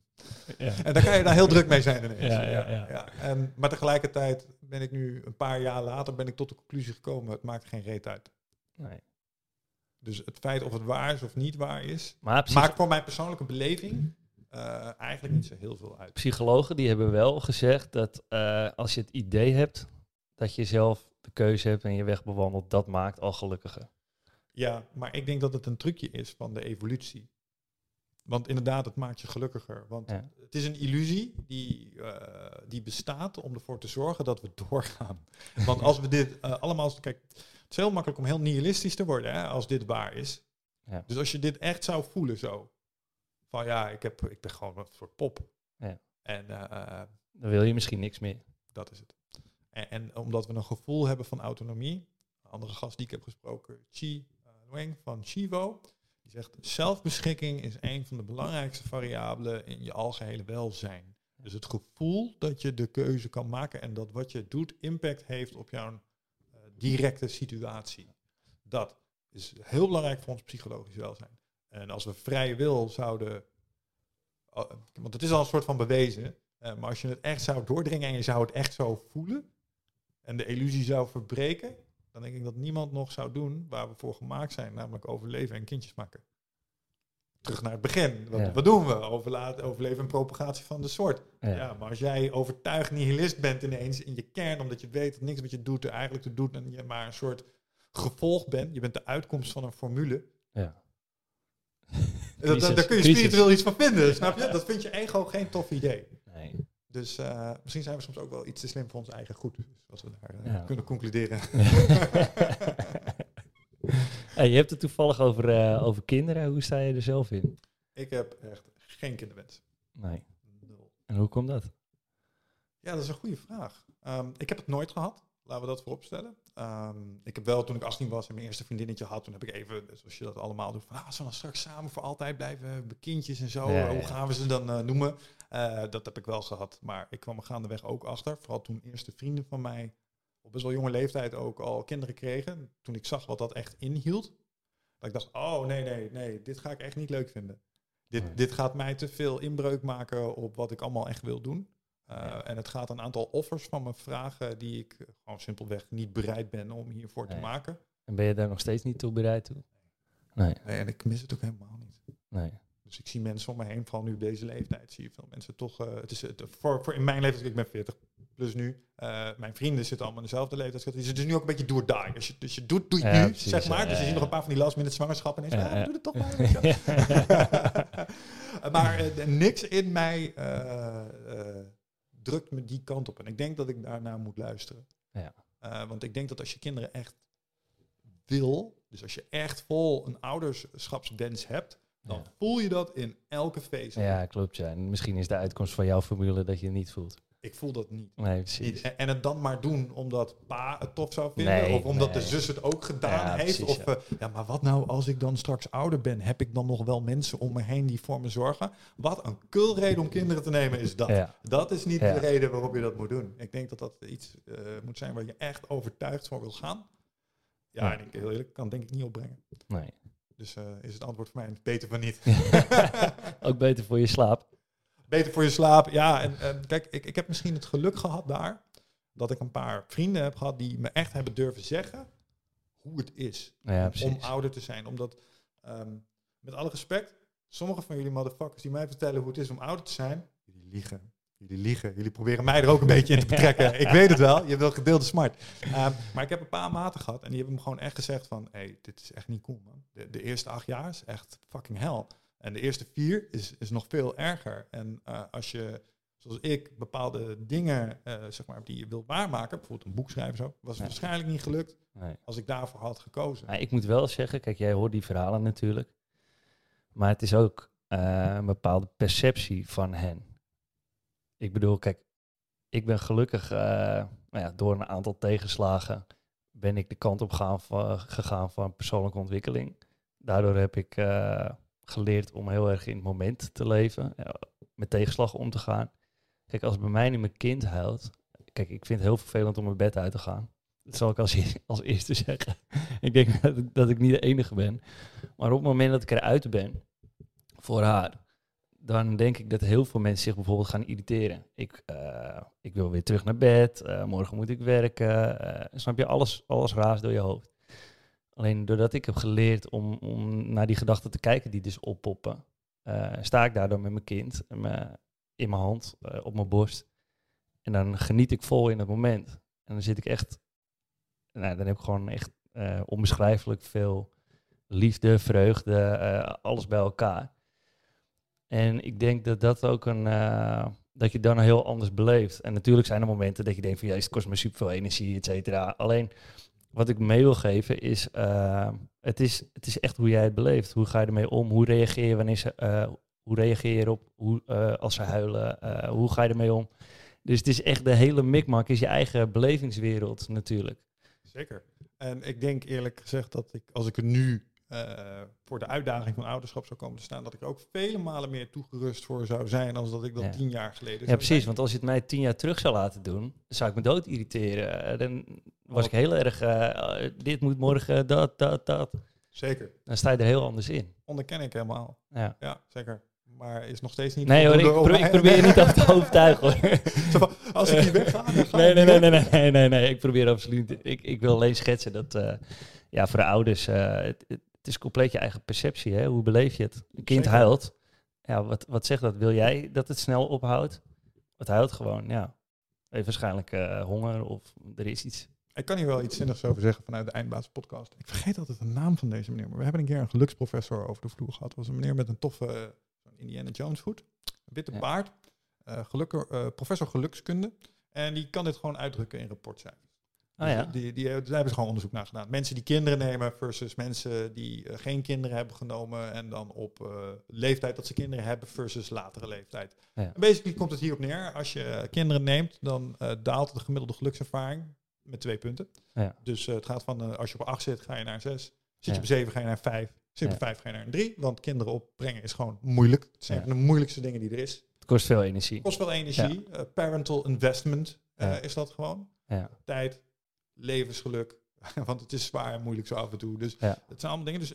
Speaker 2: ja.
Speaker 1: En dan kan je daar heel druk mee zijn ineens.
Speaker 2: Ja, ja, ja.
Speaker 1: En, maar tegelijkertijd ben ik nu, een paar jaar later, ben ik tot de conclusie gekomen, het maakt geen reet uit.
Speaker 2: Nee.
Speaker 1: Dus het feit of het waar is of niet waar is,
Speaker 2: Maar
Speaker 1: maakt voor mijn persoonlijke beleving eh, eigenlijk niet zo heel veel uit.
Speaker 2: psychologen die hebben wel gezegd dat eh, als je het idee hebt dat je zelf de keuze hebt en je weg bewandelt, dat maakt al gelukkiger.
Speaker 1: Ja, maar ik denk dat het een trucje is van de evolutie. Want inderdaad, het maakt je gelukkiger. Want
Speaker 2: Ja.
Speaker 1: het is een illusie die, eh, die bestaat om ervoor te zorgen dat we doorgaan. Want als we dit allemaal... Kijk, het is heel makkelijk om heel nihilistisch te worden hè, als dit waar is.
Speaker 2: Ja.
Speaker 1: Dus als je dit echt zou voelen zo. Van ja, ik, heb, ik ben gewoon een soort pop.
Speaker 2: Ja.
Speaker 1: En eh,
Speaker 2: Dan wil je misschien niks meer.
Speaker 1: dat is het. En, en omdat we een gevoel hebben van autonomie. Een andere gast die ik heb gesproken, Chi uh, Nguyen van Chivo. Die zegt, zelfbeschikking is een van de belangrijkste variabelen in je algehele welzijn. Dus het gevoel dat je de keuze kan maken en dat wat je doet impact heeft op jouw eh, directe situatie. Dat is heel belangrijk voor ons psychologisch welzijn. En als we vrije wil zouden, oh, want het is al een soort van bewezen, maar als je het echt zou doordringen en je zou het echt zo voelen en de illusie zou verbreken, dan denk ik dat niemand nog zou doen waar we voor gemaakt zijn, namelijk overleven en kindjes maken. Terug naar het begin. Wat,
Speaker 2: Ja.
Speaker 1: wat doen we? Overla- overleven en propagatie van de soort.
Speaker 2: Ja.
Speaker 1: Ja. maar als jij overtuigd nihilist bent ineens in je kern, omdat je weet dat niks wat je doet er eigenlijk te doen en je maar een soort gevolg bent, je bent de uitkomst van een formule.
Speaker 2: Ja.
Speaker 1: Daar kun je
Speaker 2: Crisis.
Speaker 1: spiritueel iets van vinden, snap je? Dat vindt je ego geen tof idee.
Speaker 2: Nee.
Speaker 1: Dus eh, misschien zijn we soms ook wel iets te slim voor ons eigen goed. Zoals we daar eh,
Speaker 2: Ja.
Speaker 1: kunnen concluderen.
Speaker 2: Hey, je hebt het toevallig over, eh, over kinderen. Hoe sta je er zelf in?
Speaker 1: ik heb echt geen kinderwens.
Speaker 2: Nee. En hoe komt dat?
Speaker 1: Ja, dat is een goede vraag. Ehm, ik heb het nooit gehad. Laten we dat vooropstellen. Ehm, ik heb wel, toen ik 18 was en mijn eerste vriendinnetje had, toen heb ik even, zoals je dat allemaal doet, van ah, als we dan straks samen voor altijd blijven, kindjes en zo,
Speaker 2: Ja,
Speaker 1: hoe gaan we ze dan eh, noemen? Eh, dat heb ik wel gehad. Maar ik kwam er gaandeweg ook achter. Vooral toen eerste vrienden van mij op best wel jonge leeftijd ook al kinderen kregen. Toen ik zag wat dat echt inhield. Dat ik dacht, oh nee, nee, nee, dit ga ik echt niet leuk vinden. Dit, dit gaat mij te veel inbreuk maken op wat ik allemaal echt wil doen.
Speaker 2: Ja.
Speaker 1: En het gaat een aantal offers van me vragen die ik uh, gewoon simpelweg niet bereid ben om hiervoor
Speaker 2: Nee.
Speaker 1: te maken.
Speaker 2: En ben je daar nog steeds niet toe bereid toe? Nee.
Speaker 1: Nee, en ik mis het ook helemaal niet.
Speaker 2: Nee.
Speaker 1: Dus ik zie mensen om me heen, vooral nu op deze leeftijd, zie je veel mensen toch. uh, het is het, voor, voor in mijn leeftijd, ik ben 40 plus nu. Uh, mijn vrienden zitten allemaal in dezelfde leeftijd. Dus het is nu ook een beetje door die. Als je, dus je doet, doe je
Speaker 2: Ja,
Speaker 1: nu,
Speaker 2: precies,
Speaker 1: zeg maar.
Speaker 2: ja,
Speaker 1: dus je ziet nog een paar van die last minute zwangerschappen en is
Speaker 2: Ja,
Speaker 1: ah,
Speaker 2: ja.
Speaker 1: doe het toch maar. maar uh, niks in mij drukt me die kant op. En ik denk dat ik daarna moet luisteren.
Speaker 2: Ja.
Speaker 1: Uh, want ik denk dat als je kinderen echt wil, dus als je echt vol een ouderschapswens hebt, dan
Speaker 2: Ja.
Speaker 1: voel je dat in elke vezel.
Speaker 2: Ja, klopt. Ja. En misschien is de uitkomst van jouw formule dat je het niet voelt.
Speaker 1: Ik voel dat niet.
Speaker 2: Nee, precies.
Speaker 1: En, het dan maar doen omdat pa het tof zou vinden.
Speaker 2: Nee,
Speaker 1: of omdat
Speaker 2: nee.
Speaker 1: de zus het ook gedaan
Speaker 2: Ja,
Speaker 1: heeft.
Speaker 2: precies,
Speaker 1: of
Speaker 2: ja.
Speaker 1: ja. ja, maar wat nou als ik dan straks ouder ben? Heb ik dan nog wel mensen om me heen die voor me zorgen? Wat een kul reden om kinderen te nemen is dat.
Speaker 2: Ja.
Speaker 1: Dat is niet de reden waarop je dat moet doen. Ik denk dat dat iets eh, moet zijn waar je echt overtuigd voor wil gaan. Ja, en ik, heel eerlijk, kan denk ik niet opbrengen.
Speaker 2: Nee.
Speaker 1: Dus eh, is het antwoord voor mij beter van niet.
Speaker 2: Ook beter voor je slaap.
Speaker 1: Beter voor je slaap. Ja, en, en kijk, ik, ik heb misschien het geluk gehad daar. Dat ik een paar vrienden heb gehad die me echt hebben durven zeggen hoe het is
Speaker 2: Ja,
Speaker 1: om ouder te zijn. Omdat, ehm, met alle respect, sommige van jullie motherfuckers die mij vertellen hoe het is om ouder te zijn, jullie liegen. Jullie liegen. Jullie proberen mij er ook een beetje in te betrekken. ik weet het wel. Je wil gedeelde smart. Ehm, maar ik heb een paar maten gehad en die hebben me gewoon echt gezegd van, hey, dit is echt niet cool, man. De, de eerste acht jaar is echt fucking hell. En de eerste vier is, is nog veel erger. En uh, als je, zoals ik, bepaalde dingen, uh, zeg maar, die je wilt waarmaken, bijvoorbeeld een boek schrijven zo, was het
Speaker 2: Nee.
Speaker 1: waarschijnlijk niet gelukt
Speaker 2: Nee.
Speaker 1: als ik daarvoor had gekozen.
Speaker 2: Maar ik moet wel zeggen, kijk, jij hoort die verhalen natuurlijk. Maar het is ook eh, een bepaalde perceptie van hen. Ik bedoel, kijk, ik ben gelukkig, eh, nou ja, door een aantal tegenslagen ben ik de kant op gaan gegaan van persoonlijke ontwikkeling. Daardoor heb ik eh, geleerd om heel erg in het moment te leven, ja, met tegenslag om te gaan. Kijk, als bij mij nu mijn kind huilt, kijk, ik vind het heel vervelend om mijn bed uit te gaan. Dat zal ik als, e- als eerste zeggen. ik denk dat ik, dat ik niet de enige ben. Maar op het moment dat ik eruit ben voor haar, dan denk ik dat heel veel mensen zich bijvoorbeeld gaan irriteren. Ik, eh, ik wil weer terug naar bed, eh, morgen moet ik werken. eh, snap je, alles, alles raast door je hoofd. Alleen doordat ik heb geleerd om, om naar die gedachten te kijken die dus oppoppen, eh, sta ik daardoor met mijn kind in mijn, in mijn hand, eh, op mijn borst. En dan geniet ik vol in het moment. En dan zit ik echt, nou, dan heb ik gewoon echt eh, onbeschrijfelijk veel liefde, vreugde, eh, alles bij elkaar. En ik denk dat dat ook een, eh, dat je dan heel anders beleeft. En natuurlijk zijn er momenten dat je denkt van, ja, het kost me superveel energie, et cetera. Alleen, wat ik mee wil geven is, eh, het is, het is echt hoe jij het beleeft. Hoe ga je ermee om? Hoe reageer je wanneer ze, eh, hoe reageer je erop hoe, eh, als ze huilen? Hoe ga je ermee om? Dus het is echt de hele mikmak, is je eigen belevingswereld natuurlijk.
Speaker 1: Zeker. En ik denk eerlijk gezegd dat ik, als ik er nu eh, voor de uitdaging van ouderschap zou komen te staan, dat ik er ook vele malen meer toegerust voor zou zijn als dat ik dat
Speaker 2: Ja.
Speaker 1: tien jaar geleden
Speaker 2: Ja,
Speaker 1: zou
Speaker 2: precies.
Speaker 1: zijn.
Speaker 2: Want als je het mij tien jaar terug zou laten doen, zou ik me dood irriteren. Eh, Dan was
Speaker 1: Wat?
Speaker 2: ik heel erg, eh, dit moet morgen, dat, dat, dat.
Speaker 1: Zeker.
Speaker 2: Dan sta je er heel anders in.
Speaker 1: Onderken ik helemaal.
Speaker 2: Ja.
Speaker 1: Ja, zeker. Maar is nog steeds niet
Speaker 2: Nee hoor, ik, probeer je niet over te overtuigen hoor.
Speaker 1: Zo van, als ik hier wegga, dan ga
Speaker 2: Nee, nee, nee, nee, nee, nee, nee, nee. Ik probeer absoluut. niet. Ik, ik wil alleen schetsen dat ja, voor de ouders, het, het, het is compleet je eigen perceptie. Hè? Hoe beleef je het? Een kind
Speaker 1: Zeker.
Speaker 2: huilt. Ja, wat, wat zegt dat? Wil jij dat het snel ophoudt? Het huilt gewoon, ja. Heeft waarschijnlijk eh, honger of er is iets.
Speaker 1: Ik kan hier wel iets zinnigs over zeggen vanuit de Eindbaas podcast. Ik vergeet altijd de naam van deze meneer. Maar we hebben een keer een geluksprofessor over de vloer gehad. Dat was een meneer met een toffe eh, Indiana Jones hoed. Witte
Speaker 2: Ja.
Speaker 1: baard. gelukker, eh, professor gelukskunde. En die kan dit gewoon uitdrukken in rapportcijfers.
Speaker 2: Ah
Speaker 1: Dus
Speaker 2: ja,
Speaker 1: die, die, daar hebben ze gewoon onderzoek naar gedaan. Mensen die kinderen nemen versus mensen die eh, geen kinderen hebben genomen. En dan op eh, leeftijd dat ze kinderen hebben versus latere leeftijd.
Speaker 2: Ja.
Speaker 1: En basically komt het hierop neer. Als je kinderen neemt, dan eh, daalt de gemiddelde gelukservaring met twee punten.
Speaker 2: Ja.
Speaker 1: Dus het gaat van als je op 8 zit, ga je naar een 6. Zit je op 7, ga je naar 5. Zit je op 5, ga je naar een 3. Want kinderen opbrengen is gewoon moeilijk. Het zijn van de moeilijkste dingen die er is.
Speaker 2: het kost veel energie.
Speaker 1: Kost wel energie. Parental investment is dat gewoon.
Speaker 2: Ja.
Speaker 1: Tijd, levensgeluk. Want het is zwaar en moeilijk zo af en toe. Dus
Speaker 2: Ja.
Speaker 1: het zijn allemaal dingen. Dus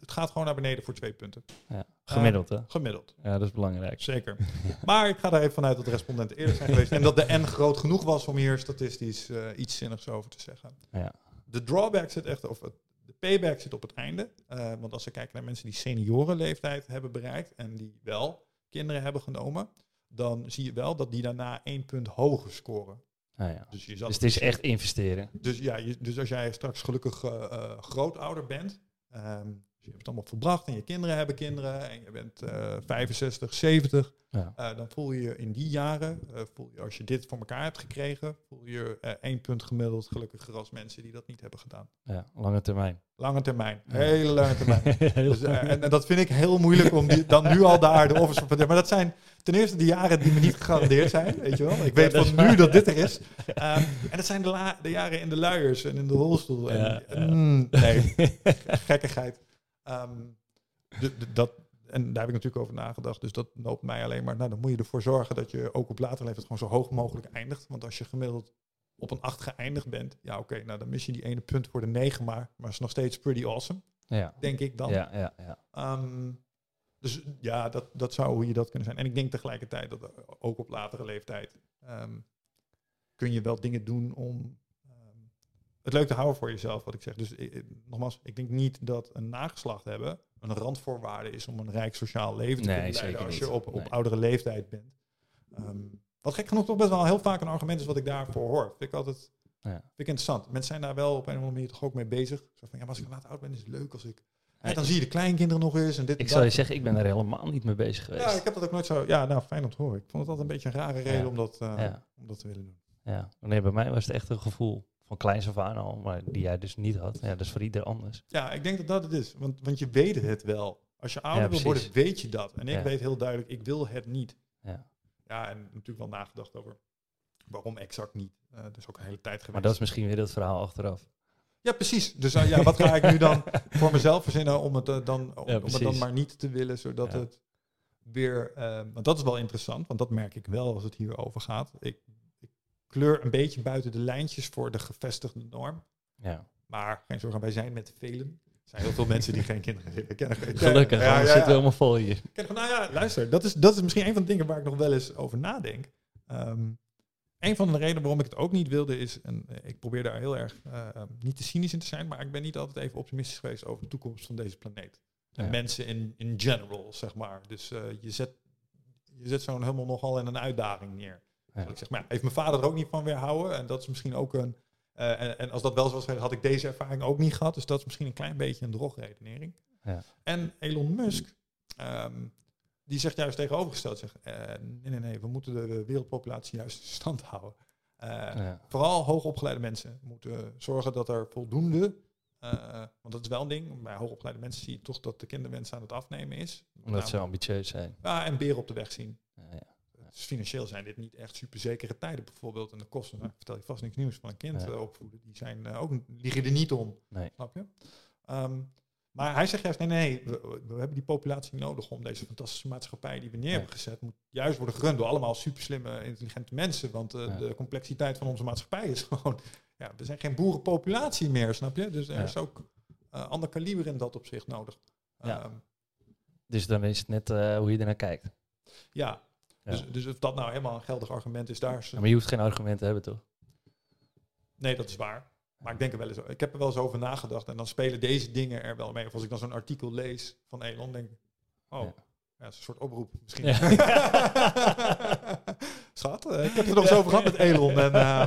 Speaker 1: het gaat gewoon naar beneden voor twee punten.
Speaker 2: Ja. Gemiddeld, hè?
Speaker 1: Gemiddeld.
Speaker 2: Ja, dat is belangrijk.
Speaker 1: Zeker. Maar ik ga er even vanuit dat de respondenten eerlijk zijn geweest. En dat de N groot genoeg was om hier statistisch eh, iets zinnigs over te zeggen.
Speaker 2: Ja.
Speaker 1: De drawback zit echt, of het- de payback zit op het einde. Eh, want als we kijken naar mensen die seniorenleeftijd hebben bereikt en die wel kinderen hebben genomen, dan zie je wel dat die daarna één punt hoger scoren.
Speaker 2: Ah, ja.
Speaker 1: Dus, je zat
Speaker 2: Dus het is echt investeren.
Speaker 1: dus ja, je, dus als jij straks gelukkig eh, grootouder bent, ehm, je hebt het allemaal volbracht en je kinderen hebben kinderen en je bent eh 65, 70,
Speaker 2: Ja.
Speaker 1: eh, dan voel je je in die jaren, eh, voel je, als je dit voor elkaar hebt gekregen, voel je eh, één punt gemiddeld gelukkiger als mensen die dat niet hebben gedaan.
Speaker 2: ja, lange termijn.
Speaker 1: Lange termijn,
Speaker 2: Ja.
Speaker 1: hele lange termijn. Dus, eh, en, en dat vind ik heel moeilijk om die, dan nu al daar de offers van te Maar dat zijn ten eerste de jaren die me niet gegarandeerd zijn, weet je wel. Ik weet van nu dat dit er is. Ehm, en dat zijn de, la- de jaren in de luiers en in de rolstoel. En, mm, nee, gekkigheid. De, de- dat, en daar heb ik natuurlijk over nagedacht. Dus dat loopt mij alleen maar. Nou, dan moet je ervoor zorgen dat je ook op later leeftijd gewoon zo hoog mogelijk eindigt. Want als je gemiddeld op een 8 geëindigd bent, ja oké, nou dan mis je die ene punt voor de 9 maar. Maar is nog steeds pretty awesome,
Speaker 2: ja.
Speaker 1: denk ik dan.
Speaker 2: Ja, ja, ja.
Speaker 1: Ehm, dus ja, dat, dat zou hoe je dat kunnen zijn. En ik denk tegelijkertijd dat ook op latere leeftijd ehm, kun je wel dingen doen om het leuk te houden voor jezelf, wat ik zeg. Dus eh, eh, nogmaals, ik denk niet dat een nageslacht hebben een randvoorwaarde is om een rijk sociaal leven te
Speaker 2: Nee,
Speaker 1: kunnen leiden als je op, op
Speaker 2: Nee.
Speaker 1: oudere leeftijd bent. Ehm, wat gek genoeg toch best wel heel vaak een argument is wat ik daarvoor hoor. Vind ik altijd
Speaker 2: Ja.
Speaker 1: vind ik interessant. Mensen zijn daar wel op een of andere manier toch ook mee bezig. Zo van, ja, maar als ik later oud ben, is het leuk als ik... Ja, dan zie je de kleinkinderen nog eens en dit en
Speaker 2: Ik zal je zeggen, ik ben daar helemaal niet mee bezig geweest.
Speaker 1: Ja, ik heb dat ook nooit zo... Ja, nou, fijn om te horen. Ik vond het altijd een beetje een rare reden
Speaker 2: Ja.
Speaker 1: om, dat, eh,
Speaker 2: Ja.
Speaker 1: om dat te willen doen.
Speaker 2: Ja, nee, bij mij was het echt een gevoel van kleins af aan al, maar die jij dus niet had. Ja, dat is voor ieder anders.
Speaker 1: Ja, ik denk dat dat het is. Want, want je weet het wel. Als je ouder
Speaker 2: Ja,
Speaker 1: wil worden, weet je dat. En ik
Speaker 2: Ja.
Speaker 1: weet heel duidelijk, ik wil het niet.
Speaker 2: Ja.
Speaker 1: Ja, en natuurlijk wel nagedacht over waarom exact niet. Dat is ook een hele tijd geweest.
Speaker 2: Maar dat is misschien weer het verhaal achteraf.
Speaker 1: Ja, precies. Dus eh, ja, wat ga ik nu dan voor mezelf verzinnen om het, eh, dan, om, om het dan maar niet te willen, zodat het weer... want dat is wel interessant, want dat merk ik wel als het hierover gaat. Ik, ik kleur een beetje buiten de lijntjes voor de gevestigde norm.
Speaker 2: Ja.
Speaker 1: Maar geen zorgen, wij zijn met velen. Er zijn heel veel mensen die geen kinderen hebben. Ik ken er- ik-
Speaker 2: Gelukkig,
Speaker 1: ja, ja,
Speaker 2: zitten we helemaal vol hier.
Speaker 1: Nou ja, luister, dat is, dat is misschien een van de dingen waar ik nog wel eens over nadenk. Ehm, een van de redenen waarom ik het ook niet wilde is, en eh, ik probeer daar heel erg uh, niet te cynisch in te zijn, maar ik ben niet altijd even optimistisch geweest over de toekomst van deze planeet. En
Speaker 2: Ja.
Speaker 1: mensen in, in general, zeg maar. Dus uh, je zet, je zet zo'n helemaal nogal in een uitdaging neer.
Speaker 2: Ja.
Speaker 1: Ik zeg, maar heeft mijn vader er ook niet van weerhouden? En dat is misschien ook een. Uh, en, en, als dat wel zo was, had ik deze ervaring ook niet gehad. Dus dat is misschien een klein beetje een drogredenering.
Speaker 2: Ja.
Speaker 1: En Elon Musk, um, die zegt juist tegenovergesteld: zegt, uh, nee, nee, nee, we moeten de wereldpopulatie juist in stand houden. Uh,
Speaker 2: Ja.
Speaker 1: Vooral hoogopgeleide mensen moeten zorgen dat er voldoende. uh, want dat is wel een ding. Bij hoogopgeleide mensen zie je toch dat de kinderwens aan het afnemen is.
Speaker 2: Omdat ze ambitieus zijn.
Speaker 1: Ja, en beren op de weg zien.
Speaker 2: Ja, ja.
Speaker 1: Dus financieel zijn dit niet echt super zekere tijden bijvoorbeeld. En de kosten, nou, vertel je vast niks nieuws van een kind
Speaker 2: Ja.
Speaker 1: uh, opvoeden. Die zijn uh, ook, liggen er niet om.
Speaker 2: Nee.
Speaker 1: Snap je? Um, maar hij zegt juist, nee, nee, we, we, hebben die populatie nodig om deze fantastische maatschappij die we neer hebben gezet, moet juist worden gerund door allemaal super slimme, intelligente mensen. Want uh,
Speaker 2: Ja.
Speaker 1: de complexiteit van onze maatschappij is gewoon, ja, we zijn geen boerenpopulatie meer, snap je? Dus er
Speaker 2: Ja.
Speaker 1: is ook uh, ander kaliber in dat opzicht nodig.
Speaker 2: Ja.
Speaker 1: Um,
Speaker 2: Dus dan is het net eh, hoe je ernaar kijkt.
Speaker 1: ja. Dus, dus of dat nou helemaal een geldig argument is, daar is,
Speaker 2: maar je hoeft geen argument te hebben, toch?
Speaker 1: Nee, dat is waar. Maar ik denk er wel eens, ik heb er wel eens over nagedacht. En dan spelen deze dingen er wel mee. Of als ik dan zo'n artikel lees van Elon, denk ik, oh,
Speaker 2: Ja.
Speaker 1: ja. dat is een soort oproep misschien.
Speaker 2: Ja.
Speaker 1: Schat, eh, ik heb het er nog eens over gehad met Elon. En, eh,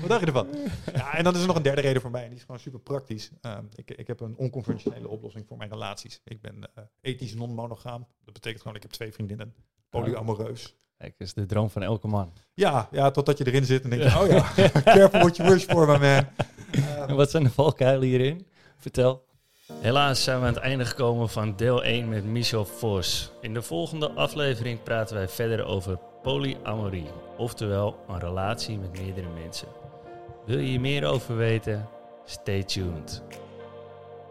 Speaker 1: wat dacht je ervan? Ja, en dan is er nog een derde reden voor mij. En die is gewoon super praktisch. Ehm, ik, ik heb een onconventionele oplossing voor mijn relaties. Ik ben eh, ethisch non-monogaam. Dat betekent gewoon, ik heb twee vriendinnen. Polyamoreus.
Speaker 2: Kijk, dat is de droom van elke man.
Speaker 1: Ja, ja, totdat je erin zit en denk je, oh ja, careful what you wish for, my man.
Speaker 2: En wat zijn de valkuilen hierin? Vertel. Helaas zijn we aan het einde gekomen van deel 1 met Michel Vos. In de volgende aflevering praten wij verder over polyamorie, oftewel een relatie met meerdere mensen. Wil je hier meer over weten? Stay tuned.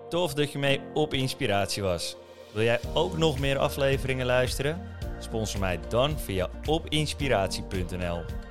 Speaker 2: Tof dat je mee op inspiratie was. Wil jij ook nog meer afleveringen luisteren? Sponsor mij dan via opinspiratie.nl.